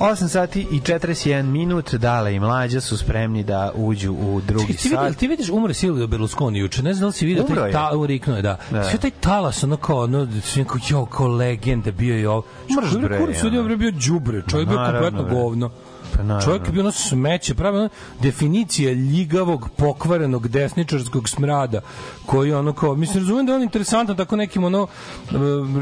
Speaker 2: 8 sati i 41 minut, Dale i Mlađa su spremni da uđu u drugi
Speaker 3: Čekaj, ti, vidiš,
Speaker 2: sat.
Speaker 3: ti vidiš umre Silvio Berlusconi juče, ne znam da li si vidio
Speaker 2: Umro
Speaker 3: taj
Speaker 2: je.
Speaker 3: ta, uriknuo je, da.
Speaker 2: Da.
Speaker 3: Sve taj talas, ono kao, ono, sve kao, jo, kao legende, bio je ovo.
Speaker 2: Mrš, bre,
Speaker 3: Kurac
Speaker 2: ono.
Speaker 3: on bio đubre, čovjek bio kompletno
Speaker 2: bre.
Speaker 3: govno.
Speaker 2: Pa.
Speaker 3: Čovjek je bio ono smeće, pravi ono definicija ljigavog, pokvarenog, desničarskog smrada, koji ono kao, mislim, razumijem da je on interesantan tako nekim ono,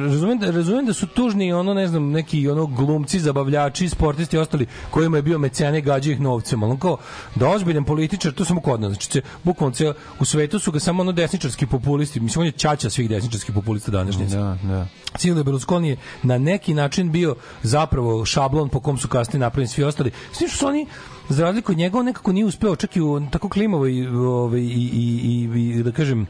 Speaker 3: razumijem da, razumijem da su tužni ono, ne znam, neki ono glumci, zabavljači, sportisti i ostali kojima je bio mecene gađa ih novcem, ali on kao da ozbiljan političar, to samo kod nas, znači, bukvalno ceo, u svetu su ga samo ono desničarski populisti, mislim, on je čača svih desničarskih populista današnjice.
Speaker 2: Da, da.
Speaker 3: Silvio Berlusconi je na neki način bio zapravo šablon po kom su kasnije napravljeni svi ostali. S tim što su oni za razliku od njega on nekako nije uspeo čak i u tako klimovoj ovaj, i, i, i, i, da kažem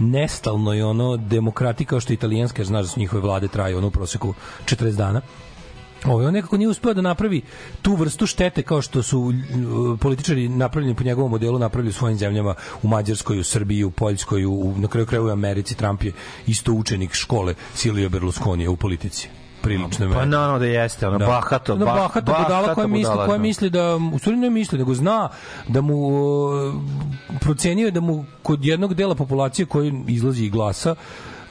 Speaker 3: nestalno i ono demokrati kao što je italijanska, jer znaš da su njihove vlade traju ono u proseku 40 dana. Ovaj on nekako nije uspeo da napravi tu vrstu štete kao što su uh, političari napravljeni po njegovom modelu napravili u svojim zemljama u Mađarskoj, u Srbiji, u Poljskoj, u, na kraju krajeva u Americi Trump je isto učenik škole Silvio Berlusconi u politici. Prilično
Speaker 2: Pa naravno da jeste, ono, bahato,
Speaker 3: Ono
Speaker 2: ba-
Speaker 3: bahato budala koja misli, koja
Speaker 2: da.
Speaker 3: misli da, u stvari ne misli, nego zna da mu uh, procenio je da mu kod jednog dela populacije koji izlazi i glasa,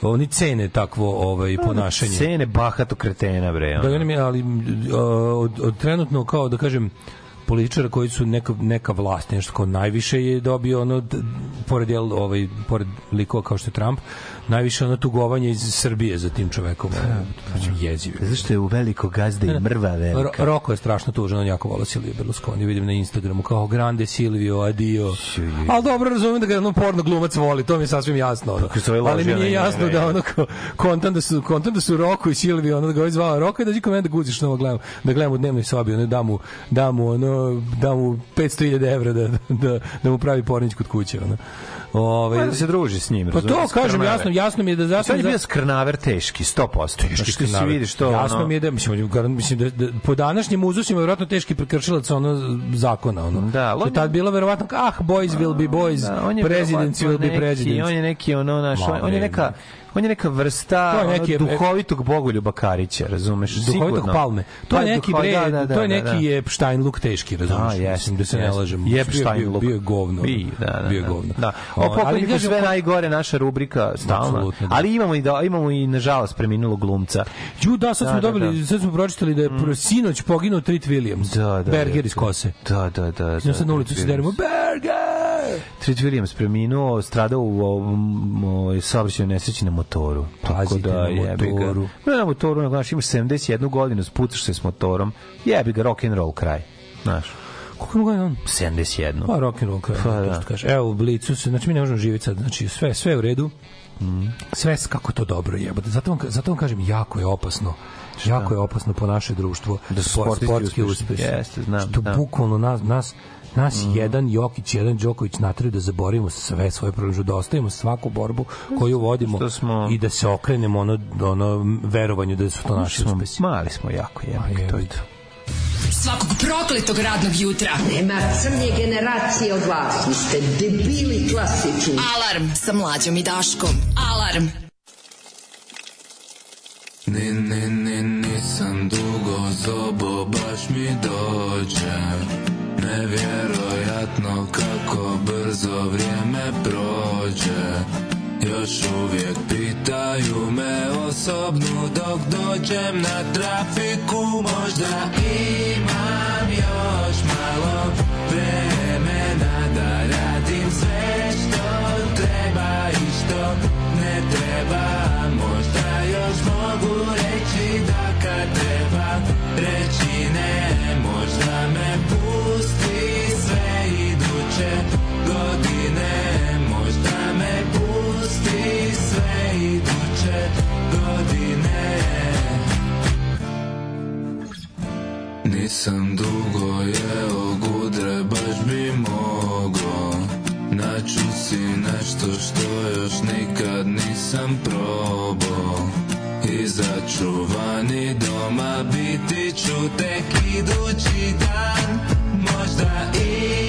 Speaker 3: oni cene takvo ovaj ponašanje.
Speaker 2: Cene bahato kretena, bre. ono.
Speaker 3: Da, i oni mi, ali uh, od, od trenutno kao da kažem političara koji su neka, neka vlast, nešto kao najviše je dobio ono, d- pored, jel, ovaj, pored likova kao što je Trump, najviše ono tugovanje iz Srbije za tim čovekom. Znači, jeziv. je.
Speaker 2: Zašto je u veliko gazde i mrva
Speaker 3: Ro,
Speaker 2: velika?
Speaker 3: Roko je strašno tužan, on jako vola Silvio Berlusconi, vidim na Instagramu kao grande Silvio, adio. Ali dobro razumem da ga ono porno glumac voli, to mi je sasvim jasno. Ono. Ali mi
Speaker 2: njega,
Speaker 3: jasno da ono kao, kontam da su, kontam da su Roko i Silvio, ono da ga ovaj zvao Roko i da mene da guziš na ovo gledam, da gledam u dnevnoj sobi, ono da mu, da mu, ono, da mu 500.000 evra da, da, da mu pravi pornić kod kuće. Ono. Ove,
Speaker 2: da se druži s njim.
Speaker 3: Pa to kažem, jasno, jasno mi je da
Speaker 2: Sad
Speaker 3: zasno
Speaker 2: je bio skrnaver teški, 100%. Teški Znači, ti
Speaker 3: skrnaver.
Speaker 2: vidiš to,
Speaker 3: Jasno mi je da mislim, mislim da, da po današnjim uzusima verovatno teški prekršilac ono zakona ono.
Speaker 2: Da,
Speaker 3: Što
Speaker 2: on
Speaker 3: je tad bilo verovatno ah boys will be boys,
Speaker 2: Da,
Speaker 3: presidents will be presidents.
Speaker 2: On je neki ono naš, on je
Speaker 3: ne,
Speaker 2: neka on je neka vrsta
Speaker 3: To je
Speaker 2: ono,
Speaker 3: neki-
Speaker 2: duhovitog bogoljuba Karića, razumeš?
Speaker 3: duhovitog
Speaker 2: Sigurno.
Speaker 3: palme. To
Speaker 2: Pa,
Speaker 3: je neki
Speaker 2: duho-
Speaker 3: bre,
Speaker 2: da, da, da,
Speaker 3: to je
Speaker 2: da,
Speaker 3: neki
Speaker 2: da.
Speaker 3: je Steinluk teški, razumeš?
Speaker 2: Da,
Speaker 3: Mislim da se ne lažemo. Bio- bio,
Speaker 2: Steinluk.
Speaker 3: bio je govno.
Speaker 2: Bi, da, da,
Speaker 3: bio je govno.
Speaker 2: Da.
Speaker 3: O,
Speaker 2: pokojniku sve najgore naša rubrika stalno.
Speaker 3: Da.
Speaker 2: Ali imamo i da imamo i nažalost preminulog glumca.
Speaker 3: Ju, da, sad smo
Speaker 2: da,
Speaker 3: dobili,
Speaker 2: da.
Speaker 3: sad smo pročitali da je mm. sinoć poginuo Trit Williams.
Speaker 2: Da, da,
Speaker 3: Berger iz Kose.
Speaker 2: Da, da, da.
Speaker 3: Idemo sad na ulicu se deremo, Berger!
Speaker 2: Trit Williams preminuo, stradao u ovom o, saobraćajnoj nesreći na motoru.
Speaker 3: Pazite,
Speaker 2: da
Speaker 3: na motoru.
Speaker 2: Ne na motoru, nego imaš 71 godinu, sputaš se s motorom, jebi ga, rock and roll kraj. Znaš,
Speaker 3: Koliko ima godina on?
Speaker 2: 71.
Speaker 3: Pa rock and roll kraj,
Speaker 2: Pa, da.
Speaker 3: kaže. Evo u Blicu se, znači mi ne možemo živjeti sad, znači sve sve u redu.
Speaker 2: Mhm.
Speaker 3: Sve kako to dobro jebote. Zato vam, zato vam kažem jako je opasno. Jako je opasno po naše društvo
Speaker 2: Da su
Speaker 3: sportski uspesi.
Speaker 2: Jeste, znam,
Speaker 3: Što
Speaker 2: da.
Speaker 3: bukvalno nas, nas nas jedan Jokić, jedan Đoković natraju da zaboravimo sve svoje probleme, da ostavimo svaku borbu koju vodimo
Speaker 2: smo-
Speaker 3: i da se okrenemo ono, ono verovanju da su to naši
Speaker 2: Smo,
Speaker 3: uspesi.
Speaker 2: mali smo jako, jebi ga, to je to.
Speaker 4: Svakog prokletog radnog jutra.
Speaker 9: Nema crnje generacije od vas. Vi ste debili klasični.
Speaker 4: Alarm sa mlađom i Daškom. Alarm.
Speaker 1: Ne, ne, ne, nisam dugo zobo, baš mi
Speaker 10: mi dođe Nevjerojatno kako brzo vrijeme prođe. Još uvijek pitaju me osobnu dok dođem na trafiku. Možda imam još malo vremena da radim sve što treba i što ne treba. Možda još mogu reći Nisam dugo jeo gudre, baš bi mogo Naću si nešto što još nikad nisam probao. I začuvani doma biti ću tek idući dan. Možda imam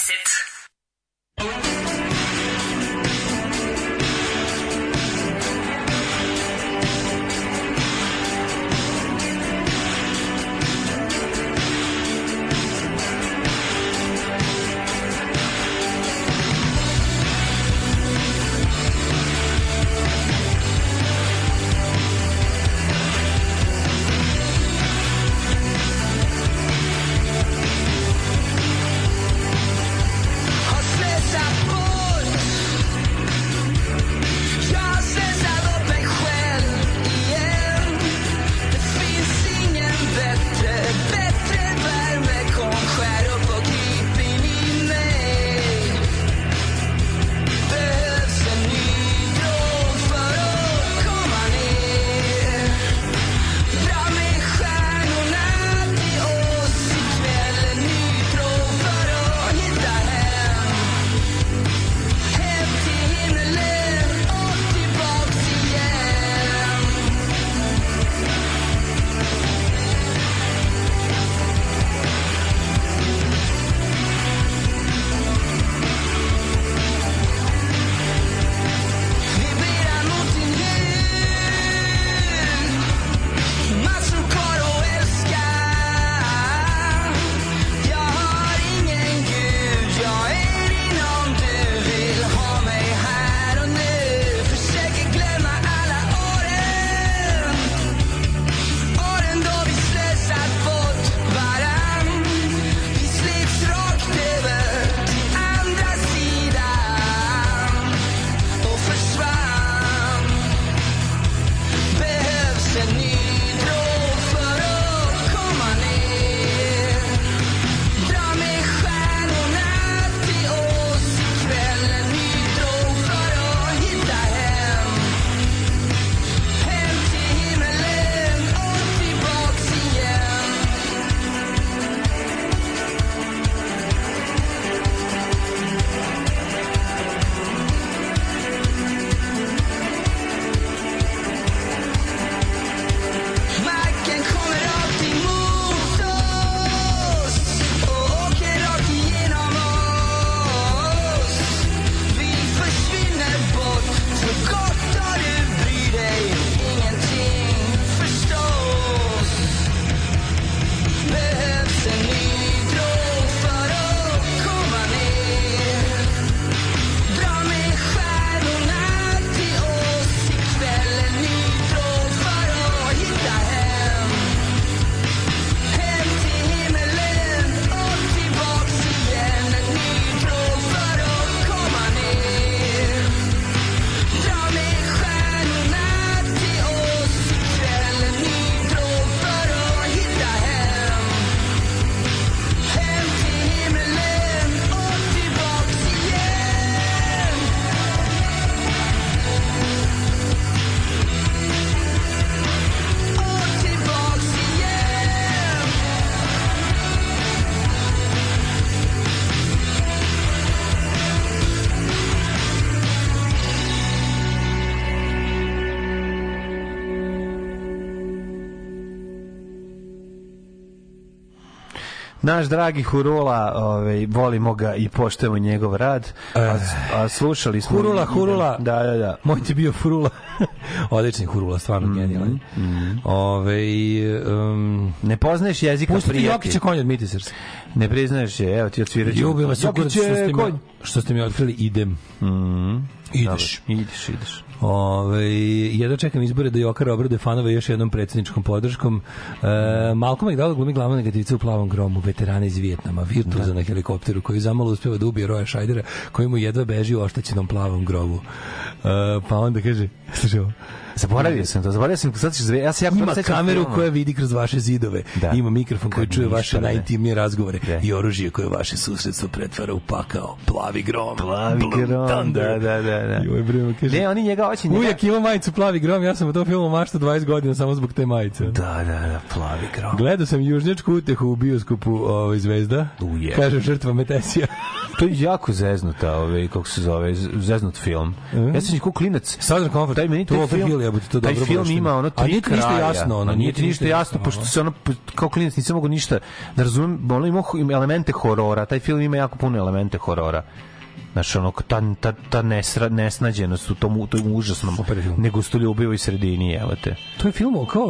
Speaker 2: Naš dragi Hurula, ovaj, volimo ga i poštujemo njegov rad. A, a slušali smo...
Speaker 3: Hurula, Hurula.
Speaker 2: Da, da, da.
Speaker 3: Moj ti bio Hurula. Odlični Hurula, stvarno
Speaker 2: Mhm,
Speaker 3: genijalan. Ove, um,
Speaker 2: Ne poznaješ jezika
Speaker 3: Pusti ti
Speaker 2: prijatelj.
Speaker 3: Jokića konj od Mitisers.
Speaker 2: Ne priznaješ je, evo ti odsvirat ću.
Speaker 3: Ljubila se kurac što ste, mi, što ste mi otkrili, idem.
Speaker 2: Mhm.
Speaker 3: Ideš.
Speaker 2: Dobro, ideš, ideš.
Speaker 3: Ove, jedno čekam izbore da Jokar obrade fanove još jednom predsjedničkom podrškom. E, Malcolm McDowell glumi glavna negativca u plavom gromu, veterana iz Vijetnama, virtuoza na helikopteru, koji zamalo uspeva da ubije Roja Šajdera, koji mu jedva beži u oštećenom plavom grobu. E, pa onda kaže, slušaj ovo,
Speaker 2: Zaboravio sam to, zaboravio sam, sad ćeš zve, ja se jako
Speaker 3: ima kameru koja vidi kroz vaše zidove.
Speaker 2: Da.
Speaker 3: Ima mikrofon koji čuje vaše
Speaker 2: ne.
Speaker 3: najintimnije razgovore
Speaker 2: Da.
Speaker 3: i oružje koje vaše susredstvo pretvara u pakao. Plavi grom.
Speaker 2: Plavi grom,
Speaker 3: Thunder.
Speaker 2: da, da, da, da.
Speaker 3: Joj, bre, kaže,
Speaker 2: Ne, oni njega njega...
Speaker 3: Uvijek ima majicu plavi grom, ja sam u tom filmu mašta 20 godina samo zbog te majice.
Speaker 2: Da, da, da, plavi grom.
Speaker 3: Gledao sam južnjačku utehu u bioskopu ovaj, Zvezda.
Speaker 2: U je.
Speaker 3: Kaže žrtva Metesija.
Speaker 2: To je jako zeznuta, ovaj, kako se zove, zeznut film. Ja sam kao klinac.
Speaker 3: Southern Comfort.
Speaker 2: Taj meni
Speaker 3: To
Speaker 2: taj film,
Speaker 3: Hill, jebote, to
Speaker 2: taj
Speaker 3: dobro
Speaker 2: film
Speaker 3: baštine.
Speaker 2: ima ono
Speaker 3: A
Speaker 2: tri
Speaker 3: nije ti ništa
Speaker 2: kraja.
Speaker 3: jasno, ono,
Speaker 2: A nije ti ništa jasno, pošto se ono, kao klinac nisam mogu ništa da razumem, ono ima elemente horora, taj film ima jako puno elemente horora. Znaš, ono, ta, ta, ta nesra, nesnađenost u tom, u tom užasnom negostoljubivoj sredini, evo te.
Speaker 3: To je film kao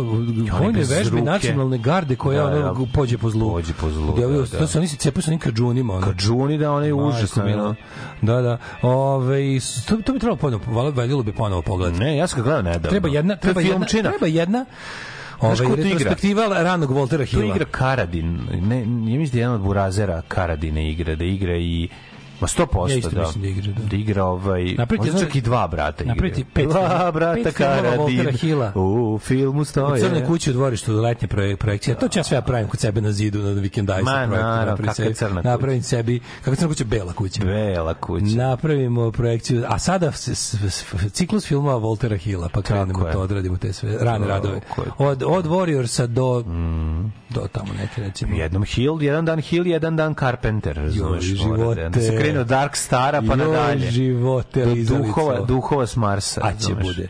Speaker 3: vojne vežbe
Speaker 2: ruke.
Speaker 3: nacionalne garde koja
Speaker 2: Da,
Speaker 3: ono,
Speaker 2: da.
Speaker 3: pođe po zlu.
Speaker 2: Pođe po zlu,
Speaker 3: ovi-
Speaker 2: da, da.
Speaker 3: To se oni se cepaju sa onim kadžunima. Ono.
Speaker 2: Kadžuni da onaj užasno.
Speaker 3: Majko mila. Da, da. Ove, to, to bi trebalo ponovo, valjalo- bi ponovo pogledati.
Speaker 2: Ne, ja sam ga gledao nedavno.
Speaker 3: Treba jedna,
Speaker 2: To je
Speaker 3: treba jedna, treba jedna Ovaj
Speaker 2: to igra?
Speaker 3: retrospektiva ranog Voltera
Speaker 2: To
Speaker 3: Hilla.
Speaker 2: igra Karadin. Ne, ja mislim da je jedan od burazera Karadine igra, da igra i Ma 100%
Speaker 3: Ja isto
Speaker 2: da.
Speaker 3: mislim da igra, da.
Speaker 2: Da igra ovaj...
Speaker 3: Napraviti
Speaker 2: možda čak i dva brata igra.
Speaker 3: napraviti pet
Speaker 2: Dva brata
Speaker 3: pet
Speaker 2: Karadin. U filmu
Speaker 3: U
Speaker 2: stoje.
Speaker 3: crnoj kući u dvorištu letnje projek, projekcije. To ću ja sve ja pravim kod sebe na zidu na vikendaj
Speaker 2: Ma, naravno, kakva
Speaker 3: sebi-
Speaker 2: crna kuća?
Speaker 3: Napravim sebi, kako crna kuća, bela kuća.
Speaker 2: Bela kuća.
Speaker 3: Napravimo projekciju, a sada s, s, s, ciklus filmova Voltera Hilla, pa krenemo to, odradimo te sve rane radove. Od, od Warriorsa do, do tamo neke, recimo.
Speaker 2: Jednom Hill, jedan dan Hill, jedan dan Carpenter, razumeš?
Speaker 3: Joj,
Speaker 2: mora
Speaker 3: živote.
Speaker 2: Da se od Dark Stara pa
Speaker 3: Joj,
Speaker 2: nadalje.
Speaker 3: živote,
Speaker 2: Do duhova, duhova s Marsa.
Speaker 3: A će bude.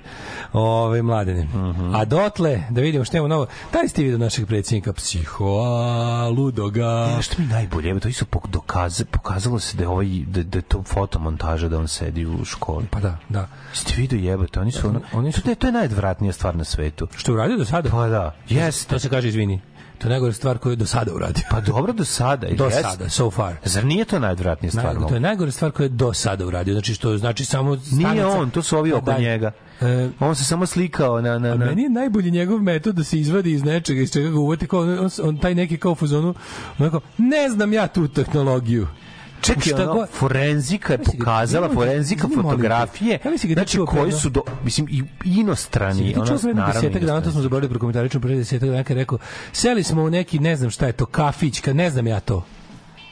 Speaker 3: Ove, mladene.
Speaker 2: Mhm.
Speaker 3: A dotle, da vidimo što imamo novo. Da li ste vidio našeg predsjednika psihoa, ludoga?
Speaker 2: E, što mi najbolje, to isto pok- dokaze, pokazalo se da je, ovaj, da, da je to fotomontaža da on sedi u školi.
Speaker 3: Pa da, da.
Speaker 2: Ste vidio jebote, oni su ono, oni su, to je, to je najodvratnija stvar na svetu.
Speaker 3: Što je uradio do sada?
Speaker 2: Pa da, jeste.
Speaker 3: To se kaže, izvini. To je najgore stvar koju je do sada uradio.
Speaker 2: Pa dobro do sada.
Speaker 3: Do
Speaker 2: jeste.
Speaker 3: sada, so far.
Speaker 2: Zar nije to najodvratnija stvar?
Speaker 3: Naj, to je najgore stvar koju je do sada uradio. Znači što znači samo
Speaker 2: Nije
Speaker 3: stanica-
Speaker 2: on, to su ovi
Speaker 3: Pa
Speaker 2: oko
Speaker 3: daj.
Speaker 2: njega.
Speaker 3: E,
Speaker 2: On se samo slikao na... na,
Speaker 3: A
Speaker 2: na...
Speaker 3: meni je najbolji njegov metod da se izvadi iz nečega, iz čega ga uvati, kao on, on taj neki kao u fazonu, onako, ne znam ja tu tehnologiju.
Speaker 2: Čekaj,
Speaker 3: Šta
Speaker 2: ono,
Speaker 3: god-
Speaker 2: forenzika je
Speaker 3: ga-
Speaker 2: pokazala,
Speaker 3: Nemoj-
Speaker 2: forenzika
Speaker 3: izvini, molim te.
Speaker 2: fotografije,
Speaker 3: Ja mislim ga ti
Speaker 2: znači koji su, do, mislim, i inostrani,
Speaker 3: Ti čuo
Speaker 2: naravno
Speaker 3: desetak dana, to smo zaboravili prokomentarično pre desetak dana, kad rekao, seli smo u neki, ne znam šta je to, kafić, kad ne znam ja to.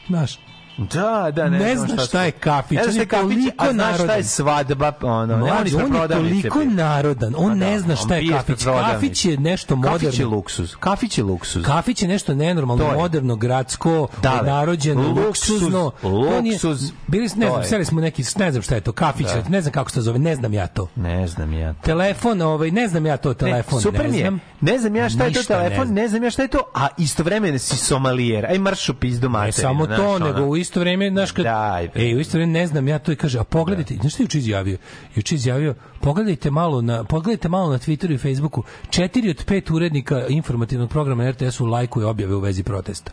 Speaker 3: Znaš,
Speaker 2: Da, da, ne,
Speaker 3: Ne
Speaker 2: znam
Speaker 3: zna
Speaker 2: su-
Speaker 3: šta je kafić,
Speaker 2: Ne
Speaker 3: on
Speaker 2: šta
Speaker 3: je
Speaker 2: kafić,
Speaker 3: toliko
Speaker 2: a znaš šta je svadba, ono, ne, on
Speaker 3: Mlađe,
Speaker 2: ispred
Speaker 3: on je toliko narodan, on
Speaker 2: Pa da,
Speaker 3: ne zna šta je kafić. Kafić je nešto moderno.
Speaker 2: Kafić je luksuz. Kafić je luksuz.
Speaker 3: Kafić je nešto nenormalno,
Speaker 2: To je.
Speaker 3: moderno, gradsko,
Speaker 2: Dale.
Speaker 3: narođeno,
Speaker 2: Luksuz,
Speaker 3: luksuzno. On je-
Speaker 2: luksuz,
Speaker 3: Bili, ne
Speaker 2: to
Speaker 3: znam,
Speaker 2: je.
Speaker 3: seli smo neki, ne znam šta je to, kafić,
Speaker 2: Da.
Speaker 3: ne znam kako se to zove, ne znam ja to.
Speaker 2: Ne znam ja.
Speaker 3: Telefon, ovaj, ne znam ja to, telefon,
Speaker 2: ne, super
Speaker 3: ne
Speaker 2: mi je.
Speaker 3: znam.
Speaker 2: Ne znam ja šta je to telefon, ne znam ja šta je to, a istovremeno si somalijer. Aj marš u pizdu materinu.
Speaker 3: Ne samo to, nego u isto vreme, znaš, kad,
Speaker 2: Daj, bre.
Speaker 3: e, u isto vreme ne znam, ja to i kaže, a pogledajte, znaš što je juče izjavio? Juče izjavio, pogledajte malo na, pogledajte malo na Twitteru i Facebooku, četiri od pet urednika informativnog programa na RTS-u lajkuje objave u vezi protesta.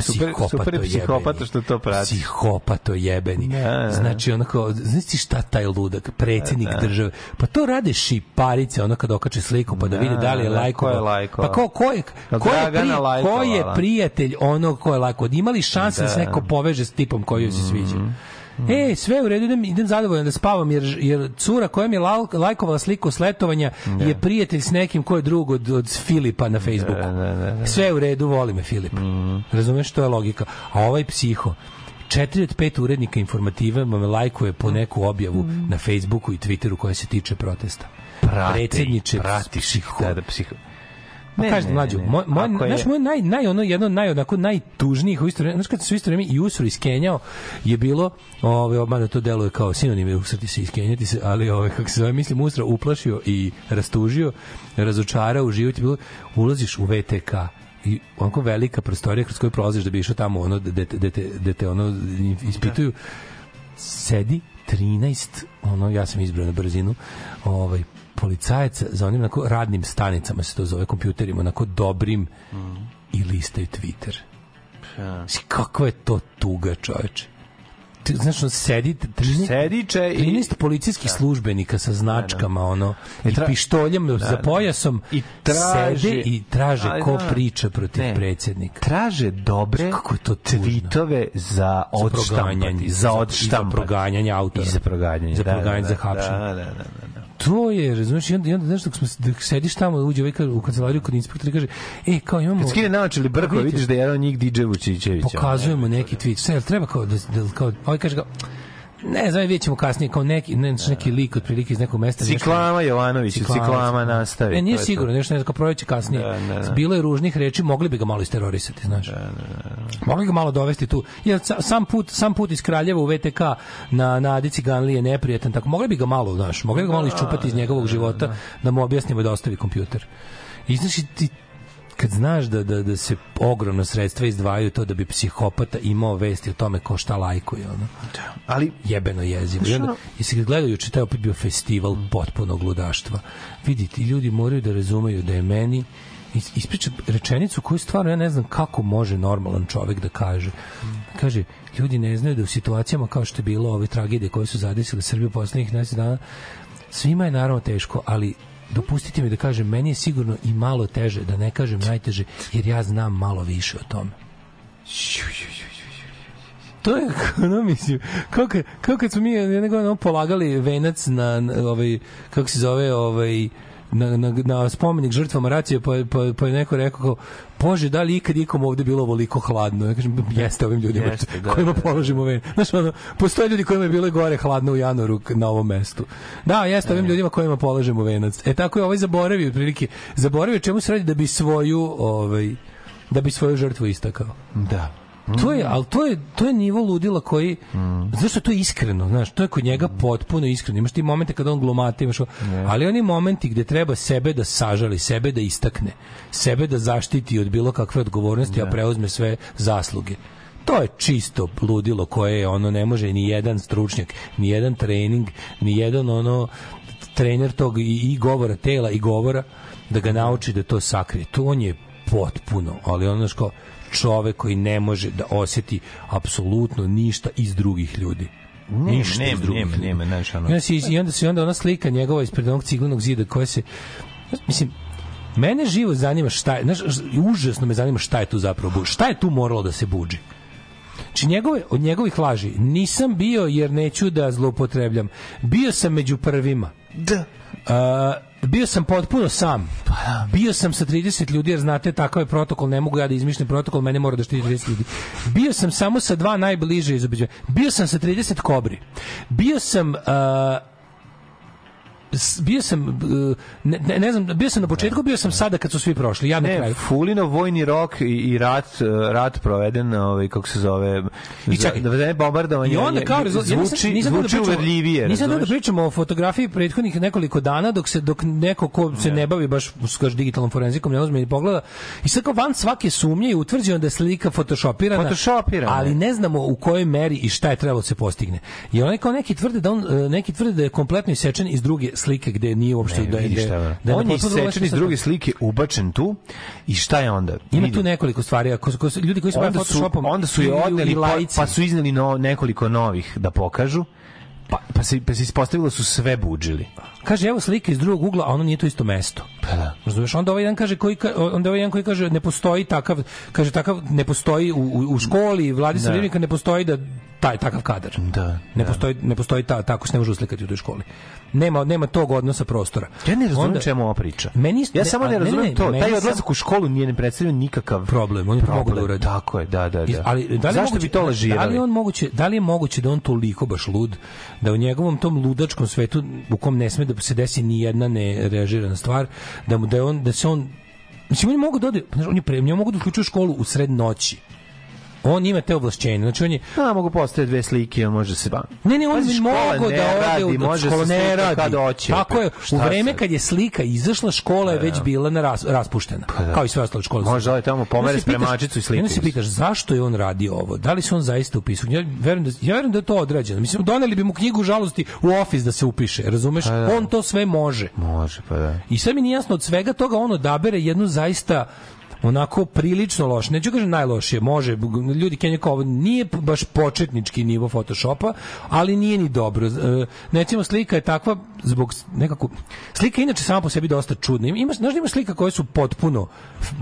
Speaker 2: Super- super psihopata što to prati.
Speaker 3: Psihopato jebeni.
Speaker 2: Da, da.
Speaker 3: Znači, onako, znaš ti šta taj ludak, predsjednik države, pa to rade šiparice, ono kad okače sliku, pa da,
Speaker 2: Da,
Speaker 3: vide da li je
Speaker 2: da, ko je
Speaker 3: lajkovao.
Speaker 2: lajkovao?
Speaker 3: Pa ko, ko je,
Speaker 2: Da,
Speaker 3: ko je, prije, ko je prijatelj onog ko je lajkovao? Imali šanse da. se
Speaker 2: Da.
Speaker 3: neko poveže s tipom koji joj se sviđa?
Speaker 2: Mhm.
Speaker 3: E, sve u redu, idem, idem zadovoljan da spavam, jer, jer cura koja mi je lajkovala sliku s letovanja je prijatelj s nekim ko je drug od, od Filipa na Facebooku.
Speaker 2: Da, da, da, da.
Speaker 3: Sve u redu, voli me Filip. Razumeš, to je logika. A ovaj psiho, četiri od pet urednika informative me lajkuje po neku objavu na Facebooku i Twitteru koja se tiče protesta.
Speaker 2: Prate,
Speaker 3: Predsjedniče,
Speaker 2: pratiš
Speaker 3: psiho.
Speaker 2: Da, da, psiho.
Speaker 3: Pa
Speaker 2: Ne,
Speaker 3: kažem
Speaker 2: ne,
Speaker 3: mlađu, moj moj znaš moj naj naj ono jedno naj onako najtužnijih u isto vreme, znaš kad su isto vreme i usro iskenjao je bilo, ovaj mada to deluje kao sinonim usrati se iskenjati se, ali ovaj kako se zove, mislim usra uplašio i rastužio, razočarao u život je bilo ulaziš u VTK i onako velika prostorija kroz koju prolaziš da bi išao tamo ono da, da, da, te, da te ono ispituju sedi 13 ono ja sam izbrao na brzinu ovaj policajaca za onim onako radnim stanicama se to zove kompjuterima onako dobrim i listaju Twitter Znaš, kakva je to tuga, čoveče. Ti, znaš, on sedi, 13,
Speaker 2: Sediče i-
Speaker 3: 13 policijskih službenika sa značkama, ono, i
Speaker 2: tra-
Speaker 3: pištoljem
Speaker 2: Da,
Speaker 3: za
Speaker 2: da.
Speaker 3: pojasom,
Speaker 2: I traže-
Speaker 3: sede i traže
Speaker 2: Ali
Speaker 3: ko
Speaker 2: da.
Speaker 3: priča protiv
Speaker 2: Ne.
Speaker 3: predsjednika.
Speaker 2: Traže dobre
Speaker 3: Kako je to
Speaker 2: tvitove za odštampanje, za odštampanje.
Speaker 3: i za proganjanje autora.
Speaker 2: I za proganjanje.
Speaker 3: Za
Speaker 2: da,
Speaker 3: proganjanje,
Speaker 2: da,
Speaker 3: za
Speaker 2: da,
Speaker 3: hapšenje.
Speaker 2: Da, da, da, da, da.
Speaker 3: To je, razumiješ, i onda, i onda znaš, dok, smo, dok sediš tamo, uđe ovaj u kancelariju kod inspektora i kaže, e, kao imamo...
Speaker 2: Kad skine naočili brko,
Speaker 3: Vidite,
Speaker 2: vidiš da je jedan od njih DJ Vučićević.
Speaker 3: pokazujemo neki tweet. Sve, treba kao da, da kao, ovaj kaže kao, ne znam, vidjet ćemo kasnije kao neki, ne, neki lik otprilike iz nekog mesta.
Speaker 2: Ciklama Jovanović,
Speaker 3: Ciklama,
Speaker 2: ciklama nastavi.
Speaker 3: Ne, nije sigurno, nešto ne znam, kao projeće kasnije.
Speaker 2: Da, da, da.
Speaker 3: Bilo je ružnih reči, mogli bi ga malo isterorisati, znaš. Mogli ga malo dovesti tu. Jer sa- sam put, sam put iz Kraljeva u VTK na, na Adi Ciganli je neprijatan, tako mogli bi ga malo, znaš, mogli bi ga malo iščupati iz njegovog života da mu objasnimo da ostavi kompjuter. I znaš, ti, kad znaš da, da, da se ogromna sredstva izdvajaju to da bi psihopata imao vesti o tome ko šta lajkuje, ono.
Speaker 2: Ali
Speaker 3: jebeno jezivo. I onda, i se kad gledaju, juče taj opet bio festival potpunog ludaštva. Vidite, ljudi moraju da razumeju da je meni is- ispriča rečenicu koju stvarno ja ne znam kako može normalan čovek da kaže. Kaže, ljudi ne znaju da u situacijama kao što je bilo ove tragedije koje su zadesile Srbiju poslednjih 10 dana, svima je naravno teško, ali dopustite mi da kažem, meni je sigurno i malo teže, da ne kažem najteže, jer ja znam malo više o tome. To je ono mislim kao kad, kao kad smo mi jedne godine polagali venac na, na ovaj kako se zove ovaj na, na, na spomenik žrtvama racije pa, pa, pa je neko rekao kao, Bože, da li ikad ikom ovde bilo ovoliko hladno? Ja kažem, jeste ovim ljudima
Speaker 2: Jeste, da,
Speaker 3: kojima
Speaker 2: da, da.
Speaker 3: položimo ven. Znaš, ono, postoje ljudi kojima je bilo gore hladno u januaru na ovom mestu. Da, jeste ovim ljudima kojima položimo venac. E tako je ovaj zaboravio, otprilike, zaboravio čemu se radi da bi svoju, ovaj, da bi svoju žrtvu istakao.
Speaker 2: Da.
Speaker 3: To je, ali to je, to je nivo ludila koji, zašto to je iskreno, znaš, to je kod njega potpuno iskreno. Imaš ti momente kada on glumata, imaš, o- ali oni momenti gde treba sebe da sažali, sebe da istakne, sebe da zaštiti od bilo kakve odgovornosti, a preuzme sve zasluge. To je čisto ludilo koje je ono ne može ni jedan stručnjak, ni jedan trening, ni jedan ono trener tog i, i govora tela i govora da ga nauči da to sakrije. To on je potpuno, ali ono znaš kao čovek koji ne može da osjeti apsolutno ništa iz drugih ljudi.
Speaker 2: Nema,
Speaker 3: ništa iz
Speaker 2: nema,
Speaker 3: drugih
Speaker 2: nema,
Speaker 3: ljudi.
Speaker 2: nema, znaš, ono-
Speaker 3: I onda, se, I onda se onda ona slika njegova ispred onog ciglenog zida koja se mislim mene živo zanima šta je, znaš, užasno me zanima šta je tu zapravo buđi. Šta je tu moralo da se buđi? Znači njegove, od njegovih laži nisam bio jer neću da zloupotrebljam. Bio sam među prvima.
Speaker 2: Da.
Speaker 3: bio sam potpuno sam. Bio sam sa 30 ljudi jer znate takav je protokol, ne mogu ja da izmišljam protokol, mene mora da štiti 30 ljudi. Bio sam samo sa dva najbliže iz ubeđenja. Bio sam sa 30 kobri. Bio sam s- bio sam ne, ne, ne znam, bio sam na početku, bio sam sada kad su svi prošli, ja na
Speaker 2: Ne,
Speaker 3: kraju.
Speaker 2: Fulino vojni rok i, i rat, uh, rat proveden, ovaj, kako se zove,
Speaker 3: I
Speaker 2: za-
Speaker 3: čekaj.
Speaker 2: da vreme bombardovanja
Speaker 3: I onda kao rezultat, nisam,
Speaker 2: zvuči,
Speaker 3: nisam da
Speaker 2: zvuči
Speaker 3: pričamo-
Speaker 2: uverljivije,
Speaker 3: Nisam da pričamo o fotografiji prethodnih nekoliko dana dok se dok neko ko se ne bavi baš skaž digitalnom forenzikom ne uzme ni pogleda i sad kao van svake sumnje je utvrđeno da je slika photoshopirana.
Speaker 2: Photoshopirana.
Speaker 3: Ali ne znamo u kojoj meri i šta je trebalo da se postigne. I oni kao neki tvrde da on e, neki tvrde da je kompletno isečen iz druge slike gde nije uopšte
Speaker 2: Ne,
Speaker 3: da
Speaker 2: šta je ono.
Speaker 3: da
Speaker 2: On je isečen iz druge slike, ubačen tu i šta je onda?
Speaker 3: Ima
Speaker 2: Vidi.
Speaker 3: tu nekoliko stvari, ako, ako su- ljudi koji se bave
Speaker 2: onda su,
Speaker 3: Photoshopom
Speaker 2: onda su je
Speaker 3: i-
Speaker 2: odneli pa, pa su izneli no, nekoliko novih da pokažu pa, pa, se, pa se ispostavilo da su sve buđili
Speaker 3: Kaže evo slika iz drugog ugla, a ono nije to isto mesto.
Speaker 2: Pa da.
Speaker 3: Razumeš? Onda ovaj jedan kaže koji ka- onda ovaj jedan koji kaže ne postoji takav, kaže takav ne postoji u, u, u školi Vladislav
Speaker 2: Da.
Speaker 3: Rivnika ne postoji da taj takav kadar.
Speaker 2: Da,
Speaker 3: Ne
Speaker 2: da.
Speaker 3: postoji ne postoji ta, tako se ne može uslikati u toj školi. Nema nema tog odnosa prostora.
Speaker 2: Ja ne razumem
Speaker 3: Onda-
Speaker 2: čemu ova priča.
Speaker 3: Meni isto-
Speaker 2: ja
Speaker 3: ne,
Speaker 2: samo ne
Speaker 3: ne,
Speaker 2: razumem
Speaker 3: ne,
Speaker 2: to.
Speaker 3: meni
Speaker 2: Taj
Speaker 3: sam-
Speaker 2: odlazak u školu nije ne predstavlja nikakav
Speaker 3: problem, on je to mogu da uradi.
Speaker 2: Tako je, da, da,
Speaker 3: Iz-
Speaker 2: da.
Speaker 3: ali da li je
Speaker 2: Zašto
Speaker 3: moguće,
Speaker 2: bi to lažirali?
Speaker 3: Da li je on moguće, da li je moguće da on toliko baš lud da u njegovom tom ludačkom svetu u kom ne sme da se desi ni jedna nerežirana stvar, da mu da je on da se on Mislim, oni mogu da ode, znaš, oni pre, oni mogu da uključuju školu u sred noći. On ima te ovlašćenje. Znači on je
Speaker 2: A, mogu postoje dve slike, on može se.
Speaker 3: Ne, ne, on bi mogao
Speaker 2: ne
Speaker 3: da ode
Speaker 2: radi,
Speaker 3: u
Speaker 2: može
Speaker 3: škola
Speaker 2: se
Speaker 3: ne radi.
Speaker 2: kad hoće.
Speaker 3: Tako je. U vreme
Speaker 2: sad?
Speaker 3: kad je slika izašla, škola je
Speaker 2: Pa
Speaker 3: već
Speaker 2: da.
Speaker 3: bila na ras, raspuštena.
Speaker 2: da.
Speaker 3: Kao i sve ostale škole.
Speaker 2: Može ovaj tamo pomere spremačicu i sliku
Speaker 3: Onda se pitaš zašto je on radio ovo? Da li se on zaista upisao? Ja verujem da ja verujem da je to odrađeno. Mislim doneli bi mu knjigu žalosti u ofis da se upiše, razumeš?
Speaker 2: Pa da.
Speaker 3: On to sve može.
Speaker 2: Može, pa da.
Speaker 3: I sve mi nije jasno od svega toga on odabere jednu zaista onako prilično loš, neću kažem najlošije, može, ljudi Kenja kao ovo nije baš početnički nivo Photoshopa, ali nije ni dobro. Recimo slika je takva zbog nekako, slika je inače sama po sebi dosta čudna. Ima, znaš da ima slika koje su potpuno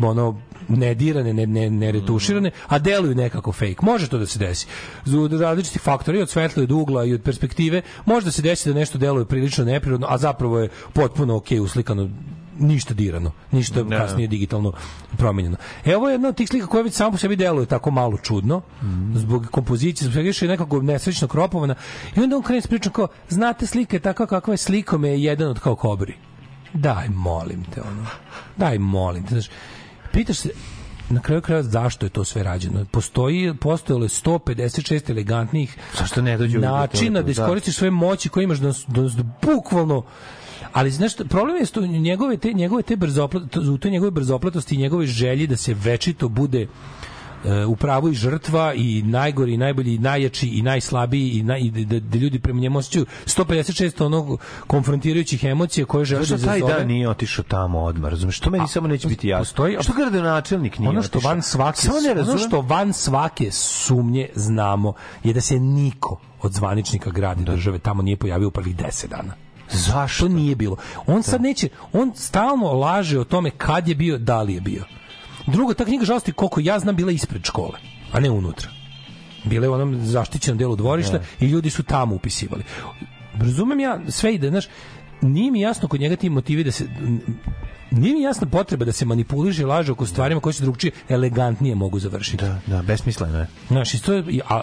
Speaker 3: ono, nedirane, ne, ne, ne retuširane, a deluju nekako fake. Može to da se desi. Zbog različitih faktora, i od svetla, i od ugla, i od perspektive, može da se desi da nešto deluje prilično neprirodno, a zapravo je potpuno ok uslikano ništa dirano, ništa
Speaker 2: Da.
Speaker 3: kasnije digitalno promenjeno. E, ovo je jedna od tih slika koja već samo po sebi deluje tako malo čudno, zbog kompozicije, zbog svega je nekako nesrećno kropovana. I onda on krene s pričom kao, znate slika je takva kakva je slikome je jedan od kao kobri. Daj, molim te, ono. Daj, molim te. Znaš, pitaš se, na kraju kraja zašto je to sve rađeno? Postoji, postojalo je 156 elegantnih
Speaker 2: Zašto ne ljudi
Speaker 3: načina
Speaker 2: to,
Speaker 3: da iskoristiš svoje moći koje imaš da, da, da bukvalno ali znaš problem je što njegove te njegove te brzoplat u toj njegove brzoplatosti i njegove želji da se večito bude e, u pravu i žrtva i najgori i najbolji i najjači i najslabiji i, naj, i da, da ljudi prema njemu osjećaju 156 onog konfrontirajućih emocija koje žele da
Speaker 2: Zašto taj
Speaker 3: izazove.
Speaker 2: dan nije otišao tamo odmah, razumeš? To meni samo neće biti jasno.
Speaker 3: postoji-
Speaker 2: što gradonačelnik nije
Speaker 3: ono što
Speaker 2: otišao?
Speaker 3: van svake
Speaker 2: Samo ne
Speaker 3: ono
Speaker 2: razumem.
Speaker 3: što van svake sumnje znamo je da se niko od zvaničnika grada i države tamo nije pojavio u prvih 10 dana.
Speaker 2: Zašto?
Speaker 3: To nije bilo. On sad neće, on stalno laže o tome kad je bio, da li je bio. Drugo, ta knjiga žalosti, koliko ja znam, bila ispred škole, a ne unutra. Bila je u onom zaštićenom delu dvorišta i ljudi su tamo upisivali. Razumem ja sve ide, znaš, nije mi jasno kod njega ti motivi da se nije mi jasna potreba da se manipuliše i laže oko stvarima koje se drugčije elegantnije mogu završiti.
Speaker 2: Da, da, besmisleno je.
Speaker 3: Znaš, i, to je, a,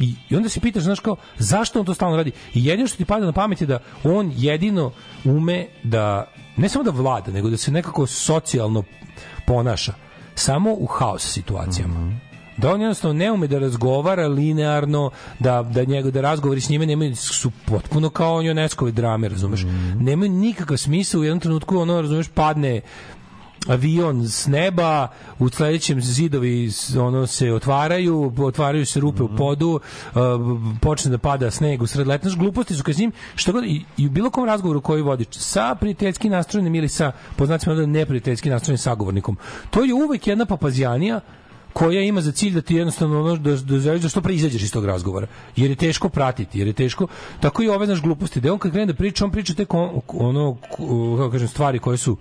Speaker 3: i, i onda se pitaš, znaš kao, zašto on to stalno radi? I jedino što ti pada na pamet je da on jedino ume da, ne samo da vlada, nego da se nekako socijalno ponaša, samo u haos situacijama. Da on jednostavno ne ume da razgovara linearno, da, da, njego, da razgovori s njime nemaju, su potpuno kao Joneskove drame, razumeš? Nemaju nikakav smisla u jednom trenutku, ono, razumeš, padne avion s neba, u sledećem zidovi ono se otvaraju, otvaraju se rupe u podu, uh, počne da pada sneg u sred leta. Znaš, gluposti su kad s njim, što god, i, i u bilo kom razgovoru koji vodi sa prijateljski nastrojenim ili sa, po znacima da neprijateljski nastrojenim sagovornikom, to je uvek jedna papazijanija koja ima za cilj da ti jednostavno ono da da da što pre izađeš iz tog razgovora jer je teško pratiti jer je teško tako i ove naš gluposti da on kad krene da priča on priča te kon- ono kako kažem stvari koje su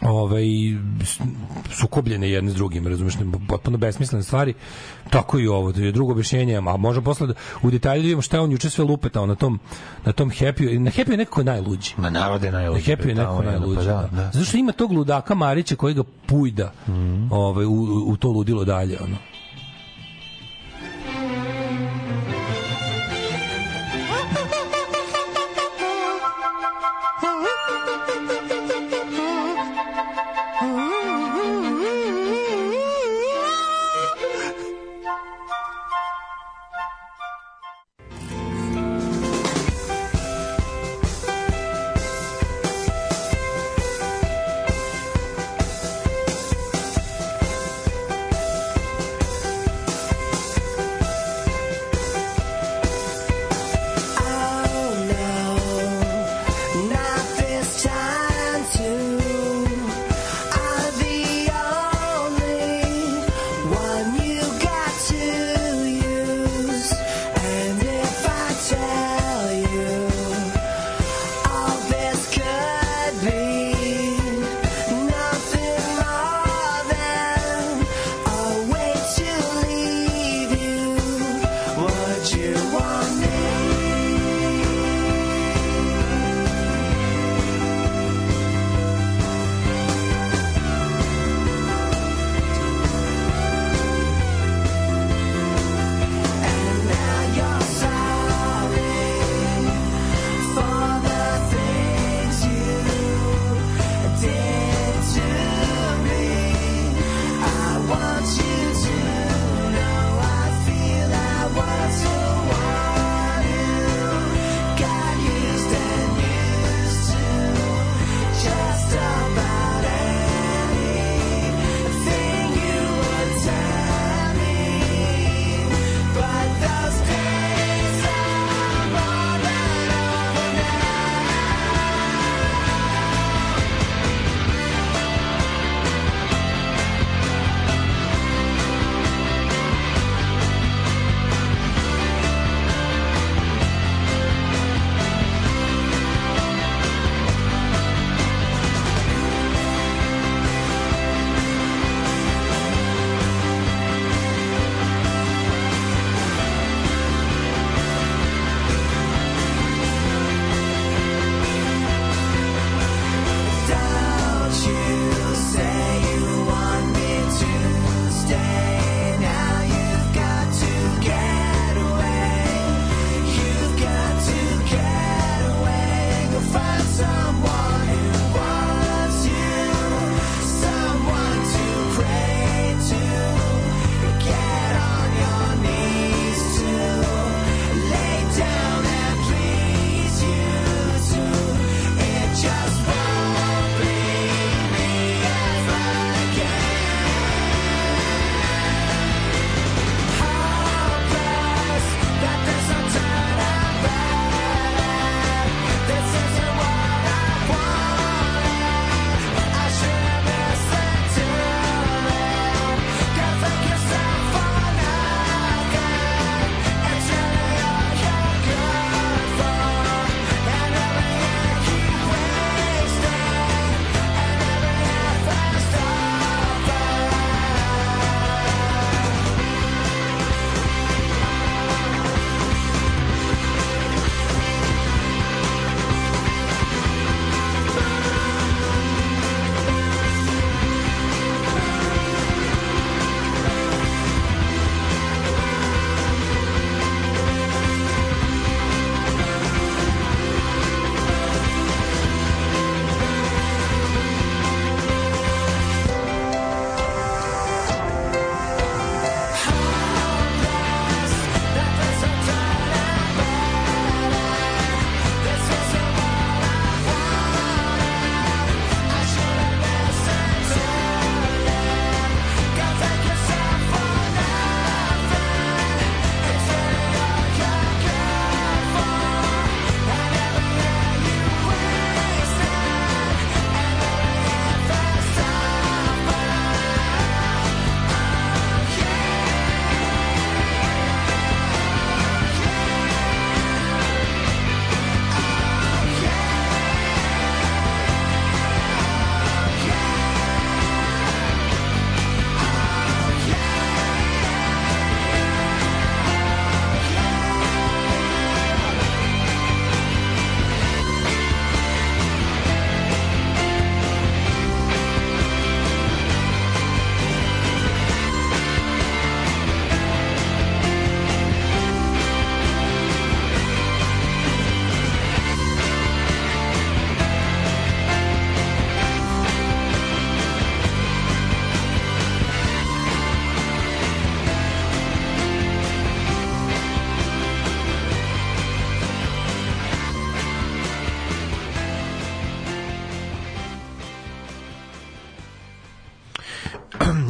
Speaker 3: ovaj sukobljene jedne s drugim, razumeš, potpuno besmislene stvari. Tako i ovo, to je drugo objašnjenje, a možemo posle da, u detalju da vidimo šta je on juče sve lupetao na tom na tom happy na happy je nekako najluđi.
Speaker 2: Ma narod je
Speaker 3: Na
Speaker 2: najluđi.
Speaker 3: happy je nekako
Speaker 2: tamo,
Speaker 3: najluđi.
Speaker 2: Pa
Speaker 3: da.
Speaker 2: da.
Speaker 3: Zato što ima tog ludaka Marića koji ga pujda ovaj, u, u to ludilo dalje. Ono.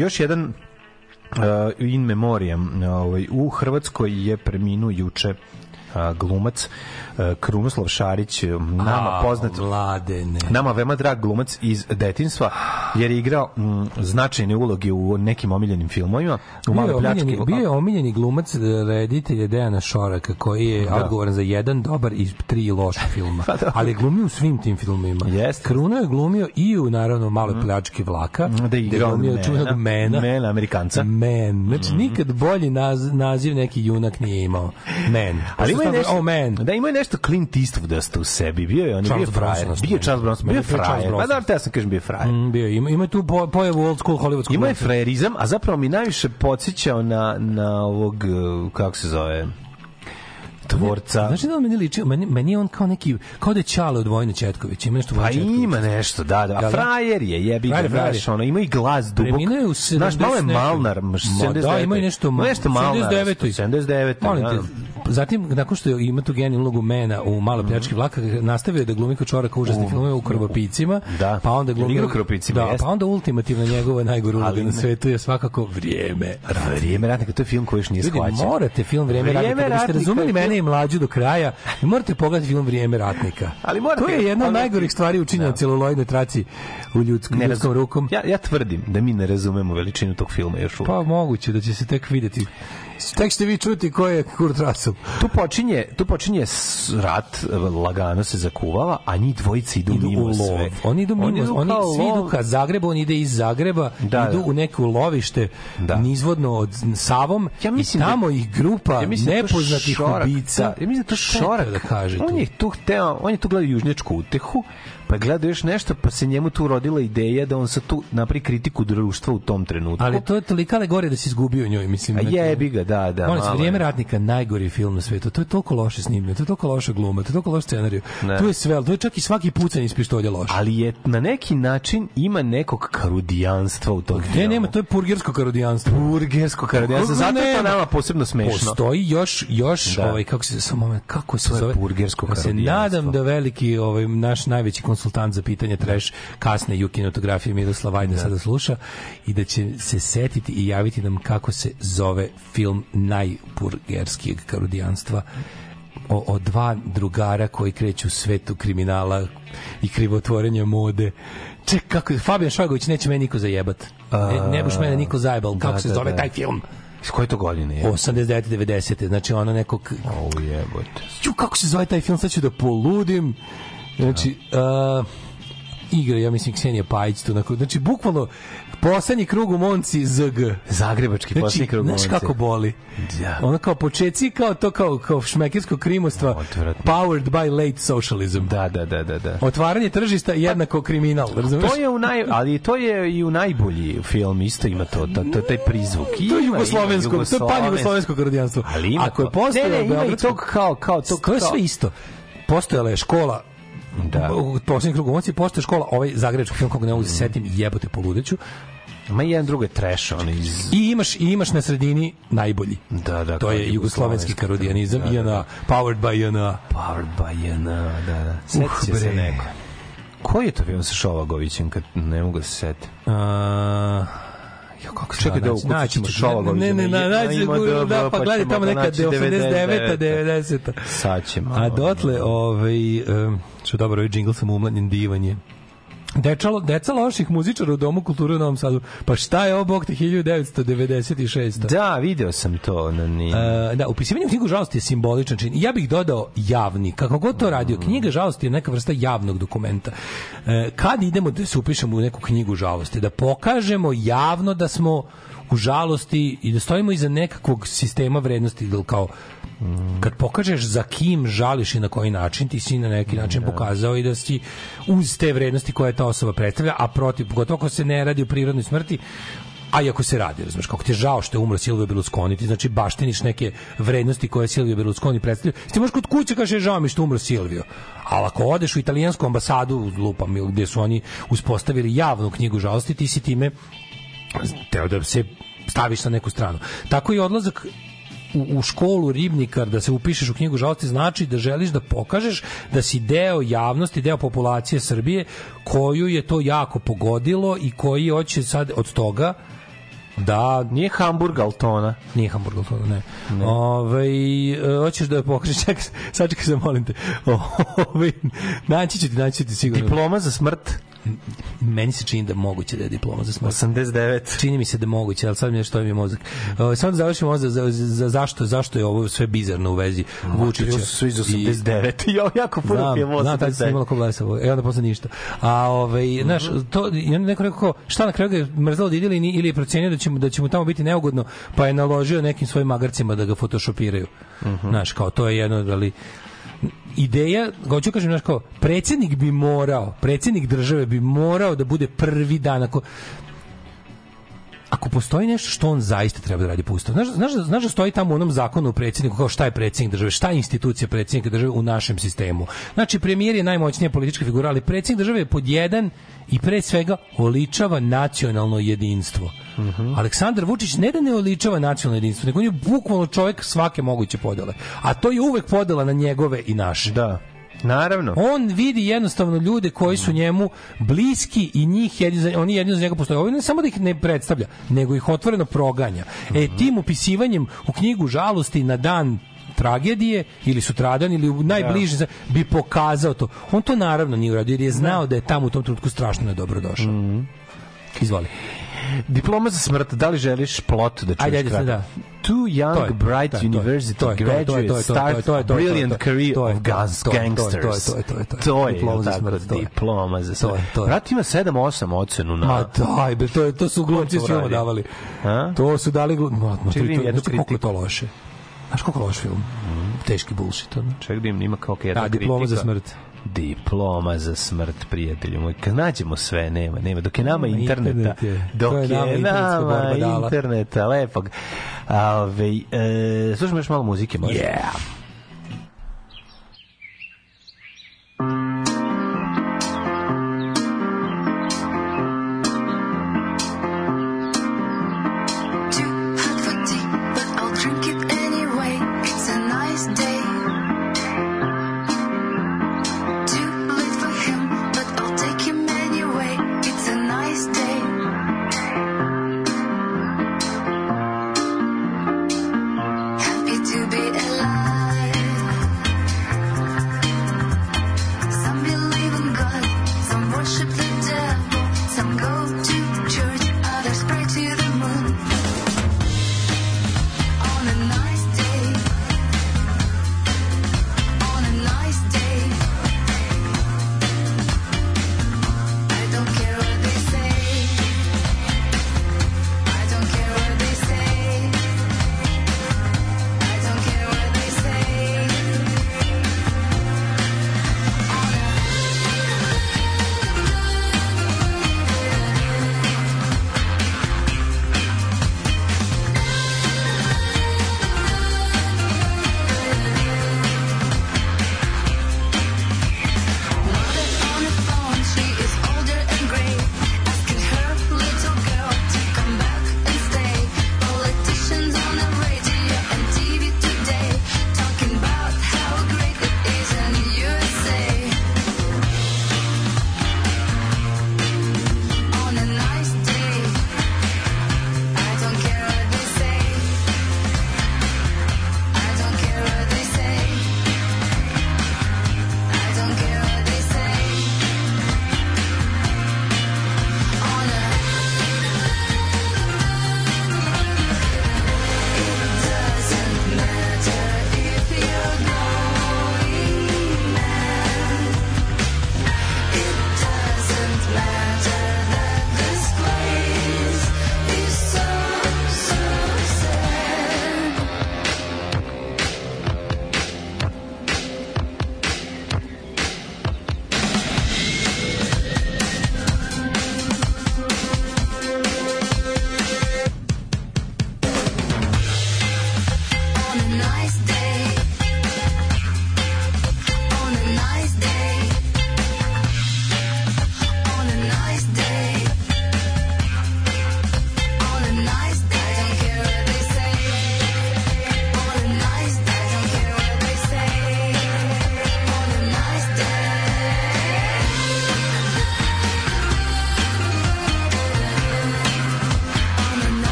Speaker 2: Još jedan uh, in memoriam ovaj, u Hrvatskoj je preminuo juče a, glumac Krunoslav Šarić nama
Speaker 3: A,
Speaker 2: poznat
Speaker 3: Mladene.
Speaker 2: nama veoma drag glumac iz detinstva jer je igrao mm, značajne uloge u nekim omiljenim filmovima u
Speaker 3: Bio je, omiljeni, bio je omiljeni glumac eh, reditelja Dejana Šoraka koji je
Speaker 2: Da.
Speaker 3: odgovoran za jedan dobar i tri loša filma.
Speaker 2: Pa da.
Speaker 3: Ali je glumio u svim tim filmovima.
Speaker 2: Jeste.
Speaker 3: Kruno je glumio i u naravno Maloj pljački vlaka.
Speaker 2: da je igrao
Speaker 3: glumio
Speaker 2: Mena.
Speaker 3: čuvenog Mena.
Speaker 2: Mena, Amerikanca.
Speaker 3: Man. Znači, nikad bolji naz, naziv neki junak nije imao. Man.
Speaker 2: Ali ima je nešto,
Speaker 3: Oh, man.
Speaker 2: da ima je nešto Clint Eastwooda u sebi. Bio je on je
Speaker 3: Charles
Speaker 2: bio frajer.
Speaker 3: Bronson
Speaker 2: Bio je Charles Bronson, bio je
Speaker 3: je
Speaker 2: frajer. Pa da, te sam kažem bio je frajer.
Speaker 3: Mm, bio je. Ima, ima tu po, pojavu old school hollywoodskog
Speaker 2: Ima je
Speaker 3: glumca.
Speaker 2: frajerizam, a zapravo mi najviše podsjećao na, na ovog, uh, kako se zove, tvorca.
Speaker 3: Znaš da on meni liči? Meni, meni je on kao neki, kao da je Ćale od Vojne Četković. Ima nešto
Speaker 2: Pa
Speaker 3: Vojne Četković.
Speaker 2: ima nešto, da, da. A
Speaker 3: da?
Speaker 2: frajer je, jebi ga, znaš, ono, ima i glas dubok.
Speaker 3: Preminuo je u
Speaker 2: Znaš, malo je
Speaker 3: 70
Speaker 2: Malnar,
Speaker 3: Ma
Speaker 2: 79.
Speaker 3: da, ima i nešto, ma-
Speaker 2: nešto Malnar.
Speaker 3: 79.
Speaker 2: 79.
Speaker 3: Molim
Speaker 2: da.
Speaker 3: te, zatim, nakon što je ima tu genijalnu ulogu Mena u Malo pljački vlaka, nastavio je da glumi kod čoraka užasne filmove u Krvopicima,
Speaker 2: Da.
Speaker 3: pa onda glumi...
Speaker 2: U Krvopicima,
Speaker 3: da, pa onda ultimativna njegova najgora uloga na svetu je svakako Vrijeme.
Speaker 2: Vrijeme ratnika, to je film koji još nije
Speaker 3: Ljudi,
Speaker 2: shvaćen.
Speaker 3: morate film Vrijeme, ratnika. Da biste razumeli mene i mlađu do kraja, i morate pogledati film Vrijeme ratnika.
Speaker 2: Ali morate-
Speaker 3: to je jedna od najgorih stvari učinjena
Speaker 2: Da.
Speaker 3: celuloidnoj traci u ljudskom,
Speaker 2: Ne
Speaker 3: ljudskom rukom.
Speaker 2: Ja, ja tvrdim da mi ne razumemo veličinu tog filma još uvijek.
Speaker 3: Pa moguće da će se tek videti. Tek ćete vi čuti ko je Kurt Russell.
Speaker 2: Tu počinje, tu počinje rat, lagano se zakuvala, a njih dvojica idu,
Speaker 3: idu
Speaker 2: mimo sve.
Speaker 3: Oni idu mimo, oni,
Speaker 2: kao
Speaker 3: svi idu ka Zagrebu, on ide iz Zagreba,
Speaker 2: Da,
Speaker 3: idu
Speaker 2: da.
Speaker 3: u neku lovište
Speaker 2: Da.
Speaker 3: nizvodno od Savom
Speaker 2: Ja
Speaker 3: i
Speaker 2: mislim da-
Speaker 3: tamo ih grupa
Speaker 2: Ja mislim da
Speaker 3: nepoznatih
Speaker 2: Šorak,
Speaker 3: ubica.
Speaker 2: Da, ja mislim da to šorak.
Speaker 3: da kaže
Speaker 2: on
Speaker 3: tu?
Speaker 2: je tu hteo, on je tu gledao južnjačku utehu, pa je gledao još nešto, pa se njemu tu rodila ideja da on sad tu napravi kritiku društva u tom trenutku.
Speaker 3: Ali to je toliko gore da se izgubio njoj, mislim.
Speaker 2: A
Speaker 3: Znači,
Speaker 2: jebi ga, da, da.
Speaker 3: Molim se, vrijeme
Speaker 2: je.
Speaker 3: ratnika najgori film na svetu. To je toliko loše snimljeno, to je toliko loše gluma, to je toliko loš scenarij.
Speaker 2: Ne.
Speaker 3: Tu je sve, tu je čak i svaki pucanj iz pištolja loš.
Speaker 2: Ali je na neki način ima nekog karudijanstva u tom
Speaker 3: Gde
Speaker 2: filmu.
Speaker 3: nema, to je purgersko karodijanstvo.
Speaker 2: burgersko karudijanstvo. Zato je to nama posebno smešno.
Speaker 3: Postoji još još
Speaker 2: Da.
Speaker 3: ovaj kako se samo moment kako se
Speaker 2: To
Speaker 3: zove
Speaker 2: burgersko
Speaker 3: Ja se nadam da veliki ovaj naš najveći konsultant za pitanje trash kasne ju kinotografije Miroslav Vajda sada sluša i da će se setiti i javiti nam kako se zove film najburgerskijeg karodijanstva o, o dva drugara koji kreću u svetu kriminala i krivotvorenja mode. Ček, kako, Fabijan Šogović neće meni niko zajebat. Ne, ne buš mene niko zajebal. Kako
Speaker 2: Da,
Speaker 3: se
Speaker 2: da,
Speaker 3: zove
Speaker 2: da.
Speaker 3: taj film?
Speaker 2: Iz koje to godine je?
Speaker 3: 89. 90. Znači ono neko... k-
Speaker 2: O jebote.
Speaker 3: Ju, kako se zove taj film? Sad ću da poludim. Znači, uh, igra, ja mislim, Ksenija Pajić tu. onako, Znači, bukvalno, poslednji krug u Monci ZG.
Speaker 2: Zagrebački
Speaker 3: Znači,
Speaker 2: posljednji krug
Speaker 3: znaš
Speaker 2: Monci.
Speaker 3: kako boli?
Speaker 2: Da.
Speaker 3: Ono kao počeci, kao to kao, kao šmekersko krimostva,
Speaker 2: Odvratno.
Speaker 3: powered by late socialism.
Speaker 2: Da, da, da, da, da.
Speaker 3: Otvaranje tržišta jednako kriminal, razumeš?
Speaker 2: To je u naj, ali to je i u najbolji film isto ima to, to, to taj prizvuk.
Speaker 3: To je
Speaker 2: Ima,
Speaker 3: jugoslovensko,
Speaker 2: ima
Speaker 3: to je pan jugoslovensko karodijanstvo.
Speaker 2: Ali ima
Speaker 3: Ako je
Speaker 2: to.
Speaker 3: postojalo
Speaker 2: Ne, ne, ima i tog kao, kao, tog
Speaker 3: to je sve isto. Postojala je škola
Speaker 2: Da.
Speaker 3: u poslednjih krugu moći postoje škola, ovaj zagrebački film kog ne mogu da se setim, jebote poludeću.
Speaker 2: Ma jedan drugo je trash, on iz...
Speaker 3: I imaš i imaš na sredini najbolji.
Speaker 2: Da, da,
Speaker 3: To je jugoslovenski karodijanizam,
Speaker 2: Da, da,
Speaker 3: JNA, powered by JNA.
Speaker 2: Powered by JNA, da, da. Sjeti će se
Speaker 3: bre.
Speaker 2: neko. Koji je to film sa Šovagovićem, kad ne mogu da se setim?
Speaker 3: A, jo, kako se
Speaker 2: Čekaj da
Speaker 3: naći- naći.
Speaker 2: Šovagovića.
Speaker 3: Ne, ne, ne, naći da, pa
Speaker 2: pa
Speaker 3: gledaj tamo neka
Speaker 2: naći
Speaker 3: 89. 90.
Speaker 2: Sad ćemo.
Speaker 3: A dotle, ovaj, što dobro, ovaj džingl sam umlanjen divan je. Dečalo, deca loših muzičara u Domu kulture u Novom Sadu. Pa šta je ovo, bog te, 1996.
Speaker 2: Da, video sam to na ni.
Speaker 3: E, da, upisivanje u knjigu žalosti je simboličan čin. Ja bih dodao javni, kako god to radio. Knjiga žalosti je neka vrsta javnog dokumenta. E, kad idemo da se upišemo u neku knjigu žalosti, da pokažemo javno da smo u žalosti i da stojimo iza nekakvog sistema vrednosti kao kad pokažeš za kim žališ i na koji način, ti si na neki način pokazao i da si uz te vrednosti koje ta osoba predstavlja, a protiv, pogotovo ako se ne radi o prirodnoj smrti, a i ako se radi, razumeš, kako ti je žao što je umro Silvio Berlusconi, ti znači baštiniš neke vrednosti koje Silvio Berlusconi predstavlja. Ti možeš kod kuće kaže žao mi što je umro Silvio. Ali ako odeš u italijansku ambasadu, lupam, gdje su oni uspostavili javnu knjigu žalosti, ti si time teo da se staviš na neku stranu. Tako i odlazak u, u školu ribnikar da se upišeš u knjigu žalosti znači da želiš da pokažeš da si deo javnosti, deo populacije Srbije koju je to jako pogodilo i koji hoće sad od toga Da,
Speaker 2: Nije Hamburg, ali tona.
Speaker 3: Nije Hamburg, ali to ne. Ove, e, hoćeš da pokriš, čekaj, sačekaj se, molim te. Ove, naći ću ti, naći ću ti sigurno.
Speaker 2: Diploma za smrt.
Speaker 3: Meni se čini da je moguće da je diploma za smrt.
Speaker 2: 89.
Speaker 3: Čini mi se da je moguće, ali sad mi nešto mi mozak. Uh, samo da završimo za, za, za, zašto, zašto je ovo sve bizarno u vezi Vučića.
Speaker 2: Ovo su svi iz
Speaker 3: i-
Speaker 2: 89. Jo, jako puno
Speaker 3: Znam,
Speaker 2: pijemo
Speaker 3: znam, tad sam
Speaker 2: 89.
Speaker 3: imala ko blesavo. E, onda posle ništa. A, ovaj, znaš, to, i onda neko rekao, kao, šta na kraju ga je mrzalo da ide ili, je procenio da će, mu, da će mu tamo biti neugodno, pa je naložio nekim svojim magarcima da ga photoshopiraju. Znaš, kao, to je jedno, ali ideja, hoću kažem, znaš, kao, predsjednik bi morao, predsjednik države bi morao da bude prvi dan, ako, ako postoji nešto što on zaista treba da radi po ustavu. Znaš, znaš, znaš da stoji tamo u onom zakonu o predsjedniku kao šta je predsjednik države, šta je institucija predsjednika države u našem sistemu. Znači, premijer je najmoćnija politička figura, ali predsjednik države je pod jedan i pre svega oličava nacionalno jedinstvo. Aleksandar Vučić ne da ne oličava nacionalno jedinstvo, nego on je bukvalno čovjek svake moguće podele. A to je uvek podela na njegove i naše.
Speaker 2: Da. Naravno.
Speaker 3: On vidi jednostavno ljude koji su njemu bliski i njih jedni za, oni jedni za njega postoje. Ovo ne samo da ih ne predstavlja, nego ih otvoreno proganja. E, tim upisivanjem u knjigu žalosti na dan tragedije ili sutradan ili u najbliži za- bi pokazao to. On to naravno nije uradio jer je znao da je tamo u tom trenutku strašno nedobro došao. Izvoli.
Speaker 2: Diploma za smrt, da li želiš plot da čuješ
Speaker 3: Ajde, ajde, da.
Speaker 2: Two young,
Speaker 3: To je,
Speaker 2: bright
Speaker 3: to to
Speaker 2: university
Speaker 3: to je, to je, to je, to je,
Speaker 2: graduates
Speaker 3: to je,
Speaker 2: start
Speaker 3: to je, to je,
Speaker 2: brilliant
Speaker 3: to je,
Speaker 2: career
Speaker 3: to je,
Speaker 2: of
Speaker 3: to je,
Speaker 2: gas-
Speaker 3: to je, to je,
Speaker 2: gangsters.
Speaker 3: to je, to je, to je,
Speaker 2: To je,
Speaker 3: diploma za smrt, to je.
Speaker 2: diploma za smrt.
Speaker 3: To je, to je.
Speaker 2: Brat ima 7-8 ocenu na...
Speaker 3: Ma daj, bre, to, je, to su glumci
Speaker 2: to
Speaker 3: s filma davali.
Speaker 2: A?
Speaker 3: To su dali glumci. Ma, ma, to,
Speaker 2: Čekaj,
Speaker 3: to, znaš koliko je to loše? Znaš koliko loš film? Teški bullshit. Ono.
Speaker 2: Ček da im ima kao jedna
Speaker 3: A, diploma za
Speaker 2: kritika.
Speaker 3: smrt.
Speaker 2: Diploma za smrt, prijatelju moj. Kad nađemo sve, nema, nema. Dok je nama
Speaker 3: Ma,
Speaker 2: interneta,
Speaker 3: internet je.
Speaker 2: dok
Speaker 3: je
Speaker 2: je,
Speaker 3: nama
Speaker 2: interneta, lepog. A, ove, e, slušamo još malo muzike, može?
Speaker 3: Yeah.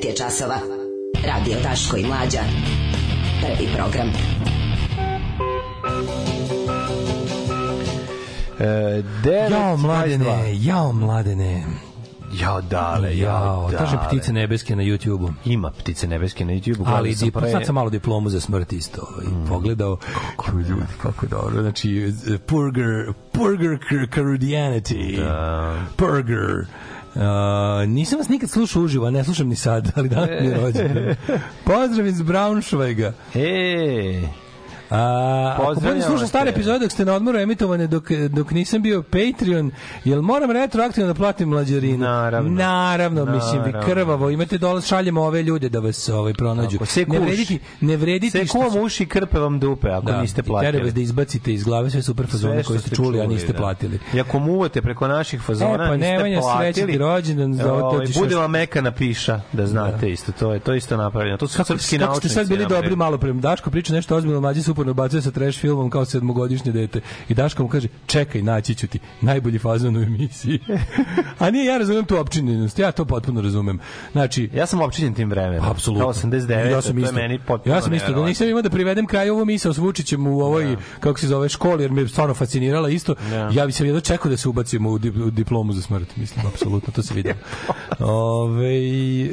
Speaker 9: 9 je časova. Radio Daško i Mlađa. Prvi program.
Speaker 2: E,
Speaker 3: Jao, mladene,
Speaker 2: 22.
Speaker 3: jao, mladene.
Speaker 2: Jao, dale, jao,
Speaker 3: Jao,
Speaker 2: dale.
Speaker 3: ptice nebeske na YouTube-u.
Speaker 2: Ima ptice nebeske na YouTube-u.
Speaker 3: Ali
Speaker 2: sam pre-
Speaker 3: sad sam malo diplomu za smrt isto ovaj, pogledao. Kako ljudi, kako dobro. Znači, Purger, Purger Carudianity.
Speaker 2: Da.
Speaker 3: Purger. Uh, nisam vas nikad slušao uživo, a ne slušam ni sad, ali danas mi je rođendan. Pozdrav iz Braunschweiga.
Speaker 2: E,
Speaker 3: A, ako
Speaker 2: Pozdravljamo
Speaker 3: budem slušao stare epizode dok ste na odmoru emitovane dok, dok nisam bio Patreon, jel moram retroaktivno da platim mlađarinu?
Speaker 2: Naravno.
Speaker 3: Naravno, mislim, vi
Speaker 2: Naravno.
Speaker 3: krvavo, imate dole, šaljemo ove ljude da vas ovaj, pronađu.
Speaker 2: Tako, seku
Speaker 3: ne
Speaker 2: uši.
Speaker 3: vrediti, ne vrediti
Speaker 2: se
Speaker 3: što su-
Speaker 2: kuvam uši krpe vam dupe ako niste
Speaker 3: i teraju vas
Speaker 2: platili.
Speaker 3: da izbacite iz glave sve super fazone
Speaker 2: Sve
Speaker 3: koje ste čuli, a niste
Speaker 2: da.
Speaker 3: platili.
Speaker 2: I ako muvate preko naših fazona,
Speaker 3: E, pa
Speaker 2: niste
Speaker 3: Nemanja,
Speaker 2: platili.
Speaker 3: srećan ti rođendan, ovo
Speaker 2: ovaj, bude vam mekana piša, da znate isto. To je to isto napravljeno. To su srpski
Speaker 3: kako ste
Speaker 2: naučnici.
Speaker 3: sad bili dobri malo pre Daško priča nešto ozbiljno, mlađi se uporno bacuje sa trash filmom kao sedmogodišnje dete. I Daško mu kaže, čekaj, naći ću ti najbolji fazon u emisiji. A nije, ja razumem tu opčinjenost, ja to potpuno razumem. Znači,
Speaker 2: Ja sam opčinjen tim vremenom.
Speaker 3: Apsolutno.
Speaker 2: Kao 89,
Speaker 3: ja sam
Speaker 2: to je
Speaker 3: isto.
Speaker 2: meni potpuno
Speaker 3: ja sam isto, da nisam imao da privedem kraj ovo misao s Vučićem u ovoj, kako se zove, školi, jer me je stvarno fascinirala isto.
Speaker 2: Da.
Speaker 3: Ja bi se jedno čekao da se ubacimo u, dip- u diplomu za smrt, mislim, apsolutno, to se vidio. Ove,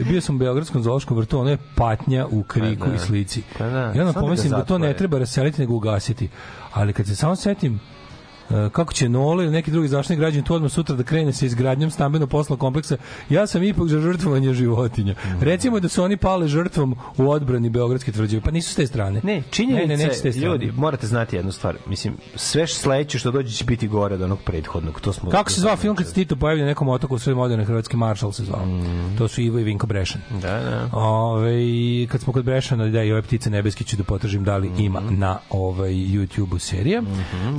Speaker 3: bio sam u Beogradskom zoološkom vrtu, ono je patnja u kriku
Speaker 2: Pa da.
Speaker 3: i slici.
Speaker 2: Pa da. Samo da
Speaker 3: pomislim
Speaker 2: ga
Speaker 3: da to ne treba raseliti, nego ugasiti. Ali kad se samo setim kako će Nole ili neki drugi zaštitni građani tu odmah sutra da krene sa izgradnjom stambeno poslovnog kompleksa, ja sam ipak za žrtvovanje životinja.
Speaker 2: Mhm.
Speaker 3: Recimo da su oni pale žrtvom u odbrani Beogradske tvrđave, pa nisu s te strane.
Speaker 2: Ne, činjenica,
Speaker 3: ne, ne, strane.
Speaker 2: ljudi, morate znati jednu stvar. Mislim, sve što sledeće što dođe će biti gore od onog prethodnog. To smo
Speaker 3: Kako se zvao film kad se Tito pojavio na nekom otoku u svojoj moderne hrvatski maršal se zvao. To su Ivo i Vinko Brešan.
Speaker 2: Da, da.
Speaker 3: Ove, kad smo kod Brešana, da i ove ptice nebeski ću da potražim da li ima na ovaj YouTube-u serija,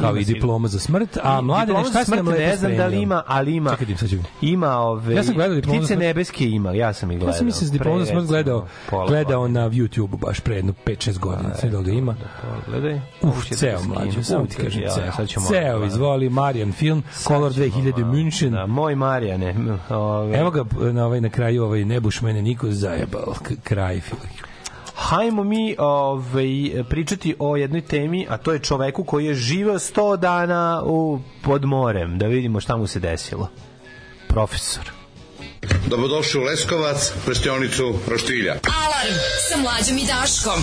Speaker 3: kao
Speaker 2: Ima
Speaker 3: i
Speaker 2: sigurno.
Speaker 3: diploma za smrt. A mlade,
Speaker 2: za
Speaker 3: šta nam
Speaker 2: smrt ne znam da li ima, ali ima.
Speaker 3: Čekaj, sad ću-
Speaker 2: Ima ove
Speaker 3: Ja sam gledao Diplomu za
Speaker 2: Ptice nebeske ima, ja sam ih gledao.
Speaker 3: Ja sam mislim da se diploma za smrt gledao, gledao na YouTube-u baš pre jedno 5-6 godina. Sve da ga ima.
Speaker 2: Pogledaj.
Speaker 3: Uf,
Speaker 2: da
Speaker 3: ceo mlađo, samo ti kažem, ceo.
Speaker 2: sad ćemo
Speaker 3: Ceo, izvoli, Marijan film, Color 2000 München.
Speaker 2: Da, moj Marijane. Ove,
Speaker 3: Evo ga na, ovaj, na kraju ovaj Nebuš mene niko zajebal, k- kraj filma.
Speaker 2: Hajmo mi ovaj, pričati o jednoj temi, a to je čoveku koji je živeo 100 dana u, pod morem. Da vidimo šta mu se desilo. Profesor.
Speaker 11: Dobrodošli u Leskovac, prštionicu Roštilja.
Speaker 4: Alarm sa mlađom i Daškom.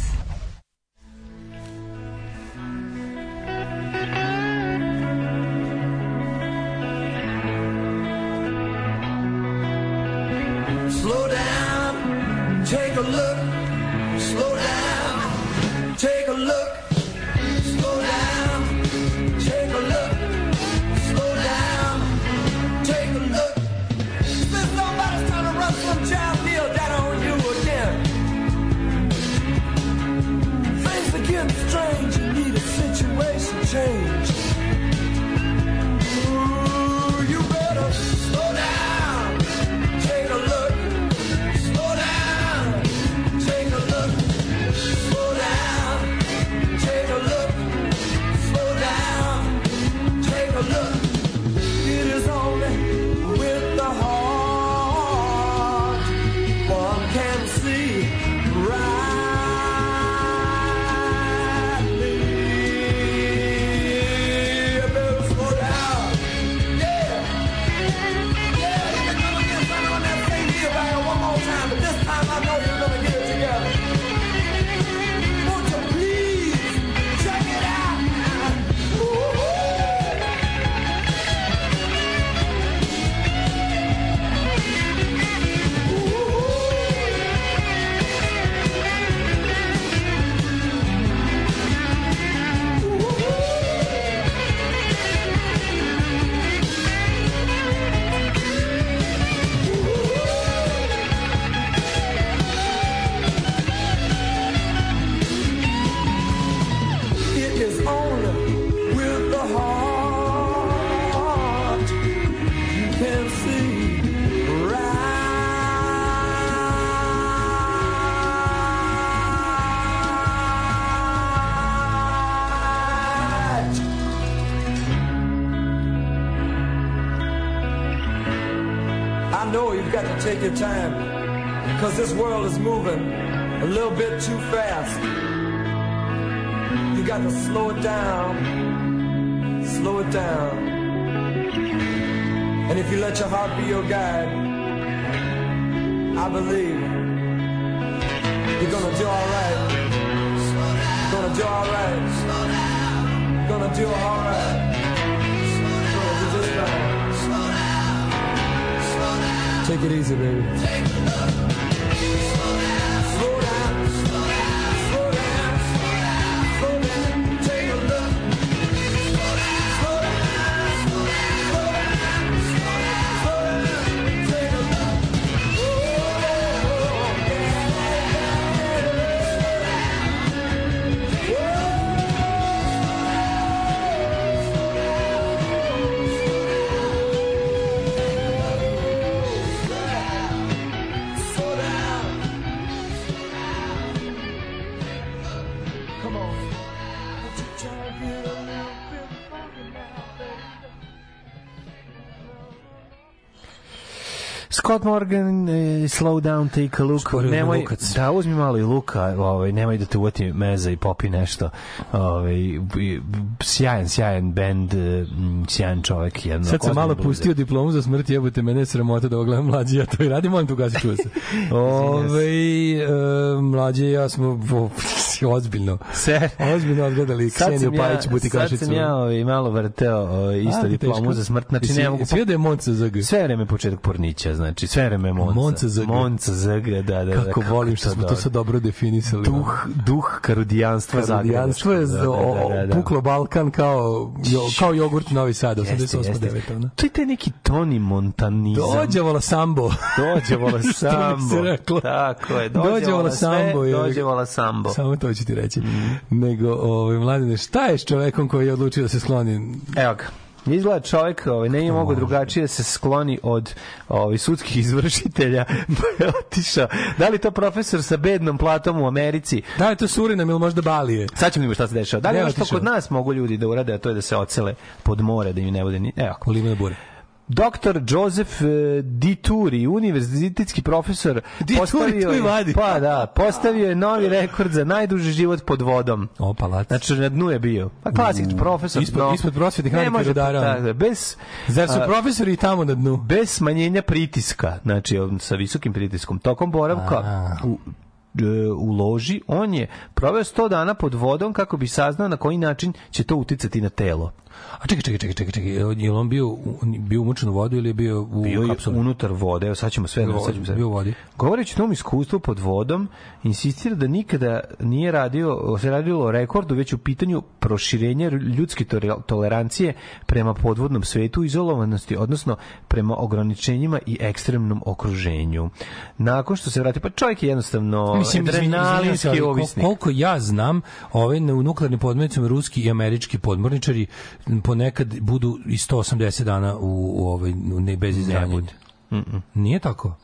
Speaker 12: Take your time because this world is moving a little bit too fast. You got to slow it down, slow it down. And if you let your heart be your guide, I believe you're gonna do all right. Gonna do all right. Gonna do all Take it easy, baby.
Speaker 2: Scott Morgan, eh, slow down, take a look.
Speaker 3: Šporio
Speaker 2: Nemoj,
Speaker 3: Lukac.
Speaker 2: da, uzmi malo i luka, ovaj, nemoj da te uvati meza i popi nešto. Ovaj, sjajan, sjajan bend, eh, m, sjajan čovek. Jedno,
Speaker 3: Sad sam malo
Speaker 2: bluzer.
Speaker 3: pustio diplomu za smrt, jebote, mene je sramota da ovo gledam mlađi, ja to i radim, molim tu gasi čuo se. Ove, e, mlađe ja smo o, ozbiljno,
Speaker 2: Se,
Speaker 3: ozbiljno odgledali Kseniju
Speaker 2: sam ja,
Speaker 3: Pajić
Speaker 2: sad
Speaker 3: Butikašicu.
Speaker 2: sam ja ovaj, malo vrteo ovaj, isto diplomu za smrt. Znači, ne mogu...
Speaker 3: vidio da je Monca ZG?
Speaker 2: Sve vreme početak pornića, znači, sve vreme Monca.
Speaker 3: Monca ZG.
Speaker 2: Monca ZG, da, da. da.
Speaker 3: Kako volim što smo to sad dobro definisali.
Speaker 2: Duh, duh karudijanstva
Speaker 3: Karudijanstvo je
Speaker 2: da, da, da.
Speaker 3: puklo Balkan kao, jo, kao jogurt Novi Sad, 88.
Speaker 2: Jeste,
Speaker 3: 9.
Speaker 2: jeste.
Speaker 3: ono.
Speaker 2: To je taj neki Toni Montanizam.
Speaker 3: Dođe vola sambo.
Speaker 2: Dođe vola
Speaker 3: Što bi se
Speaker 2: sambo. Tako je. Dođe,
Speaker 3: Dođe vola sambo, je.
Speaker 2: Dođe vola sambo.
Speaker 3: Samo to ću ti reći. Nego, ovaj, mladine, šta je s čovekom koji je odlučio da se skloni?
Speaker 2: Evo ga. Izgleda čovjek ovaj, ne mogu drugačije da se skloni od ovaj, sudskih izvršitelja pa je otišao. Da li to profesor sa bednom platom u Americi?
Speaker 3: Da je to Surinam ili možda Balije?
Speaker 2: Sad ćemo vidjeti šta se dešava. Da li
Speaker 3: Ne,
Speaker 2: ono što kod nas mogu ljudi da urade, a to je da se ocele pod more, da im ne bude ni... Evo,
Speaker 3: Olivne bure.
Speaker 2: Doktor Joseph eh, Dituri, univerzitetski profesor,
Speaker 3: Dituri,
Speaker 2: postavio je,
Speaker 3: vadi.
Speaker 2: pa da, postavio je novi rekord za najduži život pod vodom.
Speaker 3: O, palac.
Speaker 2: Znači na dnu je bio. Pa klasik, profesor.
Speaker 3: Ispod-
Speaker 2: no,
Speaker 3: ispod radnika
Speaker 2: može,
Speaker 3: rudara.
Speaker 2: da, da, bez,
Speaker 3: Zar su
Speaker 2: a,
Speaker 3: profesori i tamo na dnu?
Speaker 2: bez smanjenja pritiska, znači sa visokim pritiskom, tokom boravka u, e, u loži, on je proveo 100 dana pod vodom kako bi saznao na koji način će to uticati na telo.
Speaker 3: A čekaj, čekaj, čekaj, čekaj, čekaj. Je li on bio, bio umučen u vodu ili je bio u
Speaker 2: Bio
Speaker 3: kapsuli?
Speaker 2: unutar vode, evo sad ćemo sve...
Speaker 3: Bio-
Speaker 2: sad ćemo sve.
Speaker 3: bio u vodi.
Speaker 2: Govoreći o tom iskustvu pod vodom, insistira da nikada nije radio, se radilo o rekordu, već u pitanju proširenja ljudske tolerancije prema podvodnom svetu, izolovanosti, odnosno prema ograničenjima i ekstremnom okruženju. Nakon što se vrati, pa čovjek je jednostavno
Speaker 3: Mislim,
Speaker 2: adrenalinski ovisnik.
Speaker 3: Koliko ja znam, ove na- u nuklearnim podmornicama ruski i američki podmorničari ponekad budu i 180 dana u, u ovaj ne bez izranjanja.
Speaker 2: bude. Mm-mm.
Speaker 3: Nije tako.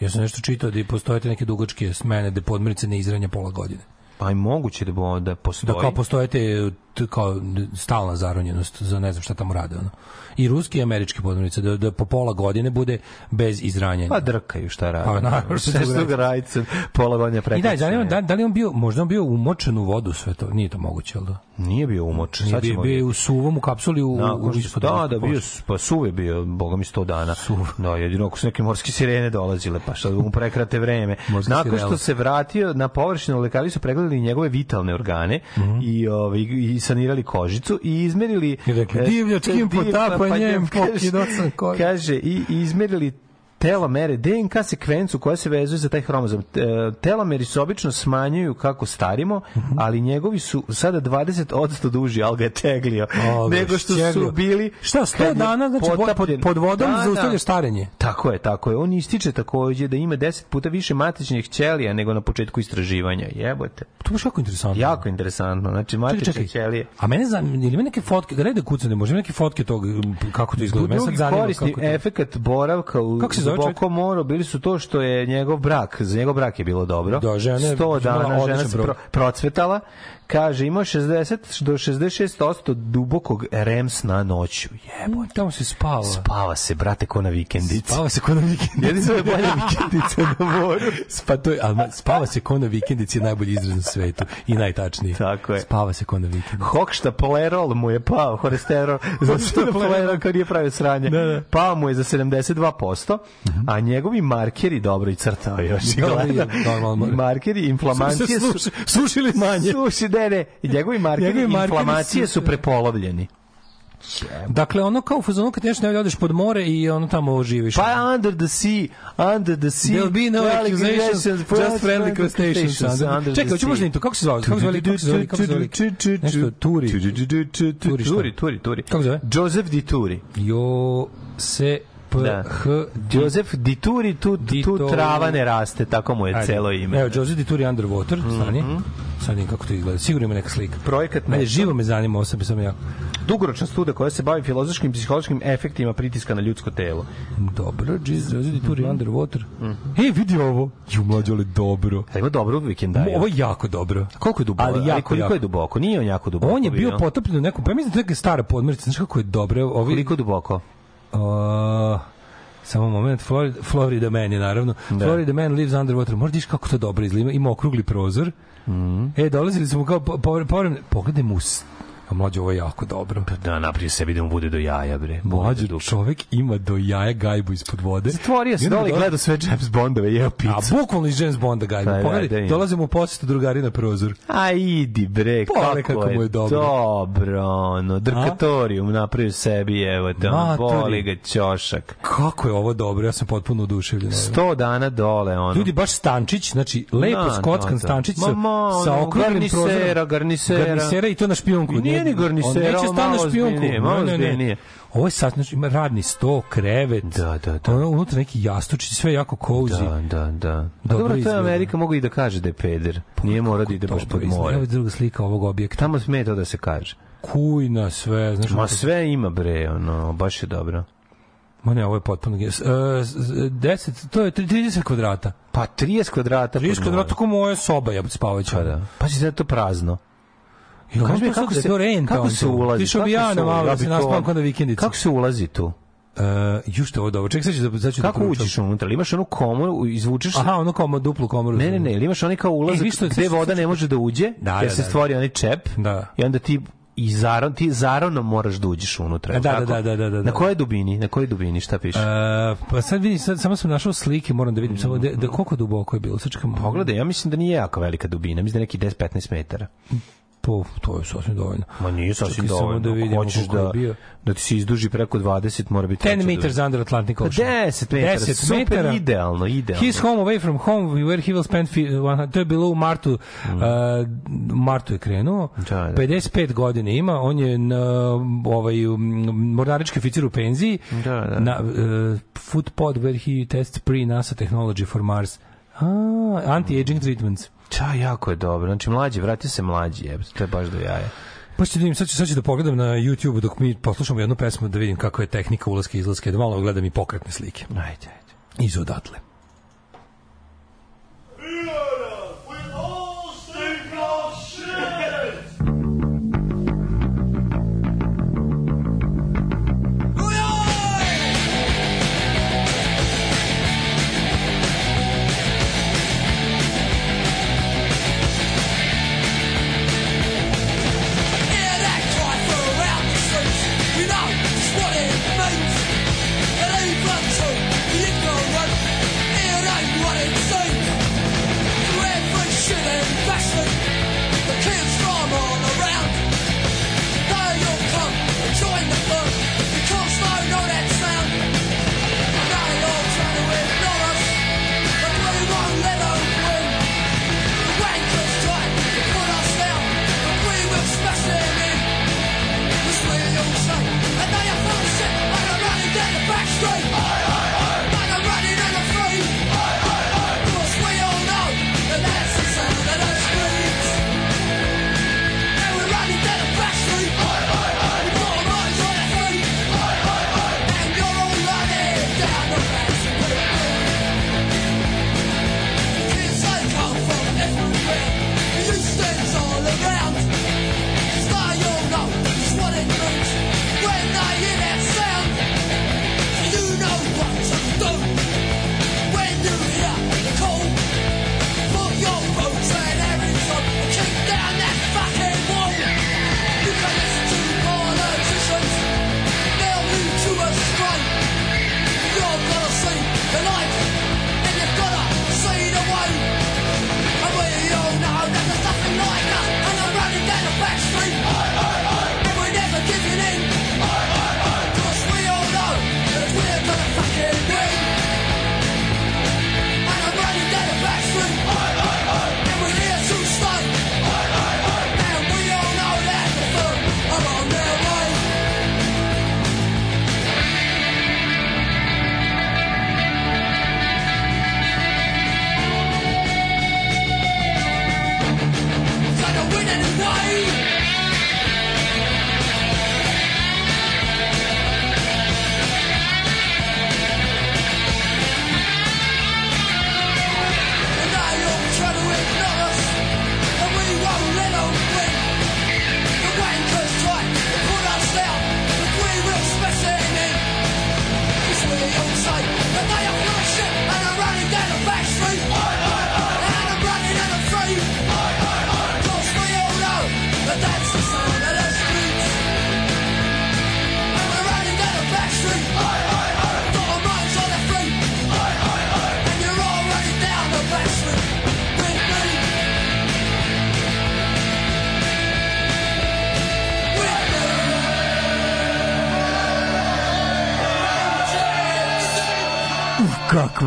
Speaker 3: Ja sam nešto čitao da i postoje neke dugačke smene da podmornice ne izranja pola godine.
Speaker 2: Pa i moguće da, da postoji.
Speaker 3: Da kao postoje te t- kao stalna zaronjenost za ne znam šta tamo rade. Ono. I ruski i američki podmornice da, da po pola godine bude bez izranjanja.
Speaker 2: Pa drkaju šta rade.
Speaker 3: Pa naravno, što drugo
Speaker 2: što ga pola godine
Speaker 3: I
Speaker 2: prekrasno.
Speaker 3: da, zanima, da, da li on bio, možda on bio umočen u vodu sve to, nije to moguće, jel da?
Speaker 2: Nije bio umočen.
Speaker 3: Nije
Speaker 2: sad
Speaker 3: bio, bio u suvom, u kapsuli, u,
Speaker 2: Nakon
Speaker 3: u
Speaker 2: što-
Speaker 3: ispod
Speaker 2: da, da, bio, pa suv je bio, boga mi 100 dana. Da, jedino ako su neke morske sirene dolazile, pa što mu prekrate vreme.
Speaker 3: Morske
Speaker 2: Nakon što
Speaker 3: sirene.
Speaker 2: se vratio na površinu, lekari su pregledali njegove vitalne organe i, ovaj, i sanirali kožicu i izmerili...
Speaker 3: I rekli,
Speaker 2: e,
Speaker 3: divljačkim
Speaker 2: div-
Speaker 3: potapanjem
Speaker 2: kaže-
Speaker 3: pokidosan kožu.
Speaker 2: Kaže, i i izmerili telomere, DNK sekvencu koja se vezuje za taj hromozom. E, Telomeri se obično smanjuju kako starimo,
Speaker 3: Mhm.
Speaker 2: ali njegovi su sada 20% duži, ali ga je teglio,
Speaker 3: O,
Speaker 2: nego što
Speaker 3: šćeglio.
Speaker 2: su bili...
Speaker 3: Šta, 100
Speaker 2: kad je
Speaker 3: dana, znači
Speaker 2: potapljen.
Speaker 3: pod vodom
Speaker 2: Da, da.
Speaker 3: zaustavljaš starenje?
Speaker 2: Tako je, tako je. On ističe takođe da ima 10 puta više matičnih ćelija nego na početku istraživanja. Jebote.
Speaker 3: To baš jako interesantno.
Speaker 2: Jako interesantno. Znači, matične
Speaker 3: čekaj.
Speaker 2: ćelije.
Speaker 3: A mene zanima, ili ima neke fotke, da da kucane, može neke fotke tog, kako to izgleda?
Speaker 2: Drugi korisni
Speaker 3: kako to...
Speaker 2: efekat boravka u
Speaker 3: Kako se zove čovjek?
Speaker 2: dubokom moru bili su to što je njegov brak, za njegov brak je bilo dobro.
Speaker 3: Da, žena je
Speaker 2: 100
Speaker 3: imala
Speaker 2: dana žena se pro, procvetala. Kaže, imao 60 do 66% dubokog REM sna noću. Jebote.
Speaker 3: Tamo se spava.
Speaker 2: Spava se, brate, ko na vikendici.
Speaker 3: Spava se ko na vikendici.
Speaker 2: Jedino je bolja vikendica na moru.
Speaker 3: Spa, to je, ali spava se ko na vikendici je najbolji izraz na svetu i najtačniji.
Speaker 2: Tako je.
Speaker 3: Spava se ko na vikendici.
Speaker 2: Hokšta polerol mu je pao, holesterol, zato što je polerol kad nije pravio sranje.
Speaker 3: Da, da.
Speaker 2: Pao mu je za 72%, a njegovi markeri, dobro i crtao još.
Speaker 3: Dobro, normalno.
Speaker 2: markeri inflamacije
Speaker 3: Su sušili manje.
Speaker 2: Suši, ne, ne. Njegovi markeri
Speaker 3: Njegovi markeri
Speaker 2: inflamacije
Speaker 3: su-
Speaker 2: prepolovljeni.
Speaker 3: Dakle, ono kao u fazonu kad nešto ne odeš pod more i ono tamo živiš.
Speaker 2: Pa under the sea, under the sea.
Speaker 3: There'll be no accusations, just friendly crustaceans. Čekaj,
Speaker 2: sea.
Speaker 3: možda to. Kako se zvao? Kako se zvali? Kako se zvali? Kako se zvali? Nešto, Turi. Turi?
Speaker 2: Turi, Turi.
Speaker 3: Kako se zove?
Speaker 2: Joseph Di Turi.
Speaker 3: Jo se
Speaker 2: Da.
Speaker 3: h
Speaker 2: Joseph Di Turi, tu, tu trava ne raste, tako mu je
Speaker 3: Ajde.
Speaker 2: celo ime.
Speaker 3: Evo, Joseph Di Turi Underwater, stani. Sad vidim kako to izgleda. Sigurno ima neka slika.
Speaker 2: Projekat Meso.
Speaker 3: živo me zanima, ovo sam jako.
Speaker 2: Dugoročna studija koja se bavi filozofskim i psihološkim efektima pritiska na ljudsko telo.
Speaker 3: Dobro, Joseph Di Turi Underwater. Ej, vidi ovo. Ju, mlađo, ali dobro.
Speaker 2: A ima dobro vikendaju.
Speaker 3: Ovo je jako dobro.
Speaker 2: Koliko je duboko?
Speaker 3: Ali jako,
Speaker 2: koliko
Speaker 3: jako.
Speaker 2: je duboko? Nije on jako duboko
Speaker 3: On je bio potopljen u nekom, pa ja mislim da je stara podmornica, znaš kako je dobro. Ovi,
Speaker 2: Koliko duboko?
Speaker 3: Uh, samo moment, Florida, Florida Man je naravno.
Speaker 2: Da.
Speaker 3: Florida Man lives underwater. Možda kako to dobro izgleda. Ima okrugli prozor.
Speaker 2: Mhm.
Speaker 3: E, dolazili smo kao po- po- povremeno. Pogledaj mu A mlađe, ovo je jako dobro.
Speaker 2: Da, naprije sebi da mu bude do jaja, bre.
Speaker 3: Mlađe, čovek ima do jaja gajbu ispod vode.
Speaker 2: Zatvorio se
Speaker 3: I onda
Speaker 2: dole i
Speaker 3: dolazi-
Speaker 2: gledao sve James Bondove, jeo
Speaker 3: A
Speaker 2: picu.
Speaker 3: bukvalno iz James Bonda gajbu.
Speaker 2: Da, da,
Speaker 3: Pogledaj,
Speaker 2: da, ima.
Speaker 3: dolazimo u posjetu drugari na prozor.
Speaker 2: A idi bre,
Speaker 3: Pogledaj
Speaker 2: kako,
Speaker 3: kako
Speaker 2: je,
Speaker 3: mu je dobro.
Speaker 2: dobro. ono, drkatorijum napravio sebi, evo te, ono, boli ga ćošak.
Speaker 3: Kako je ovo dobro, ja sam potpuno oduševljen.
Speaker 2: 100 dana dole, ono.
Speaker 3: Ljudi, baš stančić, znači lepo
Speaker 2: Da,
Speaker 3: skockan
Speaker 2: da, da.
Speaker 3: stančić
Speaker 2: Ma,
Speaker 3: sa,
Speaker 2: ma,
Speaker 3: sa
Speaker 2: ono,
Speaker 3: okruglim
Speaker 2: garnisera,
Speaker 3: prozorom.
Speaker 2: garnisera.
Speaker 3: Garnisera i to na špijunku.
Speaker 2: I nije ni garnisera,
Speaker 3: on
Speaker 2: malo
Speaker 3: špijunku.
Speaker 2: ozbiljnije, malo
Speaker 3: Ne, ne, ne. Ovo je sad, znači, ima radni sto, krevet,
Speaker 2: Da, da, da.
Speaker 3: ono, unutra neki jastučić, sve jako cozy.
Speaker 2: Da, da, da.
Speaker 3: Dobro
Speaker 2: Dobro, to je. Amerika, mogu i da kaže da je peder. Nije mora da ide baš pod
Speaker 3: Dobro izgleda.
Speaker 2: more.
Speaker 3: Evo je druga slika ovog objekta.
Speaker 2: Tamo sme to da se kaže.
Speaker 3: Kujna, sve, znaš.
Speaker 2: Ma sve ima bre, ono, baš je dobro.
Speaker 3: Ma ne, ovo je potpuno... ges- E, s- 10, to je 30 kvadrata.
Speaker 2: Pa 30 kvadrata.
Speaker 3: 30
Speaker 2: pod
Speaker 3: kvadrata kao moja soba, ja spavajuća.
Speaker 2: Pa da. Pa si sad to prazno.
Speaker 3: Ja,
Speaker 2: Kaži mi
Speaker 3: kako se to renta?
Speaker 2: kako se ulazi?
Speaker 3: Išao bi ja na malo da se
Speaker 2: Ja bi to-
Speaker 3: naspavam kao na vikendici.
Speaker 2: Kako se ulazi tu?
Speaker 6: Uh, ju što ovo dobro. Čekaj, sad ću da, sad ću da
Speaker 2: Kako
Speaker 6: proučam.
Speaker 2: uđeš unutra? Imaš onu komoru, izvučeš...
Speaker 6: Aha, ono kao duplu komoru.
Speaker 2: Ne, ne, ne, imaš onaj kao ulazak
Speaker 6: E, što-
Speaker 2: gde voda ne može da uđe,
Speaker 6: Da,
Speaker 2: jer
Speaker 6: da,
Speaker 2: se
Speaker 6: da.
Speaker 2: stvori onaj čep
Speaker 6: Da.
Speaker 2: i onda ti i zaron, ti zaronom moraš da uđeš unutra.
Speaker 6: E, da, da, da, da, da,
Speaker 2: Na
Speaker 6: da.
Speaker 2: kojoj dubini? Na kojoj dubini? Šta piše?
Speaker 6: Uh, pa sad vidim, sad, samo sam našao slike, moram da vidim samo da, da koliko duboko je bilo. Sad čekam.
Speaker 2: Pogledaj, ja mislim da nije jako velika dubina, mislim da neki 10-15 metara.
Speaker 6: Po, to je sasvim dovoljno.
Speaker 2: Ma nije sasvim
Speaker 6: Čekaj samo
Speaker 2: dovoljno.
Speaker 6: da vidimo
Speaker 2: hoćeš da,
Speaker 6: bio.
Speaker 2: da ti se izduži preko 20, mora biti...
Speaker 6: 10
Speaker 2: veća
Speaker 6: meters under Atlantic
Speaker 2: Pa
Speaker 6: Ocean.
Speaker 2: 10 metara,
Speaker 6: 10
Speaker 2: super,
Speaker 6: metara.
Speaker 2: idealno, idealno.
Speaker 6: His home away from home where he will spend to je bilo u martu uh, martu je krenuo
Speaker 2: Mm. Da, da.
Speaker 6: 55 godina ima on je na, ovaj mornarički oficir u penziji
Speaker 2: Da, da.
Speaker 6: na uh, food pod where he tests pre NASA technology for Mars a, anti-aging treatments
Speaker 2: Ča, jako je dobro. Znači, mlađi, vrati se mlađi, jebate, to je baš do jaja.
Speaker 6: Pa ću da vidim, sad ću, sad ću da pogledam na YouTube dok mi poslušamo jednu pesmu da vidim kako je tehnika ulaska i izlaska, da malo gledam i pokretne slike.
Speaker 2: Ajde, ajde.
Speaker 6: Iz odatle.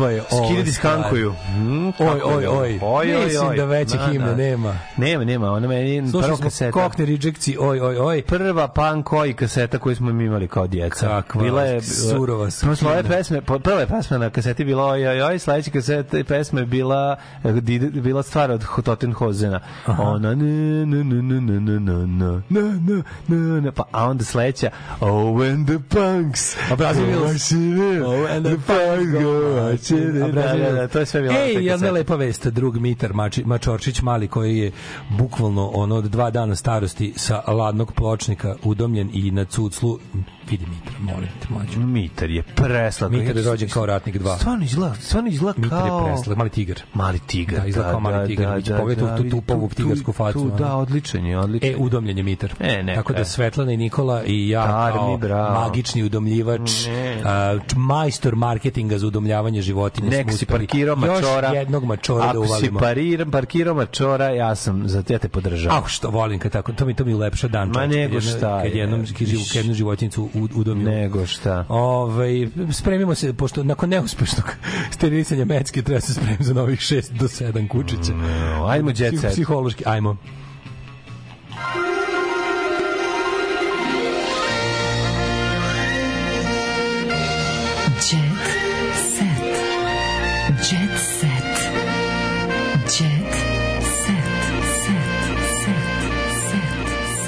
Speaker 6: Kakva je ovo
Speaker 2: Skidati
Speaker 6: stvar.
Speaker 2: skankuju. Mm,
Speaker 6: Oj, oj,
Speaker 2: je
Speaker 6: oj.
Speaker 2: dobro. oj, oj,
Speaker 6: Mislim
Speaker 2: oj.
Speaker 6: da veće
Speaker 2: Da,
Speaker 6: himne
Speaker 2: da.
Speaker 6: nema.
Speaker 2: Nema, nema, ona meni prva kaseta.
Speaker 6: kokne riđekci, oj, oj, oj.
Speaker 2: Prva punk koji kaseta koju smo mi imali kao djeca.
Speaker 6: Kakva
Speaker 2: bila je
Speaker 6: surova
Speaker 2: ove
Speaker 6: skina.
Speaker 2: pesme, prva je pesma na kaseti bila oj, oj, oj, sledeća kaseta i pesma je bila eh, bila stvar od Tottenhozena. Ona ne, ne, ne, ne, ne, ne, ne, ne, ne, ne, ne, ne, pa a onda sledeća Oh, when the punks
Speaker 6: A Brazil Wills.
Speaker 2: Oh,
Speaker 6: Oh, when the punks go
Speaker 2: Da, da, da, to je sve bilo
Speaker 3: Ej, ne
Speaker 2: kaseti.
Speaker 3: lepa vest, drug Mitar Mačorčić Mali, koji je bukvalno ono od dva dana starosti sa ladnog pločnika udomljen i na cuclu, vidi Mitar, molim te, mlađu.
Speaker 2: Mitar je preslak.
Speaker 3: Mitar je rođen kao ratnik 2.
Speaker 2: Stvarno izgleda, stvarno izgleda
Speaker 3: Mitar je
Speaker 2: kao...
Speaker 3: preslak, mali tigar.
Speaker 2: Mali tigar.
Speaker 3: Da, izgleda kao mali tigar. Da, Pogledaj tu, tu, tu povu ptigarsku facu.
Speaker 2: Tu, da, odličan je, odličan
Speaker 3: E,
Speaker 2: je.
Speaker 3: udomljen je Mitar.
Speaker 2: E, neka
Speaker 3: Tako da. Svetlana i Nikola i ja
Speaker 2: Armi,
Speaker 3: kao
Speaker 2: bravo.
Speaker 3: magični udomljivač,
Speaker 2: Ne.
Speaker 3: majstor marketinga za udomljavanje životinja.
Speaker 2: Nek si parkirao mačora.
Speaker 3: Još jednog mačora da
Speaker 2: Ako si
Speaker 3: uvalimo.
Speaker 2: parir, parkirao mačora, ja sam, za te te podržavam.
Speaker 3: A što volim kad tako, to mi to mi ulepša dan.
Speaker 2: Ma nego šta
Speaker 3: Kad
Speaker 2: je,
Speaker 3: jednom kad živu, kad jednu životinjicu u- udomim.
Speaker 2: Nego šta.
Speaker 3: Ovaj spremimo se pošto nakon neuspešnog sterilisanja mecke treba se spremiti za novih 6 do 7 kučića.
Speaker 2: No, ajmo set.
Speaker 3: Psihološki, ajmo.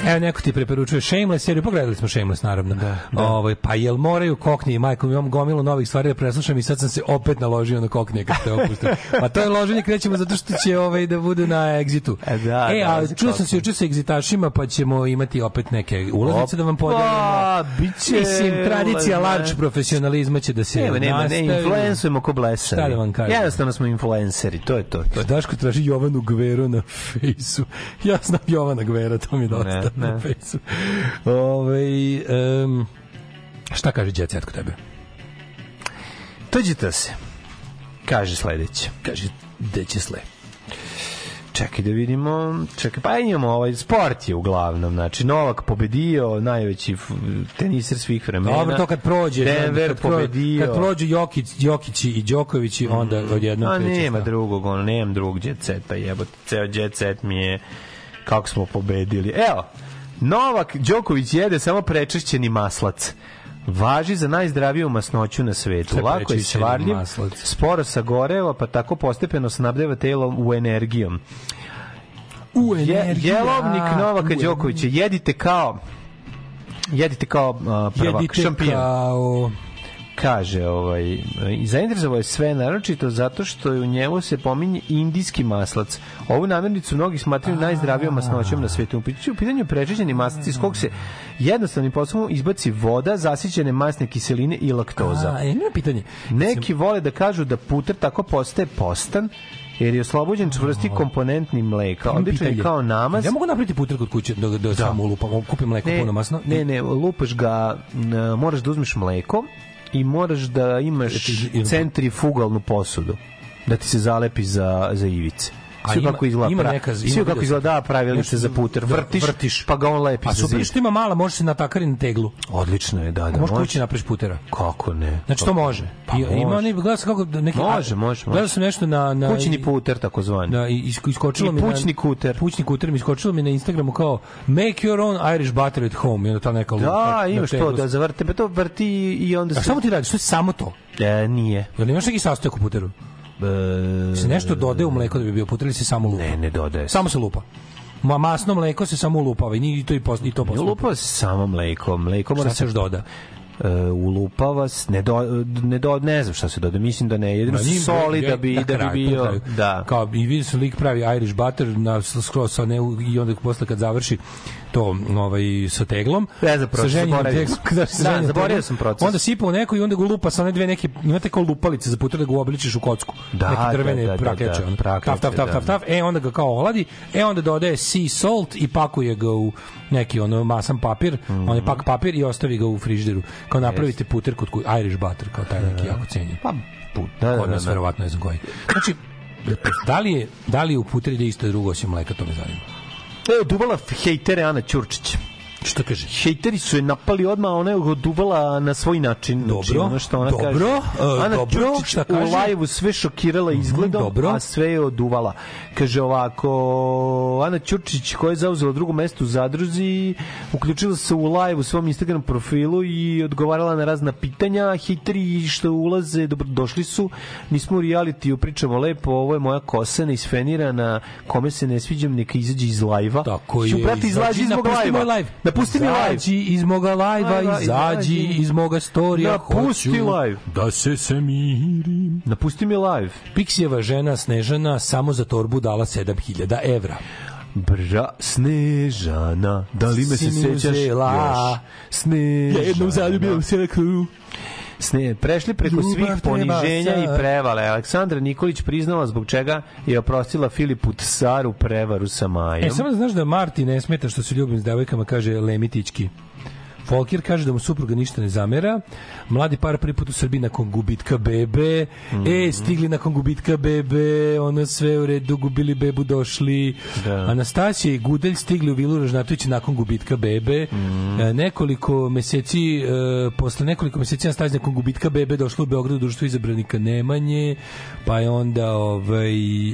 Speaker 3: Evo neko ti preporučuje Shameless seriju, pogledali smo Shameless naravno. Da, Ovaj, pa jel moraju kokni i majkom, imam gomilu novih stvari da preslušam i sad sam se opet naložio na koknije kad ste opustili. Pa to je loženje krećemo zato što će ovaj da bude na Exitu.
Speaker 2: E, da,
Speaker 3: e,
Speaker 2: da,
Speaker 3: a
Speaker 2: za
Speaker 3: čuo sam
Speaker 2: kokni.
Speaker 3: se juče sa egzitašima, pa ćemo imati opet neke ulaznice da vam podelimo.
Speaker 2: Biće
Speaker 3: Mislim, tradicija
Speaker 2: ulazne.
Speaker 3: large profesionalizma će da se
Speaker 2: Nema, nema, ne, influencujemo ko blesari.
Speaker 3: Šta da vam kažem?
Speaker 2: Jednostavno smo influenceri, to je to. to.
Speaker 3: Daško traži Jovanu Gveru na fejsu. Ja znam Jovana Gvera, to mi dosta
Speaker 2: ne.
Speaker 3: na fejsu. Ove, um, šta kaže Jet kod tebe?
Speaker 2: Tuđite se. Kaže sledeće.
Speaker 3: Kaže, gde će sle?
Speaker 2: Čekaj da vidimo. Čekaj, pa imamo ovaj sport je uglavnom. Znači, Novak pobedio, najveći teniser svih vremena.
Speaker 3: Dobro, to kad prođe.
Speaker 2: Denver
Speaker 3: kad,
Speaker 2: pobedio.
Speaker 3: Kad prođu Jokić, Jokići i Đokovići, onda odjednom
Speaker 2: A nema
Speaker 3: šta.
Speaker 2: drugog, ono, nemam drugog jet seta, jebote, ceo jet set mi je kako smo pobedili. Evo, Novak Đoković jede samo prečešćeni maslac. Važi za najzdraviju masnoću na svetu.
Speaker 3: Je
Speaker 2: Lako je svarljiv, sporo sagoreva, pa tako postepeno snabdeva telo u energijom.
Speaker 3: U
Speaker 2: Je,
Speaker 3: energija.
Speaker 2: jelovnik Novaka Đokovića, jedite kao jedite kao uh, prvak,
Speaker 3: Jedite
Speaker 2: šampion
Speaker 3: kao...
Speaker 2: kaže ovaj i zainteresovao je sve naročito zato što je u njemu se pominje indijski maslac. Ovu namirnicu mnogi smatraju najzdravijom masnoćom na svetu. U pitanju- prečećeni maslac iz kog se jednostavnim postupom izbaci voda, zasićene masne kiseline i laktoza.
Speaker 3: A, ima pitanje.
Speaker 2: Neki vole da kažu da puter tako postaje postan jer je oslobođen čvrsti komponentni mleka. Obično je kao namaz.
Speaker 3: Ja mogu napraviti puter kod kuće da, da, samo lupam, kupim mleko
Speaker 2: Ne,
Speaker 3: puno masno.
Speaker 2: Ne, ne, lupaš ga, moraš da uzmeš mleko i moraš da imaš centrifugalnu posudu da ti se zalepi za, za ivice.
Speaker 3: A
Speaker 2: Sve
Speaker 3: ima-
Speaker 2: kako izgleda,
Speaker 3: ima neka-
Speaker 2: sve
Speaker 3: ima
Speaker 2: kako izgleda da, se za
Speaker 3: da-
Speaker 2: puter.
Speaker 3: da
Speaker 2: Vrtiš,
Speaker 3: vrtiš.
Speaker 2: pa ga on lepi
Speaker 3: A super što ima mala, može se natakari na teglu.
Speaker 2: Odlično je, da, da. Može.
Speaker 3: kući napraviš putera.
Speaker 2: Kako ne?
Speaker 3: Znači to može.
Speaker 2: Pa
Speaker 3: I, ima oni gledao sam kako da neki
Speaker 2: Može, može,
Speaker 3: Gledao sam nešto na na
Speaker 2: Kućni puter, takozvani.
Speaker 3: Da, iskočilo mi
Speaker 2: pućni
Speaker 3: na,
Speaker 2: kuter.
Speaker 3: Pućni kuter mi iskočilo mi na Instagramu kao make your own Irish butter at home. I onda ta neka
Speaker 2: Da,
Speaker 3: na
Speaker 2: imaš to
Speaker 3: teglu.
Speaker 2: da zavrte, pa to vrti i onda
Speaker 3: samo ti radiš, samo to.
Speaker 2: E, nije.
Speaker 3: Jel imaš neki sastojak u puteru?
Speaker 2: E,
Speaker 3: Se nešto dodaje u mleko da bi bio puter ili se samo lupa?
Speaker 2: Ne, ne dodaje.
Speaker 3: Samo se lupa. Ma masno mleko se samo ulupava i ni- i to i pos- i to posle.
Speaker 2: ulupava se samo mleko. Mleko mora
Speaker 3: Šta se još doda?
Speaker 2: Uh, ulupava se, ne, do, ne, do, ne znam šta se doda, mislim da ne, jedino se
Speaker 3: njim
Speaker 2: soli da bi, da bi
Speaker 3: kraju, na
Speaker 2: bio, da.
Speaker 3: Kao i vidio sam lik pravi Irish butter na skroz sa ne i onda posle kad završi to ovaj sa teglom.
Speaker 2: Ja za proces,
Speaker 3: sa ženjenim kad završi sa
Speaker 2: Da, zaboravio sam proces.
Speaker 3: Onda sipa u neko i onda ga lupa sa one dve neke imate kao lupalice za puter da ga uobličiš u kocku.
Speaker 2: Da,
Speaker 3: neke drvene
Speaker 2: da, da, da, da, prakeče,
Speaker 3: taf, taf, taf,
Speaker 2: da.
Speaker 3: taf, taf. E onda ga kao oladi, e onda dodaje sea salt i pakuje ga u neki ono masan papir,
Speaker 2: Mhm.
Speaker 3: on je pak papir i ostavi ga u frižideru. Kao napravite puter kod kuće, Irish butter, kao taj neki jako cenjen.
Speaker 2: Pa, put, da, da, da, da.
Speaker 3: verovatno ne znam koji. Znači, da li je, da li je u puter ide isto drugo osim mleka, to me zanima.
Speaker 2: E, duvala hejtere Ana Ćurčić.
Speaker 3: Što kaže?
Speaker 2: Hejteri su je napali odmah, ona je ga duvala na svoj način. Znači,
Speaker 3: Dobro,
Speaker 2: ono što ona
Speaker 3: dobro,
Speaker 2: kaže.
Speaker 3: e,
Speaker 2: Ana
Speaker 3: dobro, šta
Speaker 2: u
Speaker 3: kaže? Mhm,
Speaker 2: lajvu sve šokirala izgledom,
Speaker 3: dobro.
Speaker 2: a sve je oduvala. Kaže ovako, Ana Ćurčić koja je zauzela drugo mesto u zadruzi, uključila se u live u svom Instagram profilu i odgovarala na razna pitanja. Hejteri što ulaze, dobro, došli su. Nismo u reality, pričamo lepo, ovo je moja kosa neisfenirana, kome se ne sviđam, neka izađe iz lajva.
Speaker 3: Tako
Speaker 2: Ću,
Speaker 3: je,
Speaker 2: brate, izlazi
Speaker 3: izađi,
Speaker 2: zbog
Speaker 3: live.
Speaker 2: Napusti Napusti mi live.
Speaker 3: Izađi iz moga lajva, izađi iz moga storija.
Speaker 2: Napusti
Speaker 3: hoću
Speaker 2: live.
Speaker 3: Da se samirim.
Speaker 2: Napusti mi live.
Speaker 3: Piksijeva žena Snežana samo za torbu dala 7000 evra.
Speaker 2: Bra, Snežana, da li me se
Speaker 3: Si
Speaker 2: sećaš još? Snežana.
Speaker 3: sekru.
Speaker 2: Sne, prešli preko
Speaker 3: Ljubav
Speaker 2: svih poniženja i prevale. Aleksandra Nikolić priznala zbog čega je oprostila Filipu Tsaru prevaru sa Majom.
Speaker 3: E, samo da znaš da Marti ne smeta što se ljubim s devojkama, kaže Lemitićki. Folkir kaže da mu supruga ništa ne zamera. Mladi par prvi put u Srbiji nakon gubitka bebe.
Speaker 2: Mhm.
Speaker 3: E, stigli nakon gubitka bebe, ono sve u redu, gubili bebu, došli.
Speaker 2: Da.
Speaker 3: Anastasija i Gudelj stigli u Vilu Ražnatović nakon gubitka bebe.
Speaker 2: Mhm.
Speaker 3: E, nekoliko meseci, e, posle nekoliko meseci Anastasija nakon gubitka bebe došla u Beogradu društvo izabranika Nemanje, pa je onda ovaj, e,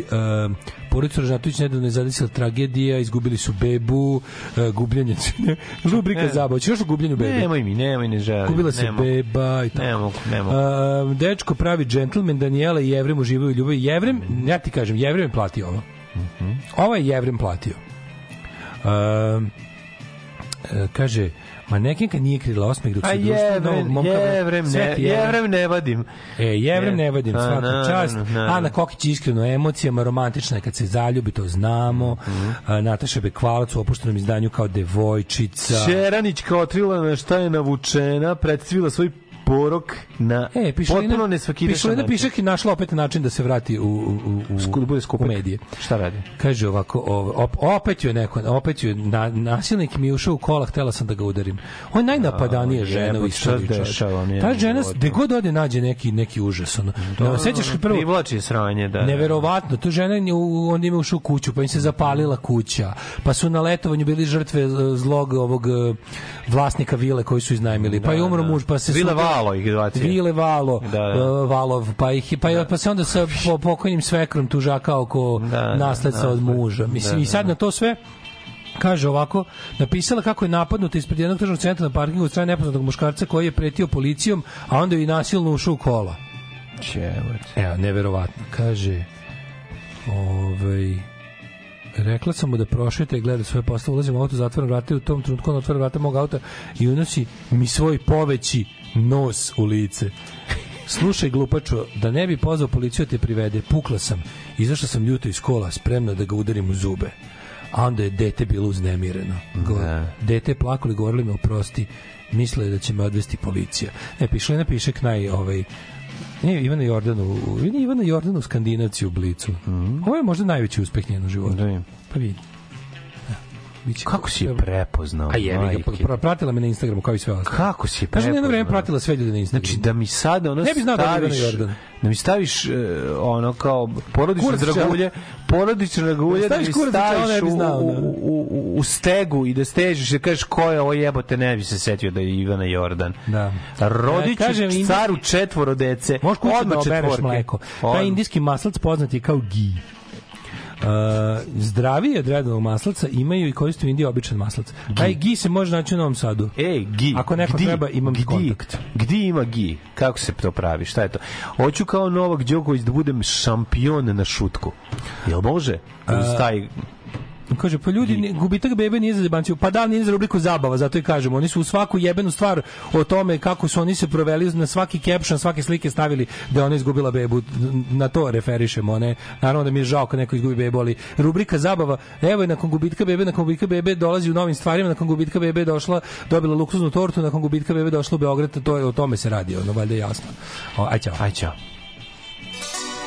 Speaker 3: porodicu Ražnatović nedavno je zadesila tragedija, izgubili su bebu, e, gubljenje, rubrika
Speaker 2: Ne.
Speaker 3: zabava. Još gubljenju bebe?
Speaker 2: Nemoj mi, nemoj, ne želim.
Speaker 3: Gubila se beba i tako.
Speaker 2: Ne mogu, ne mogu.
Speaker 3: A, dečko pravi džentlmen, Daniela i Jevrem uživaju u ljubavi. Jevrem, ja ti kažem, Jevrem je platio ovo. Ovo je Jevrem platio. A, e, kaže, manekinka nije krila osmeh dok se društvo novog momka...
Speaker 2: jevrem, ne, jevrem ne vadim.
Speaker 3: E, jevrem ne vadim, svaka čast. Ana Kokić iskreno emocijama, romantična je kad se zaljubi, to znamo.
Speaker 2: Mhm.
Speaker 3: A, Nataša Bekvalac u opuštenom izdanju kao devojčica.
Speaker 2: Šeranićka otrila na šta je navučena, predstavila svoj porok na
Speaker 3: E, Pišalina,
Speaker 2: potpuno nesvakidašan
Speaker 3: Pišalina
Speaker 2: način.
Speaker 3: Pišak je našla opet način da se vrati u, u, u, u,
Speaker 2: Sku- da bude skupek.
Speaker 3: u medije.
Speaker 2: Šta radi?
Speaker 3: Kaže ovako, op, opet ju je neko, opet ju je na, nasilnik mi je ušao u kola, htela sam da ga udarim. On je najnapadanija
Speaker 2: A,
Speaker 3: žena u istoriji.
Speaker 2: on
Speaker 3: Ta žena, gde god ode, nađe neki, neki užas. Ono. Da, sećaš prvo,
Speaker 2: Privlači sranje, da.
Speaker 3: Neverovatno, tu žena je u- onda ima ušao u kuću, pa im se zapalila kuća, pa su na letovanju bili žrtve e, zlog ovog e, vlasnika vile koji su iznajmili, pa je umro muž, pa se super-
Speaker 2: Valo ih dvacije.
Speaker 3: Vile Valo,
Speaker 2: Da, da.
Speaker 3: e, Valov, pa ih pa, je- pa se onda sa po, pokojnim svekrom tužaka oko
Speaker 2: da,
Speaker 3: nasledca od
Speaker 2: nasled.
Speaker 3: muža. Mislim,
Speaker 2: Da,
Speaker 3: i sad
Speaker 2: da.
Speaker 3: na to sve kaže ovako, napisala kako je napadnuta ispred jednog tržnog centra na parkingu od strane nepoznatog muškarca koji je pretio policijom, a onda je i nasilno ušao u kola.
Speaker 2: Čevac.
Speaker 3: Evo, neverovatno. Kaže, ovaj, rekla sam mu da prošeta i gleda svoje posle, ulazim u auto, zatvaram vrata i u tom trenutku on otvara vrata mog auta i unosi mi svoj poveći nos u lice. Slušaj, glupačo, da ne bi pozvao policiju da te privede, pukla sam, izašla sam ljuto iz kola, spremna da ga udarim u zube. A onda je dete bilo uznemireno. Go,
Speaker 2: Da.
Speaker 3: Dete je plakalo i govorili mi oprosti, misle da će me odvesti policija. E, pišle na piše knaj ovaj, Ne, Ivana Jordan u, Ivana Jordan u Skandinavci u Blicu. Ovo je možda najveći uspeh njenog života.
Speaker 2: Da vidim.
Speaker 3: Pa vidi. Biće-
Speaker 2: Kako si je prepoznao?
Speaker 3: A je,
Speaker 2: majke?
Speaker 3: ga, pratila me na Instagramu kao i sve ostalo.
Speaker 2: Kako si je
Speaker 3: Kaže, jedno vreme
Speaker 2: prepoznao?
Speaker 3: pratila sve ljude na Instagramu.
Speaker 2: Znači da mi sada ono
Speaker 3: Ne bi znao da
Speaker 2: staviš,
Speaker 3: Jordan.
Speaker 2: da mi staviš e, ono kao porodično dragulje, porodično dragulje da
Speaker 3: staviš
Speaker 2: mi staviš
Speaker 3: ne bi
Speaker 2: u,
Speaker 3: znao,
Speaker 2: u,
Speaker 3: da.
Speaker 2: u, u, u stegu i da stežiš i da kažeš ko je ovo jebote, ne bi se setio da je Ivana Jordan.
Speaker 3: Da.
Speaker 2: Rodiću
Speaker 3: E,
Speaker 2: caru četvoro dece.
Speaker 3: Možeš
Speaker 2: odmah
Speaker 3: da obereš mleko. Taj indijski maslac poznat je kao gi. Uh, zdravije od redovog maslaca imaju i koriste u Indiji običan maslac. Taj gi se može naći u Novom Sadu.
Speaker 2: Ej, gi.
Speaker 3: Ako neko
Speaker 2: gdi,
Speaker 3: treba, imam
Speaker 2: gdi,
Speaker 3: kontakt.
Speaker 2: Gdi ima gi? Kako se to pravi? Šta je to? Hoću kao Novak Đoković da budem šampion na šutku. Jel može? Uz taj...
Speaker 3: Kaže, pa ljudi, gubitak bebe nije za zebanciju. Pa da, nije za rubriku zabava, zato i kažemo. Oni su u svaku jebenu stvar o tome kako su oni se proveli, na svaki caption, svake slike stavili da ona izgubila bebu. Na to referišemo. Ne? Naravno da mi je žao kad neko izgubi bebu, ali rubrika zabava, evo je nakon gubitka bebe, nakon gubitka bebe dolazi u novim stvarima, nakon gubitka bebe došla, dobila luksuznu tortu, nakon gubitka bebe došla u Beograd, to je, o tome se radi, ono, valjda je jasno. O, aj, čao.
Speaker 2: Aj, čao.